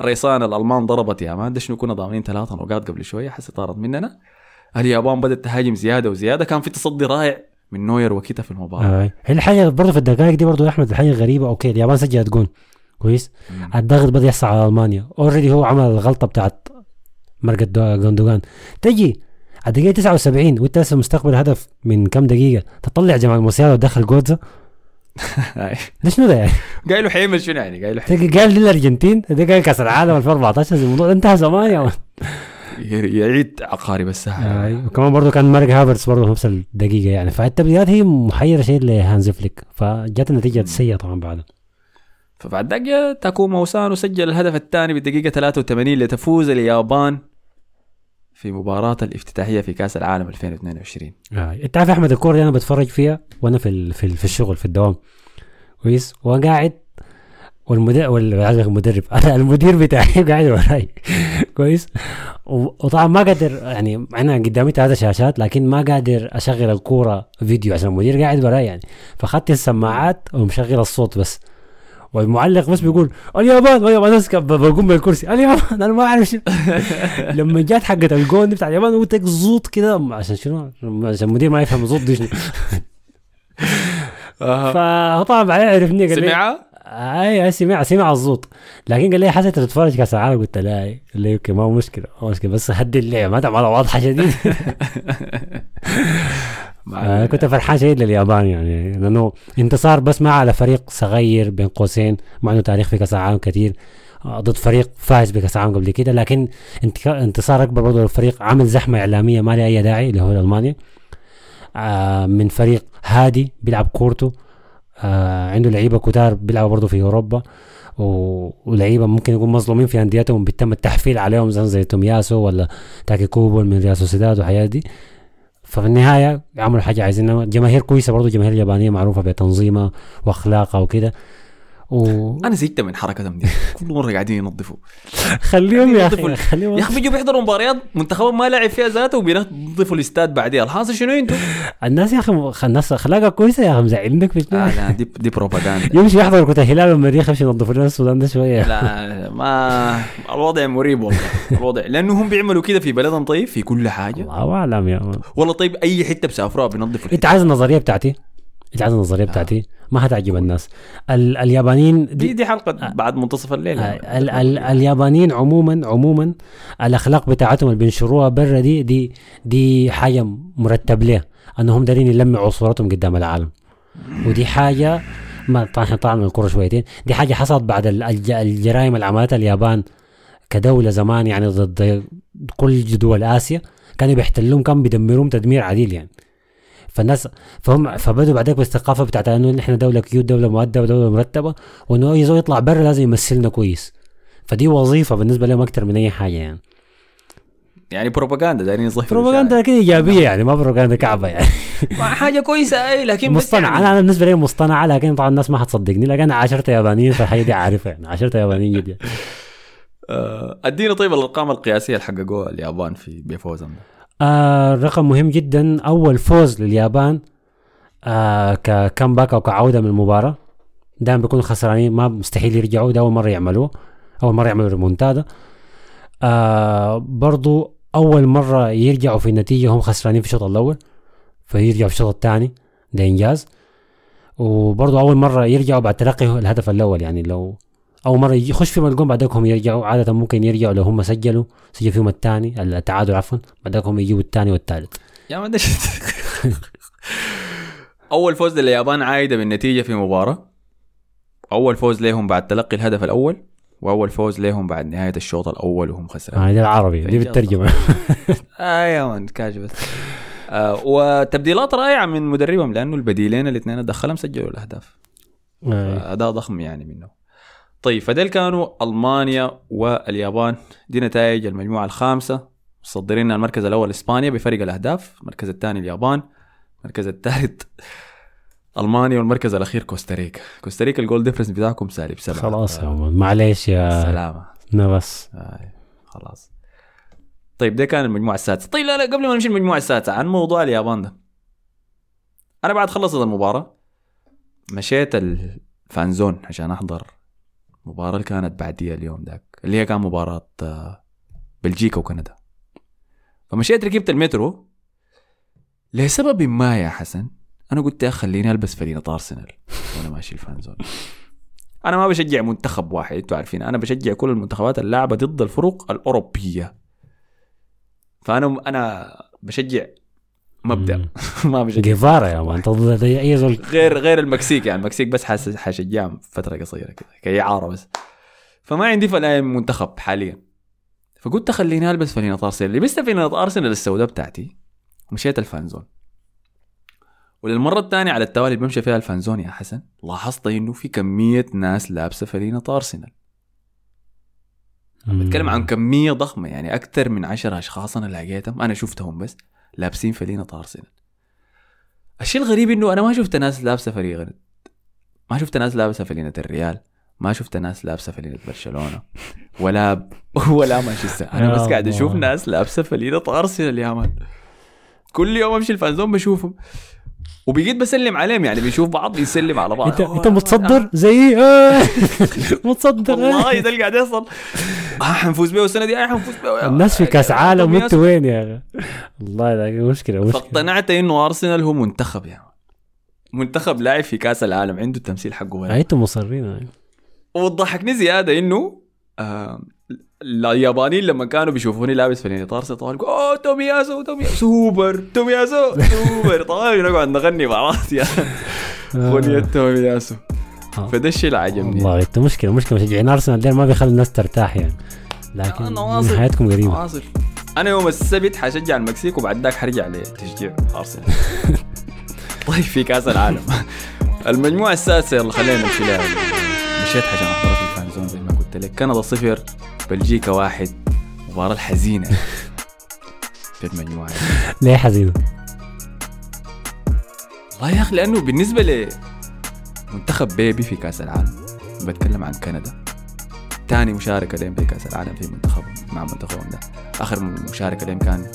ريسان الألمان ضربت يا man شنو كنا ضامنين ثلاثة نقاط قبل شوية حسي طارت مننا. اليابان بدأت تهاجم زيادة وزيادة كان في تصدي رائع من نوير وكيتا في المباراة. آه. هي الحاجة برضه في الدقائق دي برضه يا أحمد الحاجة غريبة okay اليابان سجلت جون. كويس. الضغط بدأ يحصل على ألمانيا. already هو عمل الغلطة بتاعت مرقة دو- جوندوجان تجي على الدقيقة 79 وانت لسه مستقبل هدف من كم دقيقة. تطلع جمال موسيالا وتدخل جوتزا ده شنو ده يعني؟ قايل له حيعمل شنو يعني؟ قايل له قال للأرجنتين ده قال كاس العالم *laughs* 2014 الموضوع انتهى زمان يا يعيد عقارب الساعة آه، وكمان برضه كان مرق هافرتس برضه في نفس الدقيقة يعني. فالتبديلات هي محيرة شيء لهانز فليك. فجات النتيجة سيئة طبعا بعدها. فبعد جاء تاكوما أسانو سجل الهدف الثاني بالدقيقة 83 لتفوز اليابان. في مباراة الافتتاحية في كأس العالم 2022 آه. انت عارف أحمد الكورة دي أنا بتفرج فيها وأنا في في, في الشغل في الدوام. كويس؟ وقاعد والمدرب المدرب. *laughs* المدير بتاعي قاعد وراي. *laughs* كويس؟ وطبعا ما قادر يعني أنا قدامي ثلاثة شاشات لكن ما قادر أشغل الكورة فيديو عشان المدير قاعد وراي يعني. فأخذت السماعات ومشغل الصوت بس. والمعلق بس بيقول اليابان اليابان أنا ب- بقوم من الكرسي اليابان أنا ما أعرف شنو. *laughs* لما جات حقت الجون بتاع اليابان هو تك زوط كده عشان شنو؟ عشان المدير ما يفهم زوط دي شنو. *laughs* فطبعا بعدين عرفني قال لي سمعها؟ أي سمع سمع الزوط. لكن قال لي حسيت تتفرج كاس العالم قلت لا قال لي أوكي ما هو مشكلة ما هو مشكلة بس هدي اللعبة ما تعملها واضحه شديد آه، كنت فرحان شديد لليابان يعني لأنه انتصار بس ما على فريق صغير بين قوسين مع إنه تاريخ في كأس العالم كثير آه، ضد فريق فاز بكأس العالم قبل كده لكن انتصار أكبر برضه للفريق عمل زحمة إعلامية ما لها أي داعي اللي هو المانيا آه، من فريق هادي بيلعب كورته آه، عنده لعيبة كتار بيلعبوا برضه في أوروبا ولعيبة ممكن يكون مظلومين في أنديتهم بيتم التحفيل عليهم زي تومياسو ولا تاكي كوبول من ريال سوسيداد وحاجات دي. ففي النهاية عملوا حاجة عايزينها. جماهير كويسة برضه جماهير يابانيه معروفة بتنظيمها وأخلاقها وكده. وخليهم أنا زهقت من حركتهم دي *laughs* كل مرة قاعدين ينظفوا. يا ينظفوا. أخي خليهم. يا أخي بيجوا بيحضروا مباريات منتخبهم ما لعب فيها ذاته وبينظفوا الاستاد بعديها الحاصل شنو أنتوا؟ الناس يا أخي الناس اخلاقها كويسة يا أخي مزعلينك في آه لا دي دي بروباغندا *laughs* يمشي يحضر كرة الهلال والمريخ يمشي ينظفوا لنا السودان ده شوية. لا ما الوضع مريب والله الوضع. لأنه هم بيعملوا كده في بلدهم طيب في كل حاجة. الله أعلم يا والله طيب أي حتة بسافروها بينظفوا أنت عايز النظرية بتاعتي؟ انت عايز النظريه بتاعتي. ما هتعجب الناس. ال اليابانيين دي دي دي حلقة بعد منتصف الليل. آه، ال ال اليابانيين عموما عموما الأخلاق بتاعتهم اللي بينشروها برا دي دي دي حاجة مرتب لها أنهم دارين يلمعوا صورتهم قدام العالم. ودي حاجة ما طبعا من الكورة شويتين. دي حاجة حصلت بعد ال- الج- الجرائم اللي عملتها اليابان كدولة زمان يعني ضد كل دول آسيا. كانوا بيحتلوهم كانوا بيدمروهم تدمير عديل يعني. فالناس فهم فبدوا بعدك بالثقافه بتاعت إنه نحن دولة كيوت دولة مؤدبه دولة مرتبة وإنه أي زول يطلع برا لازم يمثلنا كويس. فدي وظيفة بالنسبة لهم أكثر من أي حاجة يعني. يعني بروباغندا دايرين يظهروا بروباغندا لكن إيجابية يعني ما بروباغندا كعبة يعني. *laughs* ما حاجة كويسة اي لكن مصطنعه يعني. أنا بالنسبة لي مصطنعه لكن طبعا الناس ما حتصدقني لكن أنا عاشرت يابانيين فالحاجه دي عارفها يعني عاشرت يابانيين جدا. آه، ادينا طيب الأرقام القياسية اللي حققوها اليابان في بفوزهم ده. آه رقم مهم جدا. أول فوز لليابان آه ككمباك أو كعودة من المباراة. دائما بيكونوا خسرانين ما مستحيل يرجعوا ده أول مرة يعملوه. أول مرة يعملوا ريمونتادا. آه برضو أول مرة يرجعوا في النتيجة هم خسرانين في الشوط الأول فيرجعوا في الشوط الثاني ده انجاز وبرضو أول مرة يرجعوا بعد تلقي الهدف الأول يعني لو اول مرة يخش فيهم الجون بعدك هم يرجعوا عادة ممكن يرجعوا لو هم سجلوا سجل فيهم الثاني التعادل عفوا بعدك هم يجيبوا الثاني والثالث. يا ما أول فوز لليابان عايدة بالنتيجة في مباراة. أول فوز لهم بعد تلقي الهدف الأول وأول فوز لهم بعد نهاية الشوط الأول وهم خسرانين آه دي العربي دي إنجاز بالترجمة. *laughs* آه يا مان كاش بس. آه وتبديلات رائعة من مدربهم لأنه البديلين الاثنين دخلهم سجلوا الأهداف. آه. اداء ضخم يعني منه طيب فديل كانوا ألمانيا واليابان. دي نتائج المجموعة الخامسة. مصدرين المركز الأول إسبانيا بفرق الأهداف المركز الثاني اليابان المركز الثالث ألمانيا والمركز الأخير كوستاريكا. كوستاريكا ال goal difference بتاعكم سالب سبعه خلاص يا معلش يا سلامة. نفس. آه خلاص. طيب ده كان المجموعة السادسة. طيب لا لا قبل ما نمشي المجموعه السادسة عن موضوع اليابان ده. أنا بعد خلصت المباراة مشيت ال fan zone عشان أحضر مباراة اللي كانت بعديها اليوم ذاك اللي هي كان مباراة آه، بلجيكا وكندا. فمشيت ركبت المترو. لسبب ما يا حسن أنا قلت يا خليني ألبس فلينة ارسنال وأنا ماشي ال fan zone. أنا ما بشجع منتخب واحد أنتوا عارفين أنا بشجع كل المنتخبات اللعبة ضد الفرق الأوروبية. فأنا أنا بشجع مبدأ. *laughs* ما بشجع جيفارا يا man أنت ضد اي زول غير غير المكسيك يعني المكسيك بس حاس حشجعهم فترة قصيرة كده كإعارة بس. فما عندي فلاين منتخب حاليا. فقلت خليني ألبس فلينة أرسنال. لبست فلينة أرسنال السوداء بتاعتي ومشيت ال fan zone. وللمرة الثانية على التوالي بمشي فيها ال fan zone يا حسن لاحظت إنه في كمية ناس لابسة فلينة أرسنال. بتكلم عن كمية ضخمة يعني أكثر من عشر أشخاص أنا لقيتهم أنا شفتهم بس. لابسين فلينة ارسنال الشيء الغريب إنه أنا ما شفت ناس لابسة فريق ما شفت ناس لابسة فلينة الريال ما شفت ناس لابسة فلينة برشلونة ولا *laughs* ولا مانشستر. أنا بس قاعد أشوف. ناس لابسة فلينة ارسنال يا مان كل يوم أمشي الفانزون بشوفهم. وبقيت بسلم عليهم يعني بنشوف بعض بنسلم على بعض. انت أنت متصدر؟ زي آه. *laughs* متصدر. والله ده اللي قاعد يحصل آه حنفوز بيه السنة دي. آه حنفوز بيه الناس في كأس عالم وانتوا وين يا أخي؟ والله ده مشكلة مشكلة. فاقتنعت إنه أرسنال هو منتخب يعني منتخب لاعب في كأس العالم عنده التمثيل حقه. أنتوا مصرين. وضحكني زيادة إنه آه اليابانيين لما كانوا بيشوفوني لابس ارسنال طبعا يقولوا أوه تومياسو تومياسو. سوبر تومياسو سوبر. *laughs* طبعا نقعد نغني مع بعض يا أغنية تومياسو. آه. فده الشيء اللي عجبني. والله إنت مشكلة مشكلة مشجعين أرسنال ديل ما بيخلوا الناس ترتاح يعني. لكن آه،. حياتكم قريبة. واصل. أنا يوم السبت حشجع المكسيك وبعد ذاك حرجع لتشجيع أرسنال. *laughs* طيب في كأس العالم. المجموعة السادسة يلا خلينا نمشي لها. مشيت عشان احضرها في الفانزون زي ما قلت لك. كندا صفر. بلجيكا واحد مباراة الحزينة. *laughs* في المجموعة دي. ليه حزينة؟ والله يا أخي لأنه بالنسبة لمنتخب بيبي في كأس العالم بتكلم عن كندا. تاني مشاركة لهم في كأس العالم في منتخب مع منتخبهم ده. آخر مشاركة لهم كان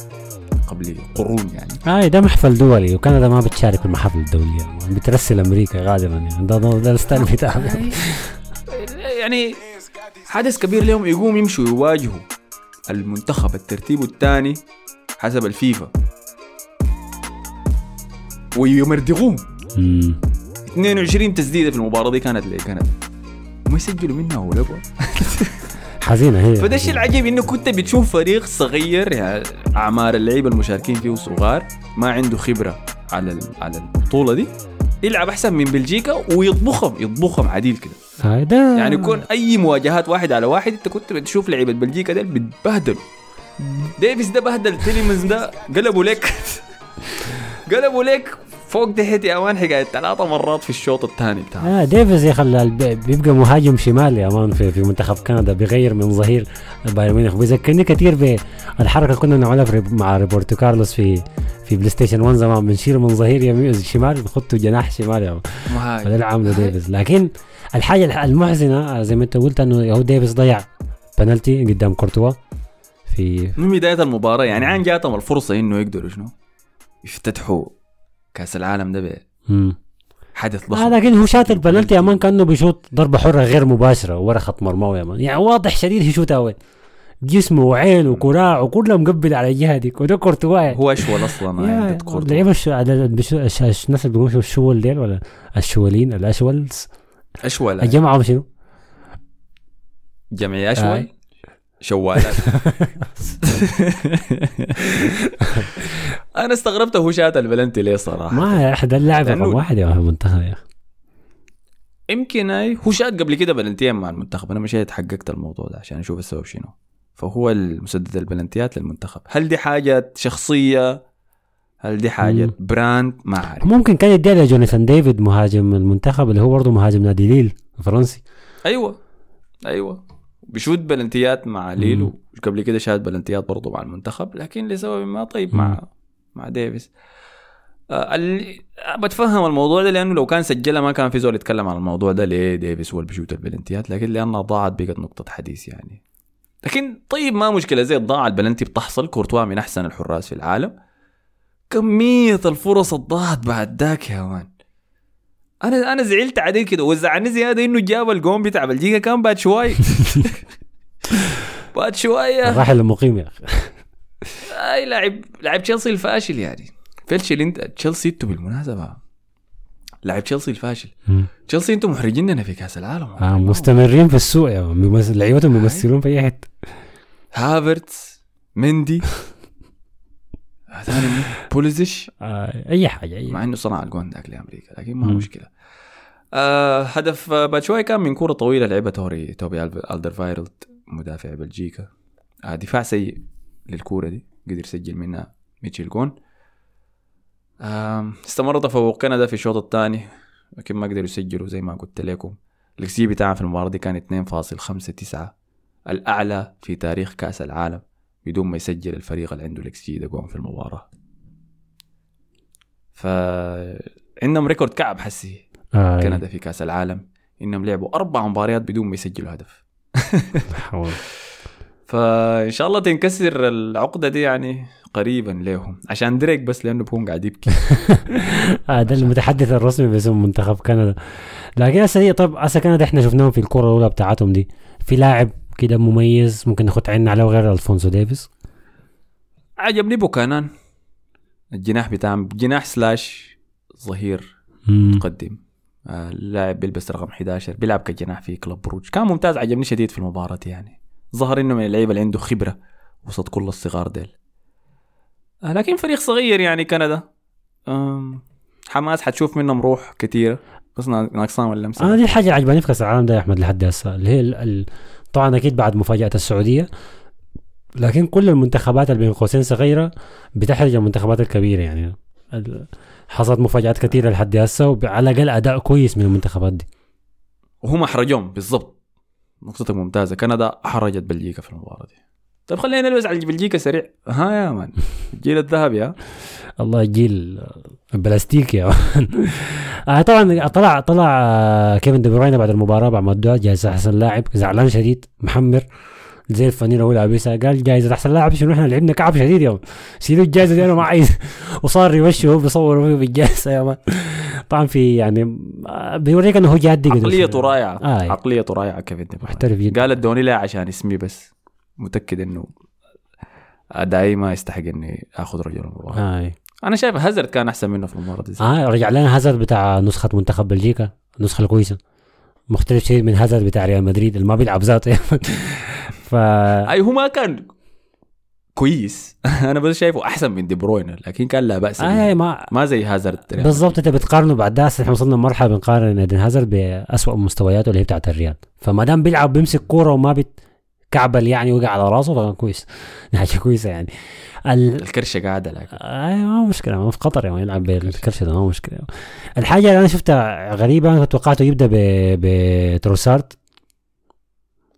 قبل قرون يعني. آه ده محفل دولي وكندا ما بتشارك في المحافل الدوليه يعني بترسل أمريكا غالبا يعني. ده ده, ده الستايل بتاعهم يعني حدث كبير لهم يقوم يمشوا يواجهوا المنتخب الترتيب الثاني حسب الفيفا. ويمردغوهم مم. 22 تسديدة في المباراة دي كانت لكندا وما يسجلوا منها ولا جول حزينة هي. فده الشيء العجيب إنه كنت بتشوف فريق صغير يعني أعمار اللعيبة المشاركين فيه صغار ما عنده خبرة على على البطولة دي. يلعب أحسن من بلجيكا ويطبخهم يطبخهم عديل كده. ده يعني يكون أي مواجهات واحد على واحد أنت كنت بتشوف لعيبة بلجيكا ديل بتبهدلوا ديفيس ده بهدل تيليمنز ده قلبوا لك. *laughs* قلبوا لك فوق تحت يا man حكاية ثلاثة مرات في الشوط الثاني بتاعه. آه ديفيز يا أخي الب- بيبقى مهاجم شمال يا man في, في منتخب كندا بيغير من ظهير بايرن ميونخ. بيذكرني كثير بالحركه كنا بنعملها ريب- مع روبرتو كارلوس في في بلاي ستيشن 1 زمان. بنشيله من ظهير يمين شمال بنحطه جناح شمال يا man مهاجم. فده اللي عامله ديفيز. لكن الحاجة الح- المحزنة آه، زي ما انت قلت إنه هو ديفيز ضيع بنالتي قدام كورتوا في من بداية المباراة يعني عن جاتهم الفرصة إنه يقدروا شنو؟ يفتتحوا كاس العالم ده مم. بحدث آه ضخم لكن هو شات البنالتي يا man كأنه بيشوط ضربة حرة غير مباشرة. ورا خط مرماه يا man يعني واضح شديد يشوتها وين. جسمه وعينه وكراع وكله مقبل على الجهة دي. وده كورتوا هو أشول أصلا *laughs* يا عند كورتوا. لعيبة الناس اللي بيقولوا الشول ديل ولا الشولين؟ الأشولز. أشول. الجمعهم شنو؟ جمعية أشول؟ آه. شوالات *laughs* *laughs* أنا استغربت هو شات البلنتي ليه صراحة. ما أحد اللاعب رقم واحد يا المنتخب يا أخي. يمكن أي هو شات قبل كده بلنتيين مع المنتخب. أنا مشيت حققت الموضوع ده عشان أشوف السبب شنو. فهو المسدد البلنتيات للمنتخب. هل دي حاجة شخصية؟ هل دي حاجة مم. brand؟ ما أعرف. ممكن كان يديها لجوناثان ديفيد مهاجم المنتخب اللي هو برضه مهاجم نادي ليل الفرنسي. أيوه. أيوه. بيشوت بلنتيات مع ليل مم. وقبل كده شات بلنتيات برضه مع المنتخب لكن لسبب ما طيب مم. مع مع ديفيس. آه اللي بتفهم الموضوع ده لأنه لو كان سجلها ما كان في زول يتكلم عن الموضوع ده ليه ديفيس هو اللي بيشوت البلنتيات؟ لكن لأنها ضاعت بقت نقطة حديث يعني. لكن طيب ما مشكلة. زي ضاع البلنتي بتحصل كورتوا من أحسن الحراس في العالم. كمية الفرص الضاعت بعد ذاك يا man. أنا أنا زعلت عليه كده وزعلني زيادة إنه جاب الجون بتاع بلجيكا. كان بعد شوي. *laughs* بعد شوية الراحل المقيم يا أخي. أي لاعب لاعب تشيلسي الفاشل يعني. فاشل إنت تشيلسي إنتوا بالمناسبة. لاعب تشيلسي الفاشل. تشيلسي إنتوا محرجيننا في كأس العالم. آه مستمرين في السوق يا لعيبتهم بيمثلون في أي حتة. هافرتس مندي *laughs* ثاني بوليسيتش آه أي حاجة أي مع إنه صنع الجون ذاك لأمريكا لكن ما مم. مشكلة. آه هدف آه، بعد شوي كان من كرة طويلة لعبها توبي توبي الدرفايرلد مدافع بلجيكا. آه دفاع سيء للكورة دي قدر يسجل منها ميتشي جون. آه استمر تفوق كندا في الشوط الثاني لكن ما قدروا يسجلوا زي ما قلت لكم. الاكس بتاعها في المباراة دي كان 2.59 الأعلى في تاريخ كأس العالم. بدون ما يسجل الفريق اللي عنده الاكس جي ده جون في المباراة. ف عندهم record كعب حسي. آه كندا في كأس العالم. إنهم لعبوا أربع مباريات بدون ما يسجلوا هدف. *laughs* فإن شاء الله تنكسر العقدة دي يعني قريبا لهم عشان دريك بس لأنه بكون قاعد يبكي. *laughs* آه ده المتحدث الرسمي باسم منتخب كندا. لكن هسه طب هسه كندا إحنا شفناهم في الكرة الأولى بتاعتهم دي. في لاعب كده مميز ممكن ناخد عيننا عليه غير الفونسو ديفيس عجبني بوكانان الجناح بتاع جناح slash ظهير مم. مقدم آه، اللاعب بيلبس رقم 11 بيلعب كجناح في كلوب بروج. كان ممتاز عجبني شديد في المباراة يعني. ظهر إنه من اللعيبة اللي عنده خبرة وسط كل الصغار ديل. آه، لكن فريق صغير يعني كندا. حماس حتشوف منهم روح كثيرة بس نا- ناقصان أنا اللمسة دي الحاجة اللي عجباني في كأس العالم ده يا أحمد لحد هسه اللي هي. طبعا أكيد بعد مفاجأة السعودية لكن كل المنتخبات اللي بين قوسين صغيرة بتحرج المنتخبات الكبيرة يعني. حصلت مفاجآت كثيره لحد هسه وعلى الأقل أداء كويس من المنتخبات دي. وهم أحرجوهم بالضبط. نقطتك ممتازة. كندا أحرجت بلجيكا في المباراة دي. طيب خلينا نلبس على بلجيكا سريع. ها يا man الجيل الذهبي ها الله يجيل البلاستيك يا man. آه طبعا طلع طلع آه، كيفن دي بروين بعد المباراة بعد ما ادوها جائزه أحسن لاعب زعلان شديد محمر زي الفنينه هو لابسها قال جائزه أحسن لاعب شنو إحنا لعبنا كعب شديد يا man شيلوا الجائزه دي أنا ما عايز. وصار يوشي وهو بيصور فيه بالجائزه يا man طبعا في يعني آه، بيوريك إنه هو جادي قدر عقليته رائعة. آه. عقليته رائعة كيفن دي بروين. محترف جدا. قال ادوني لها عشان اسمي بس. متأكد إنه ادائي ما يستحق إني آخذ رجل المباراه آه. أنا شايف هازارد كان أحسن منه في المباراه دي آه رجع لنا هازارد بتاع نسخة منتخب بلجيكا النسخة الكويسة مختلف شيء من هازارد بتاع ريال مدريد اللي ما بيلعب ذاته. *laughs* ف أي هو ما كان كويس *laughs* أنا بس شايفه أحسن من دي بروين لكن كان لا بأس. آه ما ما زي هازارد بالضبط أنت بتقارنه بعد ده إحنا وصلنا لمرحلة بنقارن إيدن هازارد باسوء مستوياته اللي هي بتاعت الريال فما دام بيلعب بيمسك كورة وما بيتكعبل يعني وقع على راسه فكان كويس. *laughs* حاجة كويسة يعني. ال... الكرشه قاعدة لكن آه ما مشكلة ما في قطر يعني يلعب بالكرشه ده ما مشكلة. الحاجة اللي أنا شفتها غريبة أنا توقعته يبدأ ب... بتروسارد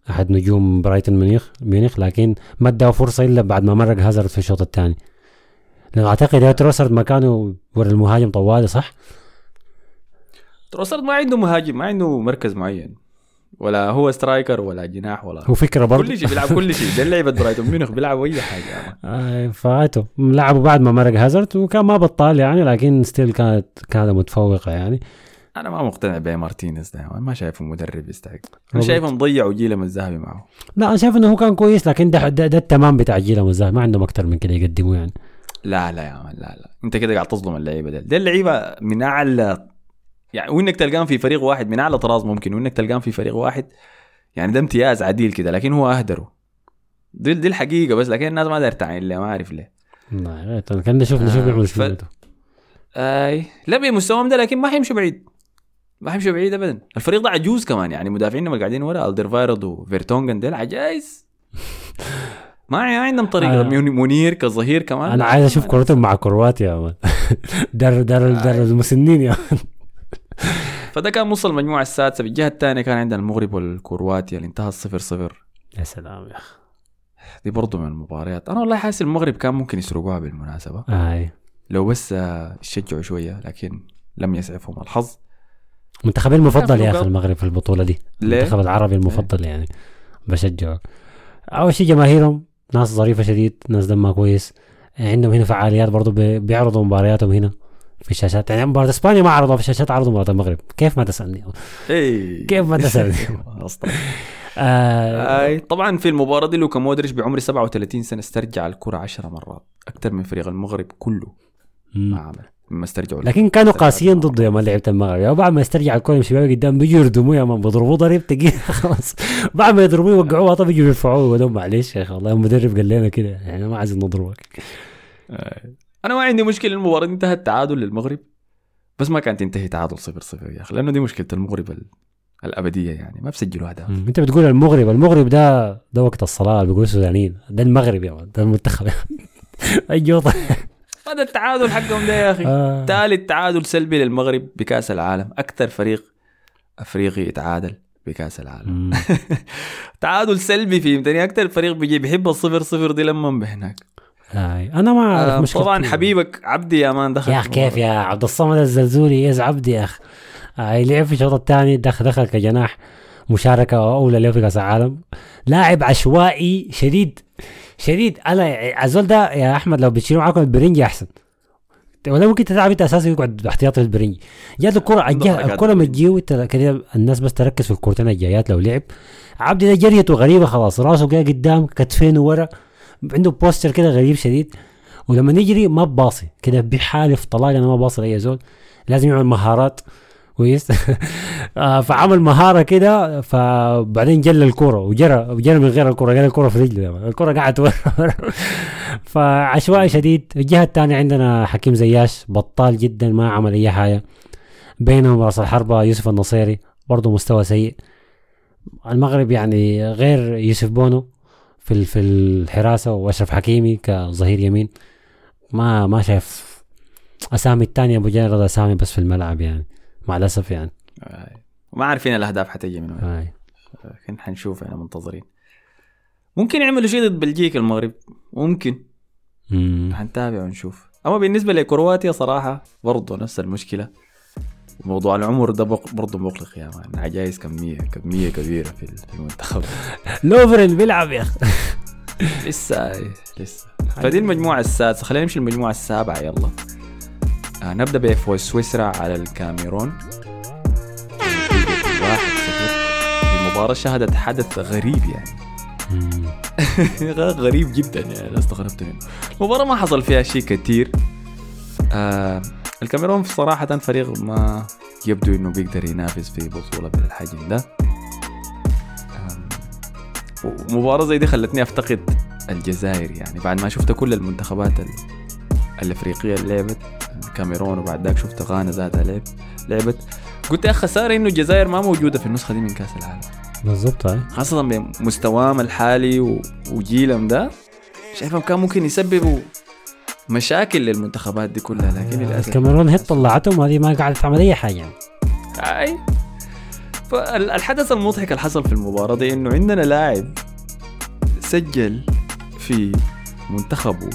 أحد نجوم برايتون ميونخ ميونخ لكن ما اداه فرصة إلا بعد ما مرق هازارد في الشوط الثاني. لأنه أعتقد تروسارد مكانه ورا المهاجم طوالي صح؟ تروسرد ما عنده مهاجم ما عنده مركز معين. ولا هو striker ولا جناح ولا هو فكرة برضه كل شيء بيلعب كل شيء. ده لعبة برايتون *laughs* ميونخ بيلعبوا أي حاجة. آه فاته لعبوا بعد ما مرق هازارد وكان ما بطال يعني لكن still كانت كانت متفوقة يعني. أنا ما مقتنع بمارتينيز ده. ما شايفه مدرب يستحق. أنا روبرت. شايفهم ضيعوا جيلهم الذهبي معه لا أنا شايف إنه هو كان كويس لكن ده ده, ده التمام بتاع جيل مزاح ما عندهم أكثر من كده يقدموا يعني. لا لا يا man لا لا. أنت كده قاعد تظلم اللعيبة دي دي اللعيبه من أعلى يعني وإنك تلقاهم في فريق واحد من أعلى طراز ممكن وإنك تلقاهم في فريق واحد يعني ده امتياز عديل كده لكن هو أهدره. دي, دي الحقيقة بس لكن الناس ما داير تعين ليه ما عارف ليه. لا كان نشوف نشوف آه، بيعمل ف- آي لا بمستواهم ده لكن ما حيمشوا بعيد. ما حيمشوا بعيد ابدا. الفريق ده عجوز كمان يعني مدافعين اللي قاعدين ورا ألدرفايرلد وفيرتونجن ديل عجايز. *laughs* ما عندهم طريقة مونييه كظهير كمان. أنا عايز أشوف كرتهم مع كرواتيا يا man *laughs* دار دار دار المسنين يا man. فده كان نص المجموعه السادسة بالجهه الثانية. كان عندنا المغرب والكرواتيا اللي انتهى الصفر صفر. يا سلام يا أخي. دي برضه من المباريات. أنا والله حاسس المغرب كان ممكن يسرقوها بالمناسبة. اي لو بس آه، يشجعوا شوية لكن لم يسعفهم الحظ. منتخبي المفضل يا أخي. المغرب في البطولة دي. ليه؟ المنتخب العربي المفضل يعني. بشجعه. أول شيء جماهيرهم ناس ظريفة شديد ناس دمها كويس. عندهم هنا فعاليات برضو بي- بيعرضوا مبارياتهم هنا. في الشاشات يعني مباراة إسبانيا ما عرضوها في الشاشات عرضوا مباراة المغرب. كيف ما تسألني؟ إي. كيف ما تسألني؟ *laughs* أسطوري. *laughs* آه أي طبعا في المباراة دي لوكا مودريتش بعمر 37 سنة استرجع الكرة 10 مرات أكثر من فريق المغرب كله ما. عمل مما استرجعوا لكن كانوا قاسيين. ضده يا مان لعيبه المغرب. يعني بعد ما يسترجع الكوره يمشي بيها قدام بيجوا يردموه يا مان بيضربوه ضرب ثقيل *laughs* خلاص. بعد ما يضربوه يوقعوه طب يجوا يرفعوه يقولوا معلش يا أخي والله المدرب قال لنا كده يعني ما عايزين نضربك. آي. أنا ما عندي مشكلة المباراة انتهت تعادل للمغرب. بس ما كانت تنتهي تعادل صفر صفر يا أخي لأنه دي مشكلة المغرب ال- الأبدية يعني ما بسجلوا أهداف. أنت بتقول المغرب المغرب ده ده وقت الصلاة بيقولوا السودانيين ده المغرب يا مان ده المنتخب. *laughs* الجوطه هذا التعادل حقهم ده يا أخي. آه. ثالث تعادل سلبي للمغرب بكأس العالم. أكثر فريق أفريقي يتعادل بكأس العالم. *laughs* تعادل سلبي فيه تاني أكثر فريق بيجي بيحب الصفر صفر دي لما بهناك آه. أنا ما آه اعرف مشكلتي. طبعا حبيبك عبدي يا مان دخل يا أخي كيف يا عبد الصمد الزلزولي؟ يز عبدي يا أخي؟ آه لعب في الشوط الثاني دخل دخل كجناح مشاركة أولى له في كأس العالم. لاعب عشوائي شديد شديد. أنا الزول ده يا أحمد لو بتشيلوا معاكم البرنجي أحسن. ولا ممكن تلعب أنت أساسي يقعد احتياطي في البرنجي جات حركات الكرة ما كده الناس بس تركز في الكورتين الجايات لو لعب. عبدي ده جريته غريبة خلاص راسه جاي قدام كتفين ورا. عنده posture كده غريب شديد. ولما نجري ما بباصي كده بحالف طلاق أنا ما باصي لأي زول. لازم يعمل مهارات. كويس؟ *laughs* آه، فعمل مهارة كده فبعدين جل الكره وجرى وجرى من غير الكره قال الكره في رجله يا man. الكره قاعد *laughs* ورا. فعشوائي شديد. الجهة الثانية عندنا حكيم زياش بطال جدا ما عمل أي حاجة. بينهم راس الحربة يوسف النصيري برضه مستوى سيء. المغرب يعني غير يوسف بونو. في في الحراسة وأشرف حكيمي كظهير يمين. ما ما شايف أسامي الثانية مجرد أسامي بس في الملعب يعني مع الأسف يعني. ما عارفين الأهداف حتجي من وين لكن حنشوف إحنا منتظرين. ممكن يعملوا شيء ضد بلجيكا المغرب؟ ممكن. مم. حنتابع ونشوف. أما بالنسبة لكرواتيا صراحة برضه نفس المشكلة. موضوع العمر ده برضه مقلق يا مان. عجايز كميه كمية كبيرة في ال- في المنتخب. *laughs* لوفرن بيلعب يا أخي. *laughs* لسه لسه. فدي المجموعة السادسة. خلينا نمشي المجموعه السابعة يلا. آه نبدأ بفوز سويسرا على الكاميرون. نتيجة *laughs* واحد صفر. في مباراة شهدت حدث غريب يعني. غريب جدا يعني أنا استغربت منه. المباراة ما حصل فيها شيء كثير آه الكاميرون صراحة فريق ما يبدو إنه بيقدر ينافس في بطولة بالحجم ده. آم، ومباراة زي دي خلتني أفتقد الجزائر يعني. بعد ما شفت كل المنتخبات ال- الأفريقية اللي لعبت الكاميرون وبعد ذاك شفت غانا ذاتها لعب لعبت. قلت يا خسارة إنه الجزائر ما موجودة في النسخة دي من كأس العالم. بالضبط هاي خاصة بمستواهم الحالي وجيلهم ده شايفهم كان ممكن يسببوا مشاكل للمنتخبات دي كلها لكن للأسف. الكاميرون هي طلعتهم هذه ما قاعدة تعمل أي حاجة. أي. فالحدث المضحك اللي حصل في المباراة دي إنه عندنا لاعب سجل في منتخبه.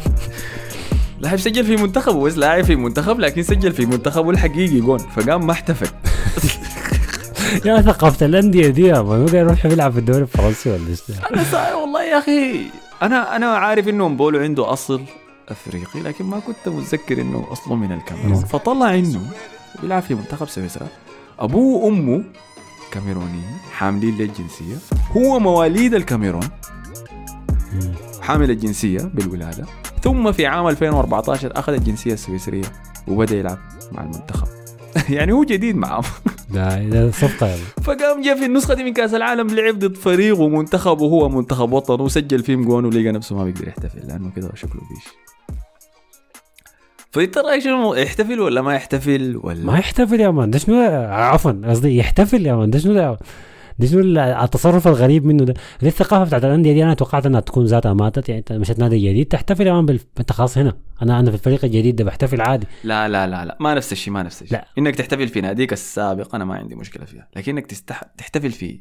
*laughs* لاعب سجل في منتخبه بس لاعب في منتخب لكن سجل في منتخبه الحقيقي جون. فقام ما احتفل. *laughs* يا ثقافة الأندية دي يا مان هو يروح يلعب في الدوري الفرنسي ولا إيش؟ سا... والله يا أخي. أنا أنا عارف انه مبولو عنده أصل أفريقي لكن ما كنت متذكر إنه أصله من الكاميرون. نعم. فطلع إنه بيلعب في منتخب سويسرا أبوه وأمه كاميرونيين حاملين للجنسية. هو مواليد الكاميرون. حامل الجنسية بالولادة. ثم في عام 2014 أخذ الجنسية السويسرية وبدأ يلعب مع المنتخب. *laughs* يعني هو جديد معهم. *laughs* ده صفقة فقام جاء في النسخة دي من كأس العالم لعب ضد فريق ومنتخب وهو منتخب وطن وسجل فيهم جون ولقى نفسه ما بيقدر يحتفل لأنه كده شكله بيش. فانت رايك شنو يحتفل ولا ما يحتفل ولا؟ ما يحتفل يا مان ده شنو عفوا قصدي يحتفل يا مان ده شنو ده ال- التصرف الغريب منه ده؟ دي الثقافة بتاعت الأندية دي أنا توقعت إنها تكون ذاتها ماتت يعني أنت مشيت نادي جديد تحتفل بال... انت خلاص هنا. أنا أنا في الفريق الجديد ده بحتفل عادي. لا لا لا لا. ما نفس الشيء ما نفس الشيء. لا. إنك تحتفل في ناديك السابق أنا ما عندي مشكلة فيها. لكن إنك تستح... تحتفل في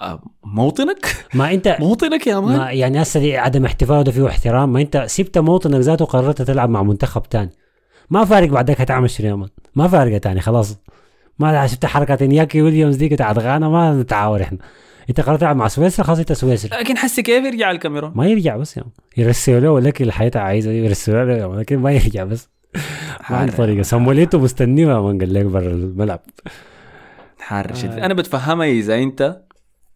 آه، موطنك؟ ما انت موطنك يا مان؟ ما يعني هسه عدم احتفال ده فيه احترام ما أنت سبت موطنك ذاته وقررت تلعب مع منتخب تاني. ما فارق بعدك هتعمل شنو يا man؟ ما فارقة تاني خلاص. ما شفت حركة انياكي ويليامز دي بتاعت غانا ما نتعاور إحنا. انت قررت تلعب مع سويسرا خلاص انت سويسرا. لكن حسي كيف يرجع الكاميرون؟ ما يرجع بس يا man. يرسلوا له ولك اللي حياته عايزة يرسلوا له. لكن ما يرجع بس. ما عندي طريقة. سموليتو مستنيه مان قال لك برا الملعب. حار شديد آه. أنا بتفهمها إذا أنت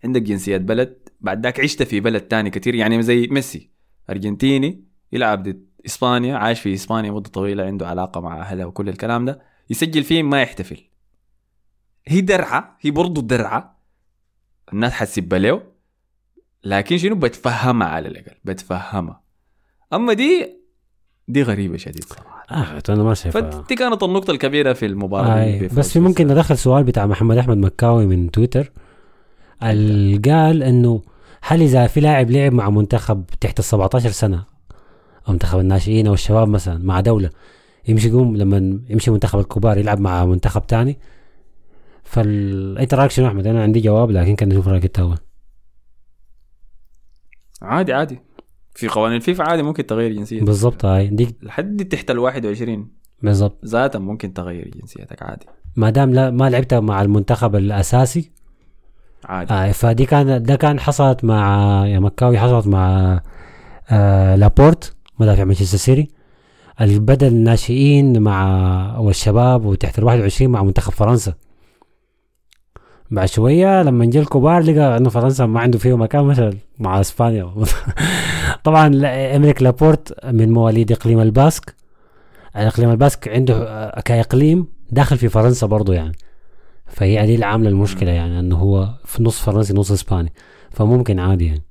عندك جنسية بلد بعد ذاك عشت في بلد تاني كتير. يعني زي ميسي أرجنتيني يلعب ضد إسبانيا عايش في إسبانيا مدة طويلة عنده علاقة مع أهله وكل الكلام ده. يسجل فيه ما يحتفل. هي درعة هي برضه درعة. الناس حتسب له لكن شنو؟ بتفهمها على الأقل بتفهمها. أما دي دي غريبة شديد صراحة. آه أنا ما شايفها. فدي كانت النقطة الكبيرة في المباراة آه دي بس في ممكن ندخل سؤال بتاع محمد أحمد مكاوي من تويتر. ال- قال إنه هل إذا في لاعب لعب مع منتخب تحت ال 17 سنة أو منتخب الناشئين أو الشباب مثلا مع دولة يمشي يقوم لما يمشي منتخب الكبار يلعب مع منتخب تاني؟ فال انت رايك شنو أحمد أنا عندي جواب لكن كان نشوف رأيك انت اول عادي عادي. في قوانين الفيفا عادي ممكن تغير جنسيتك. بالضبط هاي. دي لحد تحت ال 21 بالضبط. ذاتا ممكن تغير جنسيتك عادي. ما دام لا ما لعبت مع المنتخب الأساسي عادي. آه فدي كان ده كان حصلت مع يا مكاوي حصلت مع آه لابورت مدافع مانشستر سيتي. اللي بدا الناشئين مع والشباب وتحت ال 21 مع منتخب فرنسا. بعد شوية لما جا الكبار لقى إنه فرنسا ما عنده فيه مكان مثلا مع إسبانيا. *laughs* طبعا امريك لابورت من مواليد إقليم الباسك. إقليم الباسك عنده آه، كإقليم داخل في فرنسا برضه يعني. فهي دي اللي عاملة المشكلة يعني إنه هو في نص فرنسي نص إسباني. فممكن عادي يعني.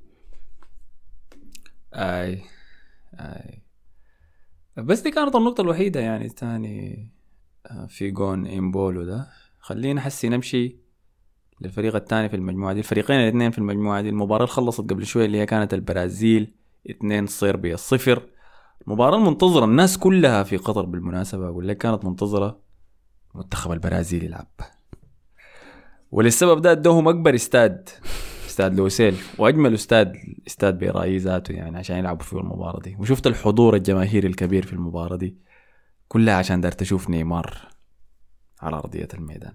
أي أي. بس دي كانت النقطة الوحيدة يعني الثاني آه، في جون إمبولو ده. خلينا حسي نمشي للفريق الثاني في المجموعة دي. الفريقين الاثنين في المجموعة دي المباراة اللي خلصت قبل شوية اللي هي كانت البرازيل 2 صربيا صفر. المباراة المنتظرة الناس كلها في قطر بالمناسبة أقول لك كانت منتظرة منتخب البرازيل يلعب. وللسبب ده ادوهم أكبر استاد استاد لوسيل وأجمل استاد استاد بيرايي ذاته يعني عشان يلعبوا فيه المباراة دي. وشفت الحضور الجماهيري الكبير في المباراة دي كلها عشان دار تشوف نيمار على أرضية الميدان.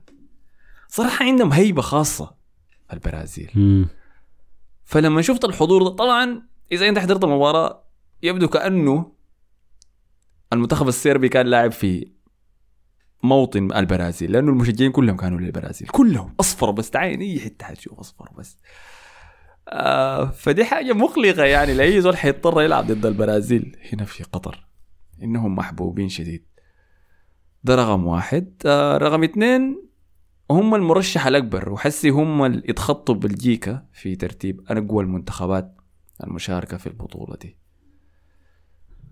صراحة عندهم هيبة خاصة البرازيل. مم. فلما شفت الحضور ده طبعا إذا أنت حضرت المباراة يبدو كأنه المنتخب السربي كان لاعب في موطن البرازيل لأنه المشجعين كلهم كانوا للبرازيل. كلهم. أصفر بس تعين اي حتة حتشوف أصفر بس. آه فدي حاجة مقلقة يعني لأي زول حيضطر يلعب ضد البرازيل. هنا في قطر إنهم محبوبين شديد. ده رقم واحد. آه رقم اثنين هم المرشح الأكبر وحسي هم اللي يتخطوا بلجيكا في ترتيب أقوى المنتخبات المشاركة في البطولة دي.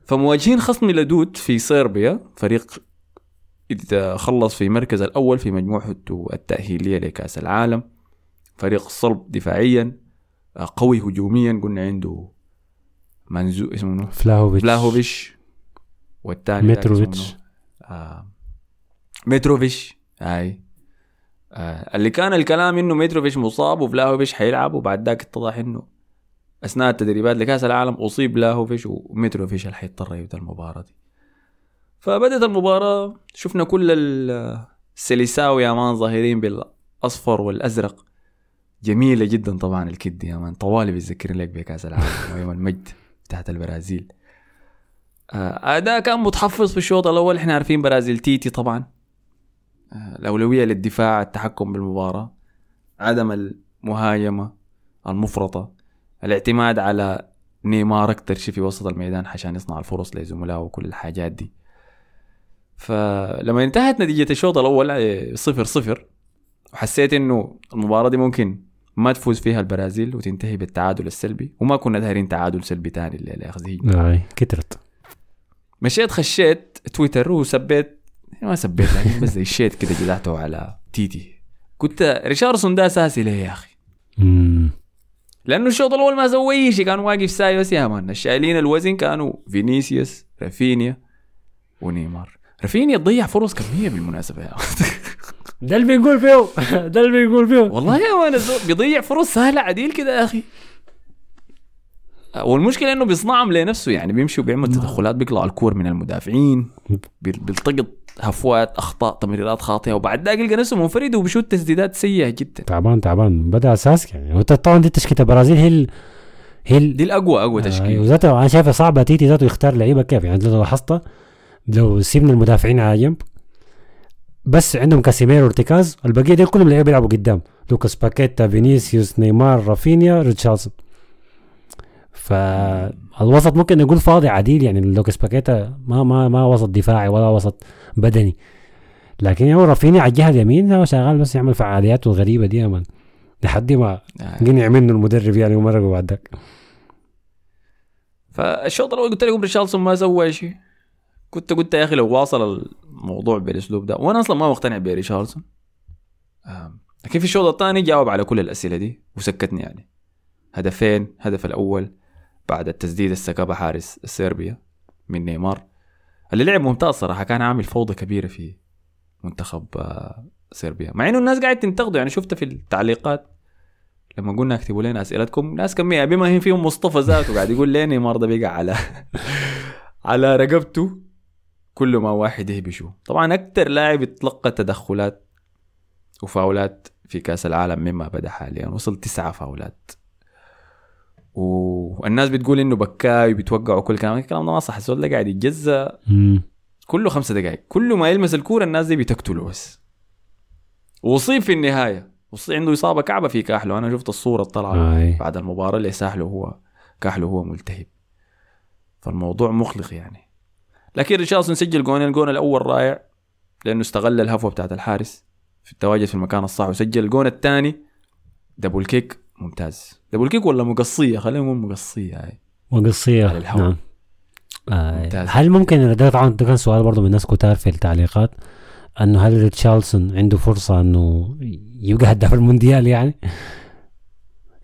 فمواجهين خصم لدود في صربيا فريق إذا خلص في المركز الأول في مجموعته التأهيلية لكأس العالم. فريق صلب دفاعيا قوي هجوميا قلنا عنده منزو اسمه؟ فلاهوفيتش. فلاهوفيش والثاني متروفيتش. آه متروفيش هاي آه اللي كان الكلام إنه متروفيش مصاب وفلاهوفيش حيلعب وبعد ذاك اتضح إنه أثناء التدريبات لكأس العالم أصيب لاهوفيش ومتروفيش اللي حيضطر يبدأ المباراة دي. فبدت المباراة شفنا كل ال- السلساوي يا مان ظاهرين بالأصفر والأزرق. جميلة جدا طبعا الكد يا مان طوالي بيذكرني لك بكأس العالم *laughs* ويوم المجد بتاعت البرازيل. آه، أداء كان متحفظ في الشوط الأول إحنا عارفين برازيل تيتي طبعا. الأولوية للدفاع التحكم بالمباراة عدم المهاجمة المفرطة الاعتماد على نيمار أكتر شيء في وسط الميدان عشان يصنع الفرص لزملائه وكل الحاجات دي. فلما انتهت نتيجة الشوط الأول آه، صفر صفر وحسيت إنه المباراة دي ممكن ما تفوز فيها البرازيل وتنتهي بالتعادل السلبي وما كنا دايرين تعادل سلبي تاني هجمة أي كترت. مشيت خشيت تويتر وسبيت ما سبيت لكن بس زي ال shit كده جدعته على تيتي قلت ريشارلسون ده أساسي ليه يا أخي. لأنه الشوط الأول ما سوى اي شيء كان واقف ساي بس يا man. الشايلين الوزن كانوا فينيسيوس رافينيا ونيمار. رافينيا ضيع فرص كمية بالمناسبة يا. ده اللي بنقول فيه *laughs* ده اللي بنقول فيه والله يا man بيضيع فرص سهلة عديل كده يا أخي. والمشكلة إنه بيصنعهم لنفسه يعني بيمشي وبيعمل تدخلات بيقلع الكور من المدافعين بيل- بيلتقط هفوات أخطاء تمريرات خاطئة وبعد ذاك يلقى نفسه منفرد وبيشوت تسديدات سيئة جدا. تعبان تعبان. بدأ أساس يعني. طبعا دي تشكيله البرازيل هي ال... هي ال... دي الأقوى أقوى آه، تشكيل وذاته أنا شايفها صعبة. تيتي ذاته يختار لعيبة كيف؟ يعني لو لاحظت لو سيبنا المدافعين على جنب بس عندهم كاسيميرو وارتكاز البقية دي كلهم لعيبة بيلعبوا قدام. لوكاس باكيتا فينيسيوس نيمار رافينيا ريشارلسون. فالوسط ممكن نقول فاضي عديل يعني. لوكاس باكيتا ما ما ما وسط دفاعي ولا وسط بدني. لكن هو رافينيا على الجهة اليمين هو شغال بس يعمل فعالياته الغريبه دي يا لحد ما آه. قنع منه المدرب يعني ومرقوا بعد ذاك. فالشوط الأول قلت لكم ريشارلسون ما سوى شيء. كنت قلت يا أخي لو واصل الموضوع بالأسلوب ده وأنا أصلا ما مقتنع بريشارلسون آم، لكن في الشوط الثاني جاوب على كل الأسئلة دي وسكتني يعني. هدفين هدف الأول بعد التسديد سكبها حارس صربيا من نيمار. اللي لعب ممتاز صراحة كان عامل فوضى كبيرة في منتخب آه، صربيا. مع إنه الناس قاعد تنتقده يعني شفت في التعليقات لما قلنا اكتبوا لنا أسئلتكم ناس كمية بما هي فيهم مصطفى ذاته قاعد يقول لي نيمار ده بقى على *laughs* على رقبته كل ما واحد يهبشه طبعا أكثر لاعب يتلقى تدخلات وفاولات في كأس العالم مما بدأ حاليا وصل تسعة فاولات. والناس بتقول إنه بكاي وبيتوقعوا كل كلام الكلام ده ما صح. الزول ده قاعد يتجزأ. كله خمسة دقائق كل ما يلمس الكورة الناس دي بتقتله بس. وصيب في النهاية. وصي عنده إصابة كعبة في كاحله. أنا شفت الصورة طلع آي. بعد المباراة اللي ساحله هو. كاحله هو ملتهب. فالموضوع مقلق يعني. لكن ريشارلسون سجل جونين. الجون الأول رائع لأنه استغل الهفوة بتاعت الحارس. في التواجد في المكان الصح وسجل. الجون الثاني double kick ممتاز. double kick ولا مقصية؟ خلينا نقول مقصية هاي. على الهواء. نعم. آه. هل ممكن ده طبعا ده كان سؤال برضه من ناس كتار في التعليقات إنه هل ريتشارلسون عنده فرصة إنه يبقى هداف المونديال يعني؟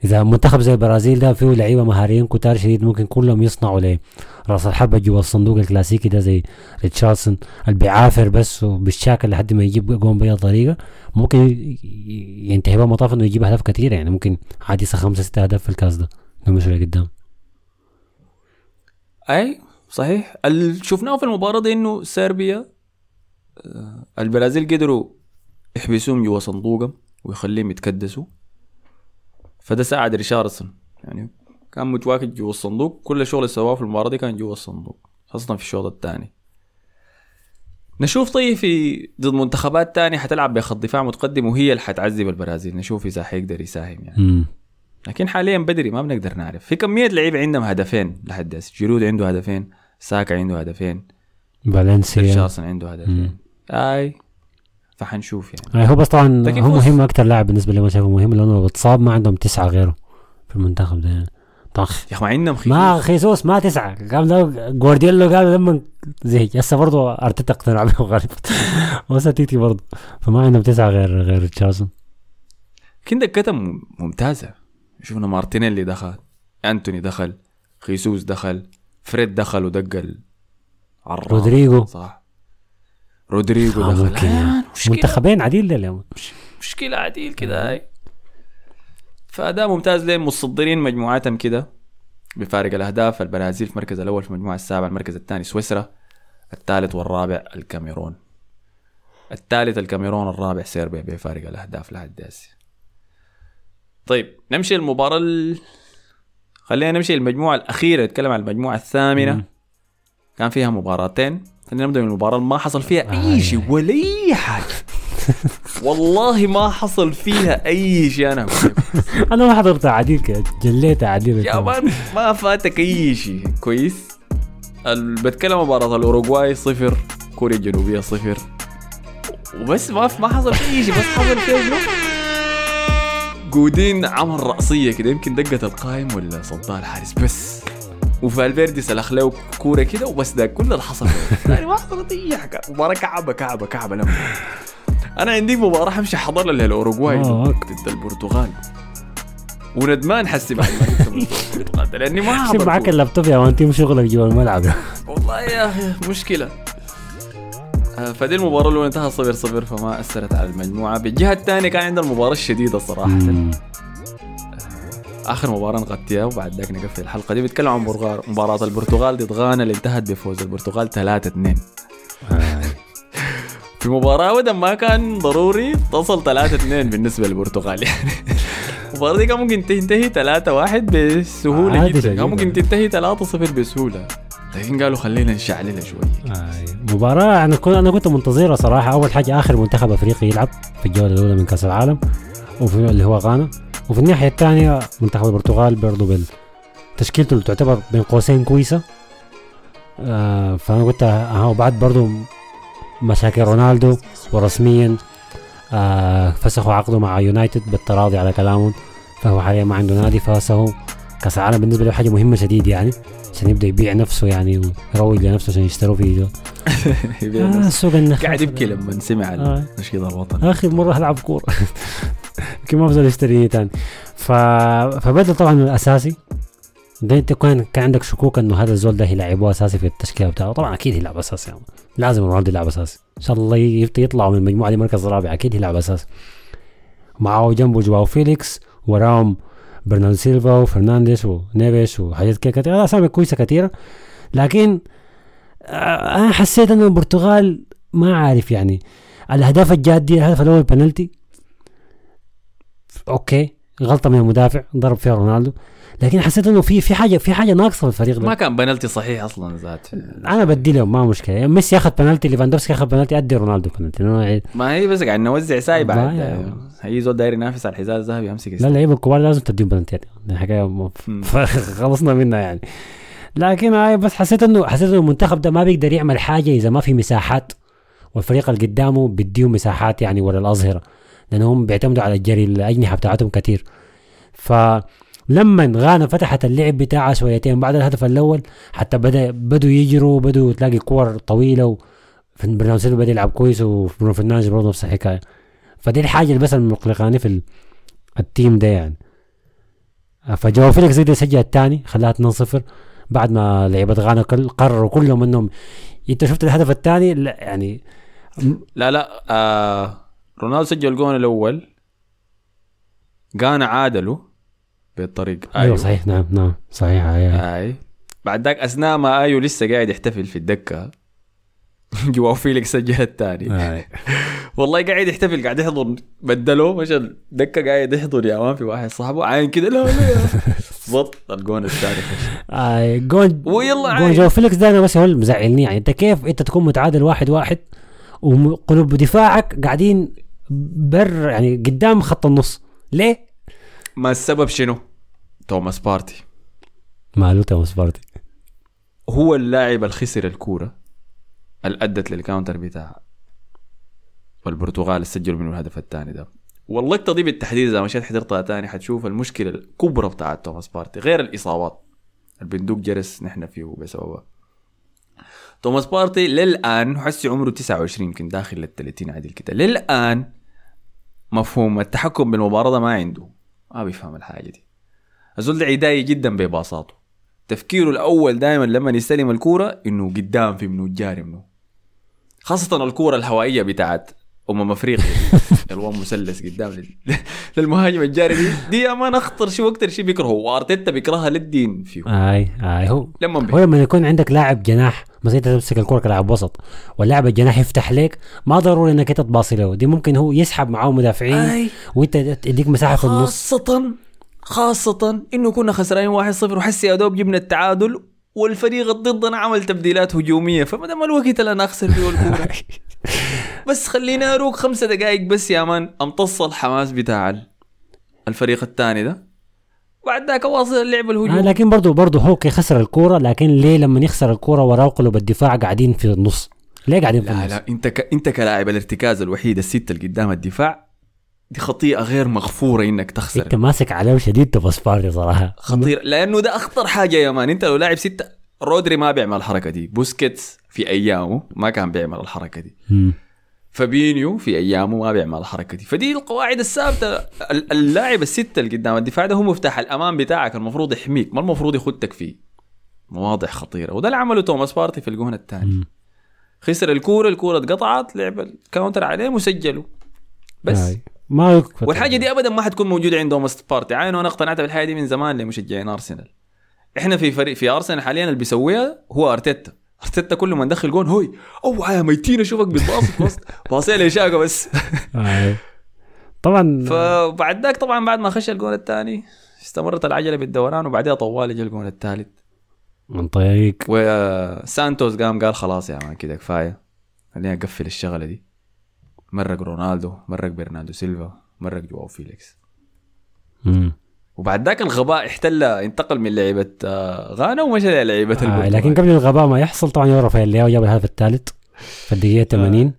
إذا منتخب زي البرازيل ده فيه لعيبة مهاريين كتار شديد ممكن كلهم يصنعوا له راس الحبه جوا الصندوق الكلاسيكي ده زي ريتشارلسون اللي بيعافر بس وبالشاكل لحد ما يجيب جون بأي طريقة ممكن ينتهي بقى مطاف إنه يجيب أهداف كتير يعني ممكن عادي خمسة ستة أهداف في الكاس ده. نمشي لقدام أي صحيح. اللي شفناه في المباراة دي إنه صربيا آه، البرازيل قدروا يحبسوهم جوا صندوقهم ويخليهم يتكدسوا. فده ساعد ريشارلسون يعني كان متواجد جوا الصندوق. كل الشغل اللي سواه في المباراة دي كان جوا الصندوق خاصة في الشوط الثاني. نشوف طيب في ضد منتخبات تانية حتلعب بخط دفاع متقدم وهي اللي حتعذب البرازيل. نشوف إذا حيقدر يساهم يعني. امم لكن حاليا بدري ما بنقدر نعرف. في كمية لعيبه عندهم هدفين لحد هسه جيرود عنده هدفين ساكا عنده هدفين. فالنسيا. ريتشاردسون عنده. هدفين. آي فحنشوف يعني. آه هو بس طبعا هو. مهم أكتر لاعب بالنسبة لي ما شايفه مهم لأنه لو اتصاب ما عندهم تسعة غيره في المنتخب ده. يعني طبعا يا أخي ما عندهم خيوط ما خيسوس ما تسعة. قام ده جوارديولا قال لما زهق. هسه برضه أرتيتا اقتنع به غالبا *laughs* وستيتي برضه. فما عندهم تسعة غير غير ريشارلسون كان دكتهم ممتازة. شفنا مارتينيلي دخل أنتوني دخل خيسوس دخل فريد دخل ودق. رودريجو. صح. رودريجو آه، دخل آه، يعني. مشكلة. منتخبين عديل ده اليوم. مشكلة عديل كده هاي. فأداء ممتاز لين متصدرين مجموعاتهم كده. بفارق الأهداف. البرازيل في المركز الأول في المجموعة السابعة المركز الثاني سويسرا الثالث والرابع الكاميرون. الثالث الكاميرون الرابع سيربيا بفارق الأهداف لحد هسه. طيب نمشي المباراة ال... خلينا نمشي المجموعة الأخيرة. نتكلم عن المجموعة الثامنة. مم. كان فيها مباراتين. خلينا نبدأ من المباراة. اللي ما حصل فيها أي آي. شيء. ولا أي حاجة والله ما حصل فيها أي شيء لك. *laughs* أنا ما حضرت عديل جليت عديل. يا مان ما فاتك أي شيء. كويس. بتكلم مباراة الأوروغواي صفر كوريا الجنوبية صفر. وبس ما ما حصل في أي شيء. بس حصل فيها شنو؟ جودين عمل رأسية كده. يمكن دقة القائم ولا صدها الحارس. بس. وفالفيردي سلخ له كورة كده وبس ده كل اللي حصل. *laughs* يعني ما حصلت أي حاجة مباراة كعبة كعبة كعبة. لما أنا عندي مباراة حمشي حضر لها الأوروغواي آه. ضد البرتغال. وندمان حسي بعد ما *laughs* لأني ما حضرت معاك اللابتوب يا مان شغلك جوا الملعب. والله يا أخي مشكلة. آه، فدي المباراة الأولى انتهى صفر صفر فما أثرت على المجموعة. بالجهة الثانية كان عندنا المباراة الشديدة صراحة. مم. آخر مباراة نغطيها وبعد ذاك نقفل الحلقة دي. بيتكلم عن برغار- مباراة البرتغال ضد غانا اللي انتهت بفوز البرتغال 3 2 في مباراة ودم ما كان ضروري تصل 3 2 بالنسبة للبرتغال. يعني المباراة دي كان ممكن تنتهي 3 1 بسهولة. عادي جدا. كان ممكن تنتهي 3 0 بسهولة. لكن قالوا خلينا نشعللها شوية. آه، مباراة أنا كنت أنا كنت منتظرها صراحة. أول حاجة آخر منتخب أفريقي يلعب في الجولة الأولى من كأس العالم وفي اللي هو غانا. وفي الناحية الثانية منتخب البرتغال بال تشكيلته اللي تعتبر بين قوسين كويسة. آه فأنا قلت ها وبعد برضه مشاكل رونالدو ورسميا آه فسخوا عقده مع يونايتد بالتراضي على كلامهم فهو حاليا ما عنده نادي فسخوا كأس العالم بالنسبة له حاجة مهمة شديد يعني. عشان يبدأ يبيع نفسه يعني ويروج لنفسه عشان يشتروا في *laughs* آه سوق النخاس قاعد يبكي لما سمع آه. النشيد الوطني. اخر مرة هلعب كورة. يمكن ما بزول يشتريني تاني ف... فبدا طبعا من الأساسي ده انت كان كان عندك شكوك إنه هذا الزول ده يلعبوه أساسي في التشكيلة بتاعه. طبعا أكيد يلعب أساسي يعني. لازم رونالدو يلعب أساسي. إن شاء الله يطلعوا من المجموعه دي مركز رابع أكيد يلعب أساسي. معه جنبه جواو فيليكس وراهم برناردو سيلفا وفرنانديش ونيفيش وحاجات كده كتير أسامي كويسة كثيره لكن آه، أنا حسيت إنه البرتغال ما عارف يعني. الأهداف الجات دي الهدف الأول بنالتي okay غلطة من المدافع ضرب فيها رونالدو. لكن حسيت إنه في في حاجة في حاجة ناقصة في الفريق ده. ما كان بنالتي صحيح أصلا ذات أنا بدي لهم ما مشكلة. يعني ميسي أخذ بنالتي ليفاندوفسكي أخذ بنالتي أدي رونالدو بنالتي. أنا- ما هي بس قاعد نوزع ساي ما بعد يعني. هي زول داير ينافس على الحذاء الذهبي أمسك لا. اللعيبه الكبار لازم تديهم بلنتيات دي حكايه م- مم. *laughs* خلصنا منها يعني. لكن هاي بس حسيت انه حسيت إنه المنتخب ده ما بيقدر يعمل حاجة إذا ما في مساحات والفريق اللي قدامه بيديهم مساحات يعني ولا الأظهرة. لأنهم بيعتمدوا على الجري الاجنحه بتاعتهم كثير فلما غانا فتحت اللعب بتاعها شويتين بعد الهدف الأول حتى بدا بدوا يجروا بدوا تلاقي كور طويلة و برناردو سيلفا بدأ يلعب كويس وبرونو فرنانديز برضه نفس الحكاية. فدي الحاجة اللي بس المقلقاني في ال- ال team ده يعني. فجواو فيليكس قدر يسجل الثاني خلاها 2-0 بعد ما لعيبة غانا قرروا كلهم انهم انت شفت الهدف الثاني؟ لا يعني لا لا آه رونالدو سجل الجون الأول. غانا عادلوا بالطريق. أيوه صحيح. نعم نعم. صحيح أيوة. أي. بعد ذاك أثناء ما ايو لسه قاعد يحتفل في الدكة. *laughs* جواو فيليكس سجل الثاني. *laughs* والله قاعد يحتفل قاعد يحضن بدلوه مشى الدكه قاعد يحضن يا man في واحد صاحبه عاين كده لا لا *laughs* بالضبط الجون الثاني. آه جون ويلا جون. جواو فيليكس ده أنا بس هو اللي مزعلني. يعني أنت كيف أنت تكون متعادل واحد واحد وقلوب دفاعك قاعدين بر يعني قدام خط النص. ليه؟ ما السبب شنو؟ توماس بارتي. ماله توماس بارتي؟ هو اللاعب اللي خسر الكورة اللي ادت لل counter بتاع والبرتغال سجلوا منه الهدف الثاني ده. واللقطه دي بالتحديد إذا مشيت حضرتها تاني حتشوف المشكلة الكبرى بتاعت توماس بارتي غير الإصابات. البندوق جرس نحن فيه بسببها. توماس بارتي للآن حسي عمره 29 يمكن داخل لل 30 عدل كده للآن مفهوم التحكم بالمباراة ما عنده. ما بيفهم الحاجة دي. الزول ده عدائي جدا بباصاته تفكيره الأول دائما لما يستلم الكورة إنه قدام في منه جاري منه. خاصة الكورة الهوائية بتاعت أمم أفريقيا. *laughs* الوان مثلث قدام لل- *laughs* للمهاجم الجاري دي دي يا مان أخطر شيء وأكتر شيء بيكرهه وأرتيتا بيكرهها للدين. فيه. آي آي هو لما هو. لما يكون عندك لاعب جناح مثلا انت تمسك الكرة كلاعب وسط واللاعب الجناح يفتح لك ما ضروري إنك أنت تباصي له. دي ممكن هو يسحب معاه مدافعين وأنت تديك مساحة في النص. خاصة خاصة إنه كنا خسرانين 1-0 وحسي يا دوب جبنا التعادل والفريق ضدنا عمل تبديلات هجومية. فما دام الوقت اللي أنا أخسر فيه الكورة. *laughs* بس خليني أروق خمسة دقائق بس يا مان. أمتص الحماس بتاع ال- الفريق الثاني ده. بعد ذاك واصل اللعب آه الهجومي لكن برضه برضه هو كي خسر الكورة لكن ليه لما يخسر الكورة وراه قلوب الدفاع قاعدين في النص؟ ليه قاعدين في لا النص؟ لا انت ك... انت كلاعب الارتكاز الوحيد الستة اللي قدام الدفاع دي خطيئة غير مغفورة إنك انت تخسر ماسك عليه شديد توماس بارتي صراحة. خطير لأنه ده أخطر حاجة يا man. انت لو لاعب ستة رودري ما بيعمل الحركة دي. بوسكيتس في أيامه ما كان بيعمل الحركة دي. مم. فابينيو في أيامه ما بيعمل الحركة دي. فدي القواعد الثابتة. ال- اللاعب الستة اللي قدام الدفاع ده هو مفتاح الامان بتاعك المفروض يحميك ما المفروض يختك في. مواضع خطيرة. وده اللي عمله توماس بارتي في الجون الثاني. خسر الكورة الكورة اتقطعت لعب ال counter عليه وسجلوا بس. آي. ما يكفت والحاجة دي ابدا ما حتكون موجودة عند توماس بارتي. عين وأنا اقتنعت بالحاجة دي من زمان لمشجعين أرسنال. إحنا في فريق في أرسنال حاليا اللي بيسويها هو أرتيتا. ارتيتا كل ما ندخل جون هوي أوعى يا ميتين أشوفك بتباص في وسط باصي لي شاقه بس. آي. طبعا فبعد ذاك طبعا بعد ما خش الجون الثاني استمرت العجلة بالدوران وبعدها طوال جا الجون الثالث. من طريق. وسانتوس قام قال خلاص يا man كده كفاية. خليني أقفل الشغلة دي. مرق رونالدو مرق برناردو سيلفا مرق جواو فيليكس. وبعد ذاك الغباء احتل انتقل من لعيبة آه، غانا ومشى للعيبه آه البرتغال. لكن قبل الغباء ما يحصل طبعا رافائيل لياو جاب الهدف الثالث في الدقيقة 80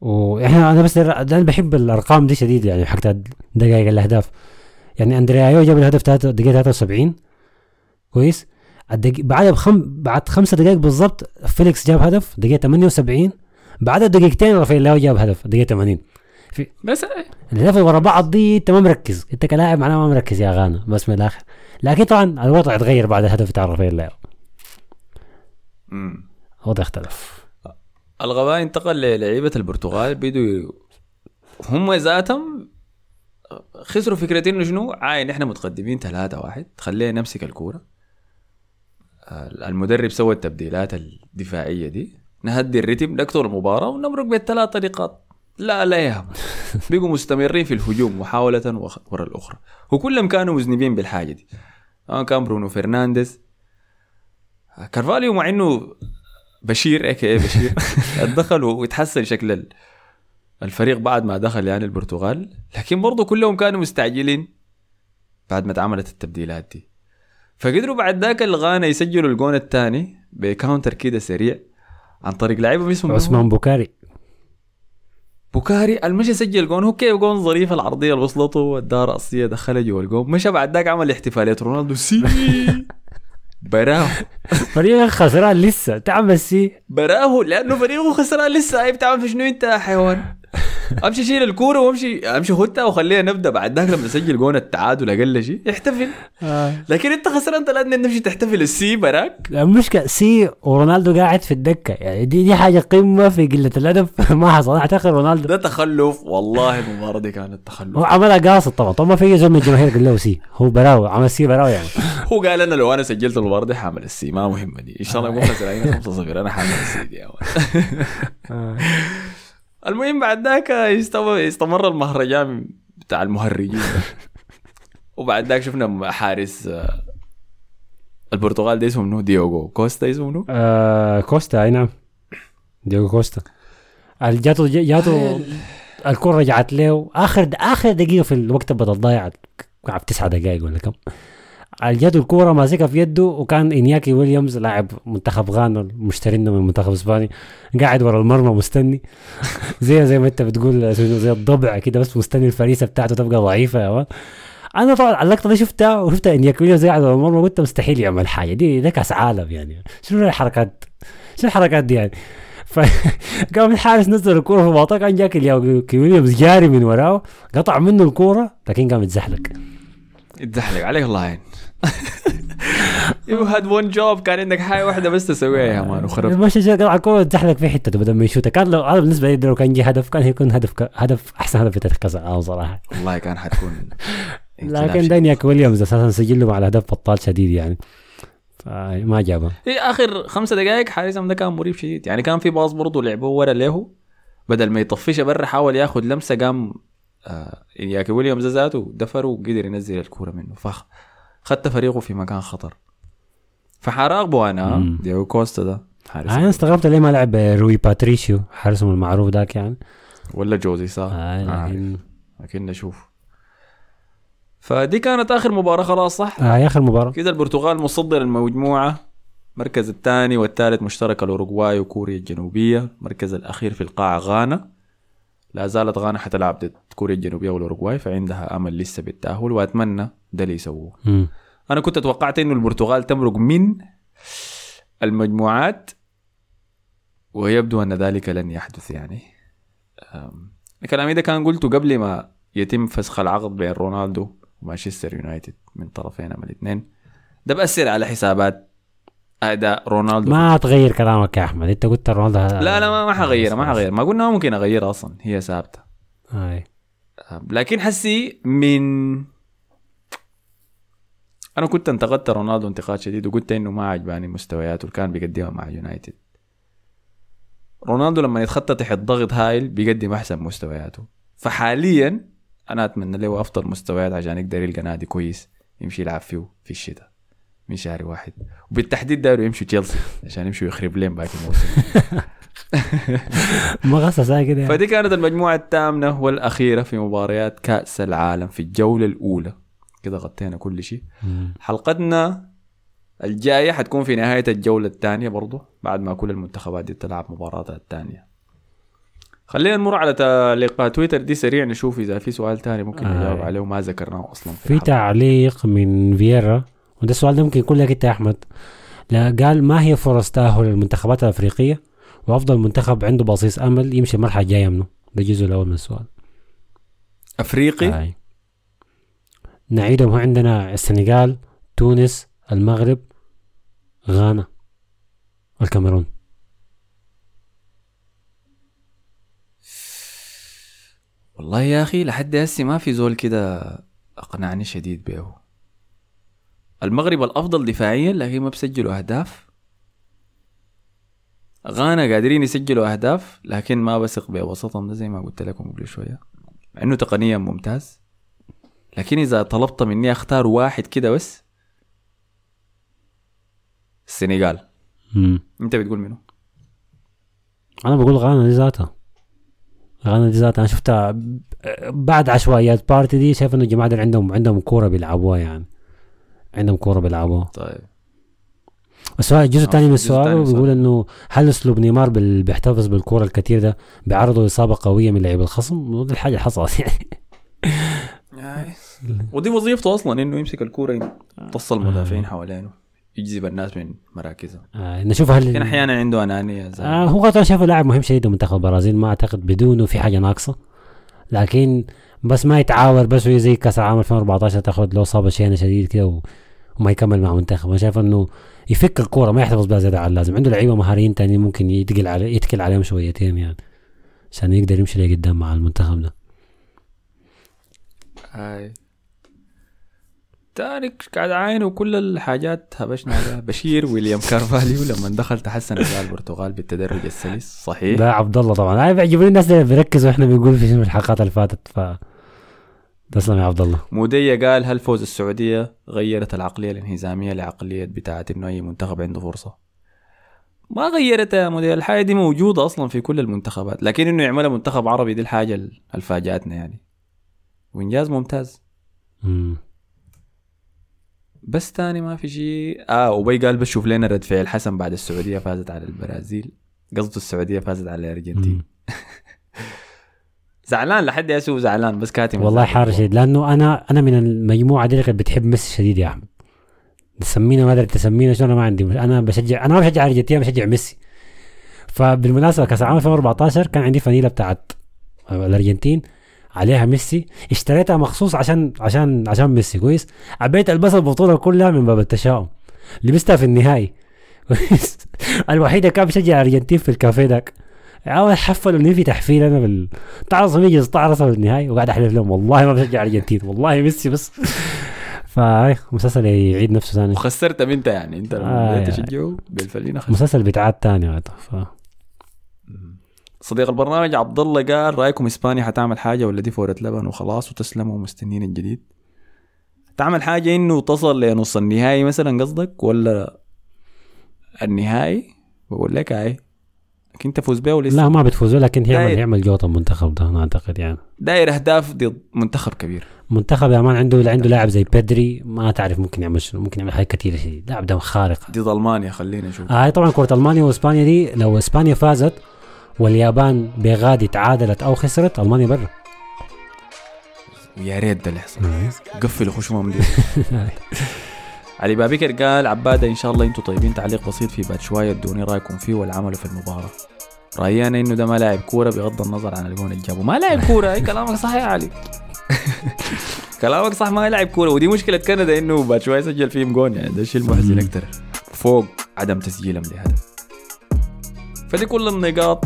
وإحنا أنا بس در- أنا بحب الأرقام دي شديد يعني حقت دقائق الأهداف. يعني أندريايو جاب الهدف دقيقة 73 كويس. الدقي... بعد بخم... بعد خمسة دقائق بالضبط فيليكس جاب هدف دقيقة 78 بعدها دقيقتين رافائيل لاو جاب هدف دقيقة 80 بس الهدف ورا بعض دي انت ما مركز. انت كلاعب معناه ما مركز يا غانا بس من الآخر. لكن طبعا الوضع اتغير بعد الهدف بتاع رافائيل لاو مم. الوضع اختلف. الغباء انتقل للعيبة البرتغال بدوا هم ذاتهم خسروا فكرة إنه شنو؟ عاين إحنا متقدمين ثلاثة واحد خلينا نمسك الكورة. المدرب سوى التبديلات الدفاعية دي نهدي الريتم نقتل المباراة ونمرق بالثلاث نقاط لا لا يهم. *laughs* بقوا مستمرين في الهجوم محاولة ورا الأخرى. وكلهم كانوا مذنبين بالحاجة دي. آه كان برونو فرنانديز. كارفاليو مع إنه بشير a.k.a بشير. *laughs* دخل ويتحسن شكل ال- الفريق بعد ما دخل يعني البرتغال. لكن برضه كلهم كانوا مستعجلين بعد ما اتعملت التبديلات دي. فقدروا بعد ذاك الغانا يسجلوا الجون الثاني ب counter كده سريع عن طريق لعيبه اسمه عثمان بوكاري بوكاري المشي سجل جون. هو كيف جون ظريف العرضية اللي وصلته الدار رأسية دخلها جوا الجون. مشى بعد ذاك عمل احتفالية. رونالدو سي. *laughs* براه فريق خسران لسه. تعمل سي. براه لأنه فريقه خسران لسه. هاي بتعمل في شنو أنت يا حيوان؟ امشي شيل الكورة وامشي امشي خدها وخلينا نبدأ. بعد ذاك لما نسجل جون التعادل أقل شيء احتفل لكن انت خسران ثلاث نمشي تحتفل. السي براك. المشكلة سي ورونالدو قاعد في الدكة. يعني دي دي حاجة قمة في قلة الأدب. *laughs* ما حصل. أعتقد رونالدو. ده تخلف. والله المباراة دي كانت تخلف. هو عملها قاصد طبعا. طبعا ما في زول من الجماهير قال له سي. هو براوي عمل سي براوي يعني. *laughs* هو قال أنا لو أنا سجلت المباراة دي حاعمل السي. ما مهمة دي. إن شاء الله يكون خسرانين 5-0 أنا حاعمل السي دي ولد. *laughs* المهم بعد ذاك يستمر, يستمر المهرجان بتاع المهرجين. *laughs* وبعد ذاك شفنا حارس آه، البرتغال ده اسمه منو؟ ديوغو كوستا اسمه منو؟ آه كوستا أي نعم. ديوغو كوستا. جاته جاته الكرة رجعت له. آخر آخر دقيقة في الوقت بدل ضايعت قعد تسعة دقائق ولا كم. جاته الكورة ماسكها في يده وكان إنياكي ويليامز لاعب منتخب غانا مشترينه من منتخب اسباني قاعد ورا المرمى مستني. *laughs* زي زي ما أنت بتقول زي الضبع كده بس مستني الفريسة بتاعته تبقى ضعيفة يا man. أنا طبعا اللقطة دي شفتها وشفتها إنياكي ويليامز قاعد ورا المرمى قلت مستحيل يعمل حاجة. دي ده كأس عالم يعني. شنو الحركات؟ شنو الحركات دي يعني؟ *laughs* فقام الحارس نزل الكورة في الواطة كان إنياكي ويليامز جاري من وراه قطع منه الكورة لكن قام يتزحلق يتزحلق عليك الله يعني you had one job كان عندك حاجة واحدة بس تسويها يا man وخربت ماشي جا قطع الكوره اتزحلق في حتة بدل ما يشوتها. كان لو أنا بالنسبة لي لو كان جي هدف كان هيكون هدف ك... هدف أحسن هدف في تاريخ كاس العالم صراحة. والله كان حتكون *laughs* لكن ده إنياكي ويليامز أساسا سجل له مع الاهداف بطال شديد يعني. فما جابها في آخر خمسة دقائق حارسهم ده كان مريب شديد. يعني كان في باص برضه لعبوه ورا له. بدل ما يطفش برا حاول ياخذ لمسة قام آه إنياكي ويليامز ذاته دفر وقدر ينزل الكورة منه. فخت. خت فريقه في مكان خطر. فحراقبه أنا. ديوغو كوستا ده حارس أنا استغربت ليه ما لعب روي باتريشيو حارسهم المعروف ذاك يعني. ولا جوزيه سا؟ آه لكن لكن نشوف. فدي كانت آخر مباراة خلاص صح؟ آه يا أخي المباراه كده البرتغال مصدر المجموعة. المركز الثاني والثالث مشترك الأوروغواي وكوريا الجنوبية. المركز الأخير في القاعة غانا. لا زالت غانا حتلعب ضد كوريا الجنوبية والأوروغواي فعندها أمل لسه بالتأهل وأتمنى ده اللي يسووه. أنا كنت توقعت إنه البرتغال تمرق من المجموعات ويبدو أن ذلك لن يحدث يعني. أم، كلامي ده كان قلته قبل ما يتم فسخ العقد بين رونالدو ومانشستر يونايتد من طرفين أما الاثنين. ده بأثر على حسابات أداء رونالدو. ما تغير كلامك يا أحمد. أنت قلت رونالدو لا لا ما, حغيرها ما حغير ما قلنا ممكن أغيرها أصلا. هي ثابتة. آه. لكن حسي من أنا كنت انتقدت رونالدو انتقاد شديد وقلت إنه ما عجباني مستوياته اللي كان بيقدمها مع يونايتد. رونالدو لما يتخطى تحت ضغط هايل بيقدم أحسن مستوياته. فحاليا أنا أتمنى له أفضل مستويات عشان يقدر يلقى نادي كويس يمشي يلعب فيه في الشتاء من شهر واحد. وبالتحديد دايروا يمشوا تشيلسي عشان يمشوا يخرب لهم باقي الموسم. *laughs* *laughs* زي كده يعني. فدي كانت المجموعة الثامنة والأخيرة في مباريات كأس العالم في الجولة الأولى كده غطينا كل شيء. حلقتنا الجاية حتكون في نهاية الجولة الثانية برضو بعد ما كل المنتخبات دي تلعب مباراتها الثانية خلينا نمر على تعليقات تويتر دي سريع نشوف إذا في سؤال تاني ممكن آه. نجاوب عليه وما ذكرناه أصلا في في. تعليق من فييرا وده السؤال ده ممكن يكون لك أنت يا أحمد لا قال ما هي فرص تأهل المنتخبات الأفريقية وأفضل منتخب عنده بصيص أمل يمشي المرحله الجايه منه ده الجزء الأول من السؤال. أفريقي؟ هاي. نعيدهم هو عندنا السنغال تونس المغرب غانا الكاميرون والله يا أخي لحد هسه ما في زول كده أقنعني شديد به المغرب الأفضل دفاعيا لكن ما بسجلوا أهداف. غانا قادرين يسجلوا أهداف لكن ما بثق بوسطهم. ده زي ما قلت لكم قبل شوية. إنه تقنيا ممتاز. لكن إذا طلبت مني أختار واحد كده بس السنغال. مم. أنت بتقول منه أنا بقول غانا دي ذاتها. غانا دي ذاتها. أنا شفتها بعد عشوائيات. بارتي دي شايف إنه الجماعه عندهم عندهم كورة بيلعبوها يعني. عندهم كورة بيلعبوها. طيب. السؤال الجزء آه، الثاني من السؤال بيقول. إنه هل أسلوب نيمار بال- بيحتفظ بالكوره الكثير ده بيعرضه اصابه قوية من لعيب الخصم؟ ودي الحاجة حصلت يعني. *laughs* ودي وظيفته أصلا إنه يمسك الكورة يمتص المدافعين حوالينه يجذب الناس من مراكزهم آه نشوف هل لكن أحيانا عنده أنانية زي آه هو أنا شايفه لاعب مهم شديد منتخب البرازيل ما أعتقد بدونه في حاجة ناقصة. لكن بس ما يتعاور بس زي كأس العالم 2014 تاخذ له إصابة شينة شديد كده. وما يكمل مع منتخب. أنا شايف إنه يفك الكورة ما يحتفظ بها زيادة عن اللازم. عنده لعيبة مهاريين تانيين ممكن يتقل عليه يتكل عليهم شويتين يعني عشان يقدر يمشي لقدام مع المنتخب ده. هاي. تاني قاعد عاينه كل الحاجات هبشنا عليها. *laughs* بشير ويليام كارفاليو لما دخل تحسن اداء البرتغال بالتدرج السلس صحيح. ده عبد الله طبعا. هاي بيعجبني الناس اللي بيركزوا إحنا بنقول في الحلقات اللي فاتت ف تسلم يا عبد الله مودية قال هل فوز السعودية غيرت العقلية الانهزامية لعقلية بتاعت انه اي منتخب عنده فرصة؟ ما غيرتها يا مودية الحاجة دي موجودة أصلا في كل المنتخبات لكن إنه يعملها منتخب عربي دي الحاجة ال- الفاجأتنا يعني. وإنجاز ممتاز. مم. بس تاني ما في شيء. آه وبي قال بس شوف لنا رد فعل حسن بعد السعودية فازت على البرازيل. قصده السعودية فازت على الأرجنتين. *laughs* زعلان لحد ياسو زعلان بس كاتم والله. حار شديد لأنه أنا أنا من المجموعة دي اللي بتحب ميسي شديد يا احمد تسمينا ما أدري تسمينا شو أنا ما عندي أنا بشجع أنا ما بشجع ارجنتين بشجع ميسي. فبالمناسبة كأس العالم 2014 كان عندي فانيلة بتاعت الأرجنتين عليها ميسي. اشتريتها مخصوص عشان عشان عشان ميسي كويس؟ عبيت البس البطولة كلها من باب التشاؤم. لبستها في النهائي. *laughs* الوحيدة كان بشجع الأرجنتين في الكافيه ذاك. عاوز حفل انه في تحفيل أنا بال تعرص يجي استعرص في النهائي وقاعد أحلف لهم والله ما بشجع الارجنتين والله ميسي بس. *laughs* فهاي مسلسل يعيد نفسه ثاني. وخسرت أنت يعني أنت آه، لما بدأت يعني. تشجعه بالفلينة خسرت. مسلسل بيتعاد ثاني ف صديق البرنامج عبد الله قال رأيكم إسبانيا حتعمل حاجة ولا دي فورة لبن وخلاص وتسلموا ومستنيين الجديد؟ تعمل حاجة إنه تصل لنص النهائي مثلا قصدك ولا النهائي؟ بقول لك هاي. لكن تفوز بيه ولسه لا ما بتفوزوا لكن يعمل داير. يعمل جوطه المنتخب ده أنا أعتقد يعني. داير أهداف ضد منتخب كبير. منتخب يا مان عنده عنده لاعب زي بيدري ما تعرف ممكن يعمل شنو ممكن يعمل حاجات كثيره شديد لاعب ده خارق. ضد ألمانيا خلينا نشوف. هاي طبعا كرة ألمانيا وإسبانيا دي لو إسبانيا فازت واليابان بغادي تعادلت أو خسرت ألمانيا برا. ويا ريت ده اللي يحصل. قفلوا خشمهم دي. *laughs* علي بابكر قال عبادة إن شاء الله أنتم طيبين. تعليق بسيط في بعد شوية ادوني رأيكم فيه والعمل في المباراة. رأيي أنا إنه ده ما لاعب كورة بغض النظر عن الجون اللي جابه ما لاعب كورة أي كلامك صح يا علي؟ *laughs* كلامك صح ما لاعب كورة. ودي مشكلة كندا إنه بعد شوية سجل فيهم جون. يعني ده الشيء المحزن أكتر. فوق عدم تسجيلهم لهدف. فدي كل النقاط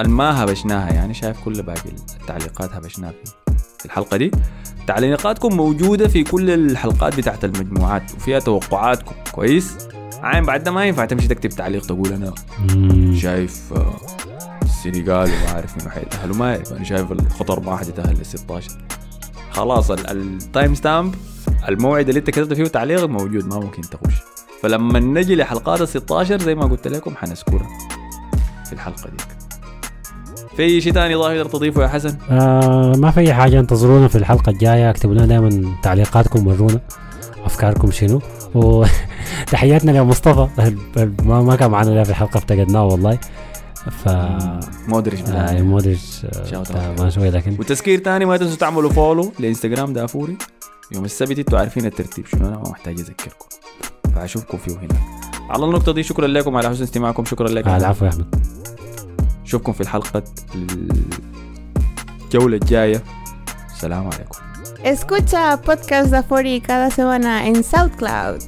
الما هبشناها. يعني شايف كل باقي التعليقات هبشناها في الحلقة دي. تعليقاتكم موجودة في كل الحلقات بتاعت المجموعات وفيها توقعاتكم. كويس؟ عين بعد ما ينفع تمشي تكتب تعليق تقول أنا. شايف آه، السنغال وما عارف مين حيتأهل وما اعرف أنا شايف الخطر ما حتتأهل لل 16 خلاص ال- ال timestamp الموعد اللي انت كتبت فيه تعليق موجود ما ممكن تخش. فلما نجي لحلقات ال 16 زي ما قلت لكم حنذكرها في الحلقة ديك في شيء ثاني ظاهر تضيفه يا حسن؟ آه ما في أي حاجة انتظرونا في الحلقة الجاية. اكتبوا لنا دائما تعليقاتكم ورونا أفكاركم شنو. وتحياتنا *laughs* لمصطفى. *laughs* ما ما كان معنا في الحلقة افتقدناه والله. ف مودريتش آه. مودريتش آه، تعبان شوي لكن وتذكير تاني ما تنسوا تعملوا follow لإنستغرام دافوري. يوم السبت أنتوا عارفين الترتيب شنو أنا ما محتاج أذكركم. فأشوفكم فيه هنا. على النقطة دي شكرا لكم على حسن استماعكم شكرا لكم آه العفو يا أحمد. نشوفكم في الحلقة الجولة الجاية. سلام عليكم. اسكوتا بودكاست دافوري كذا سوانا ان ساوث كلاود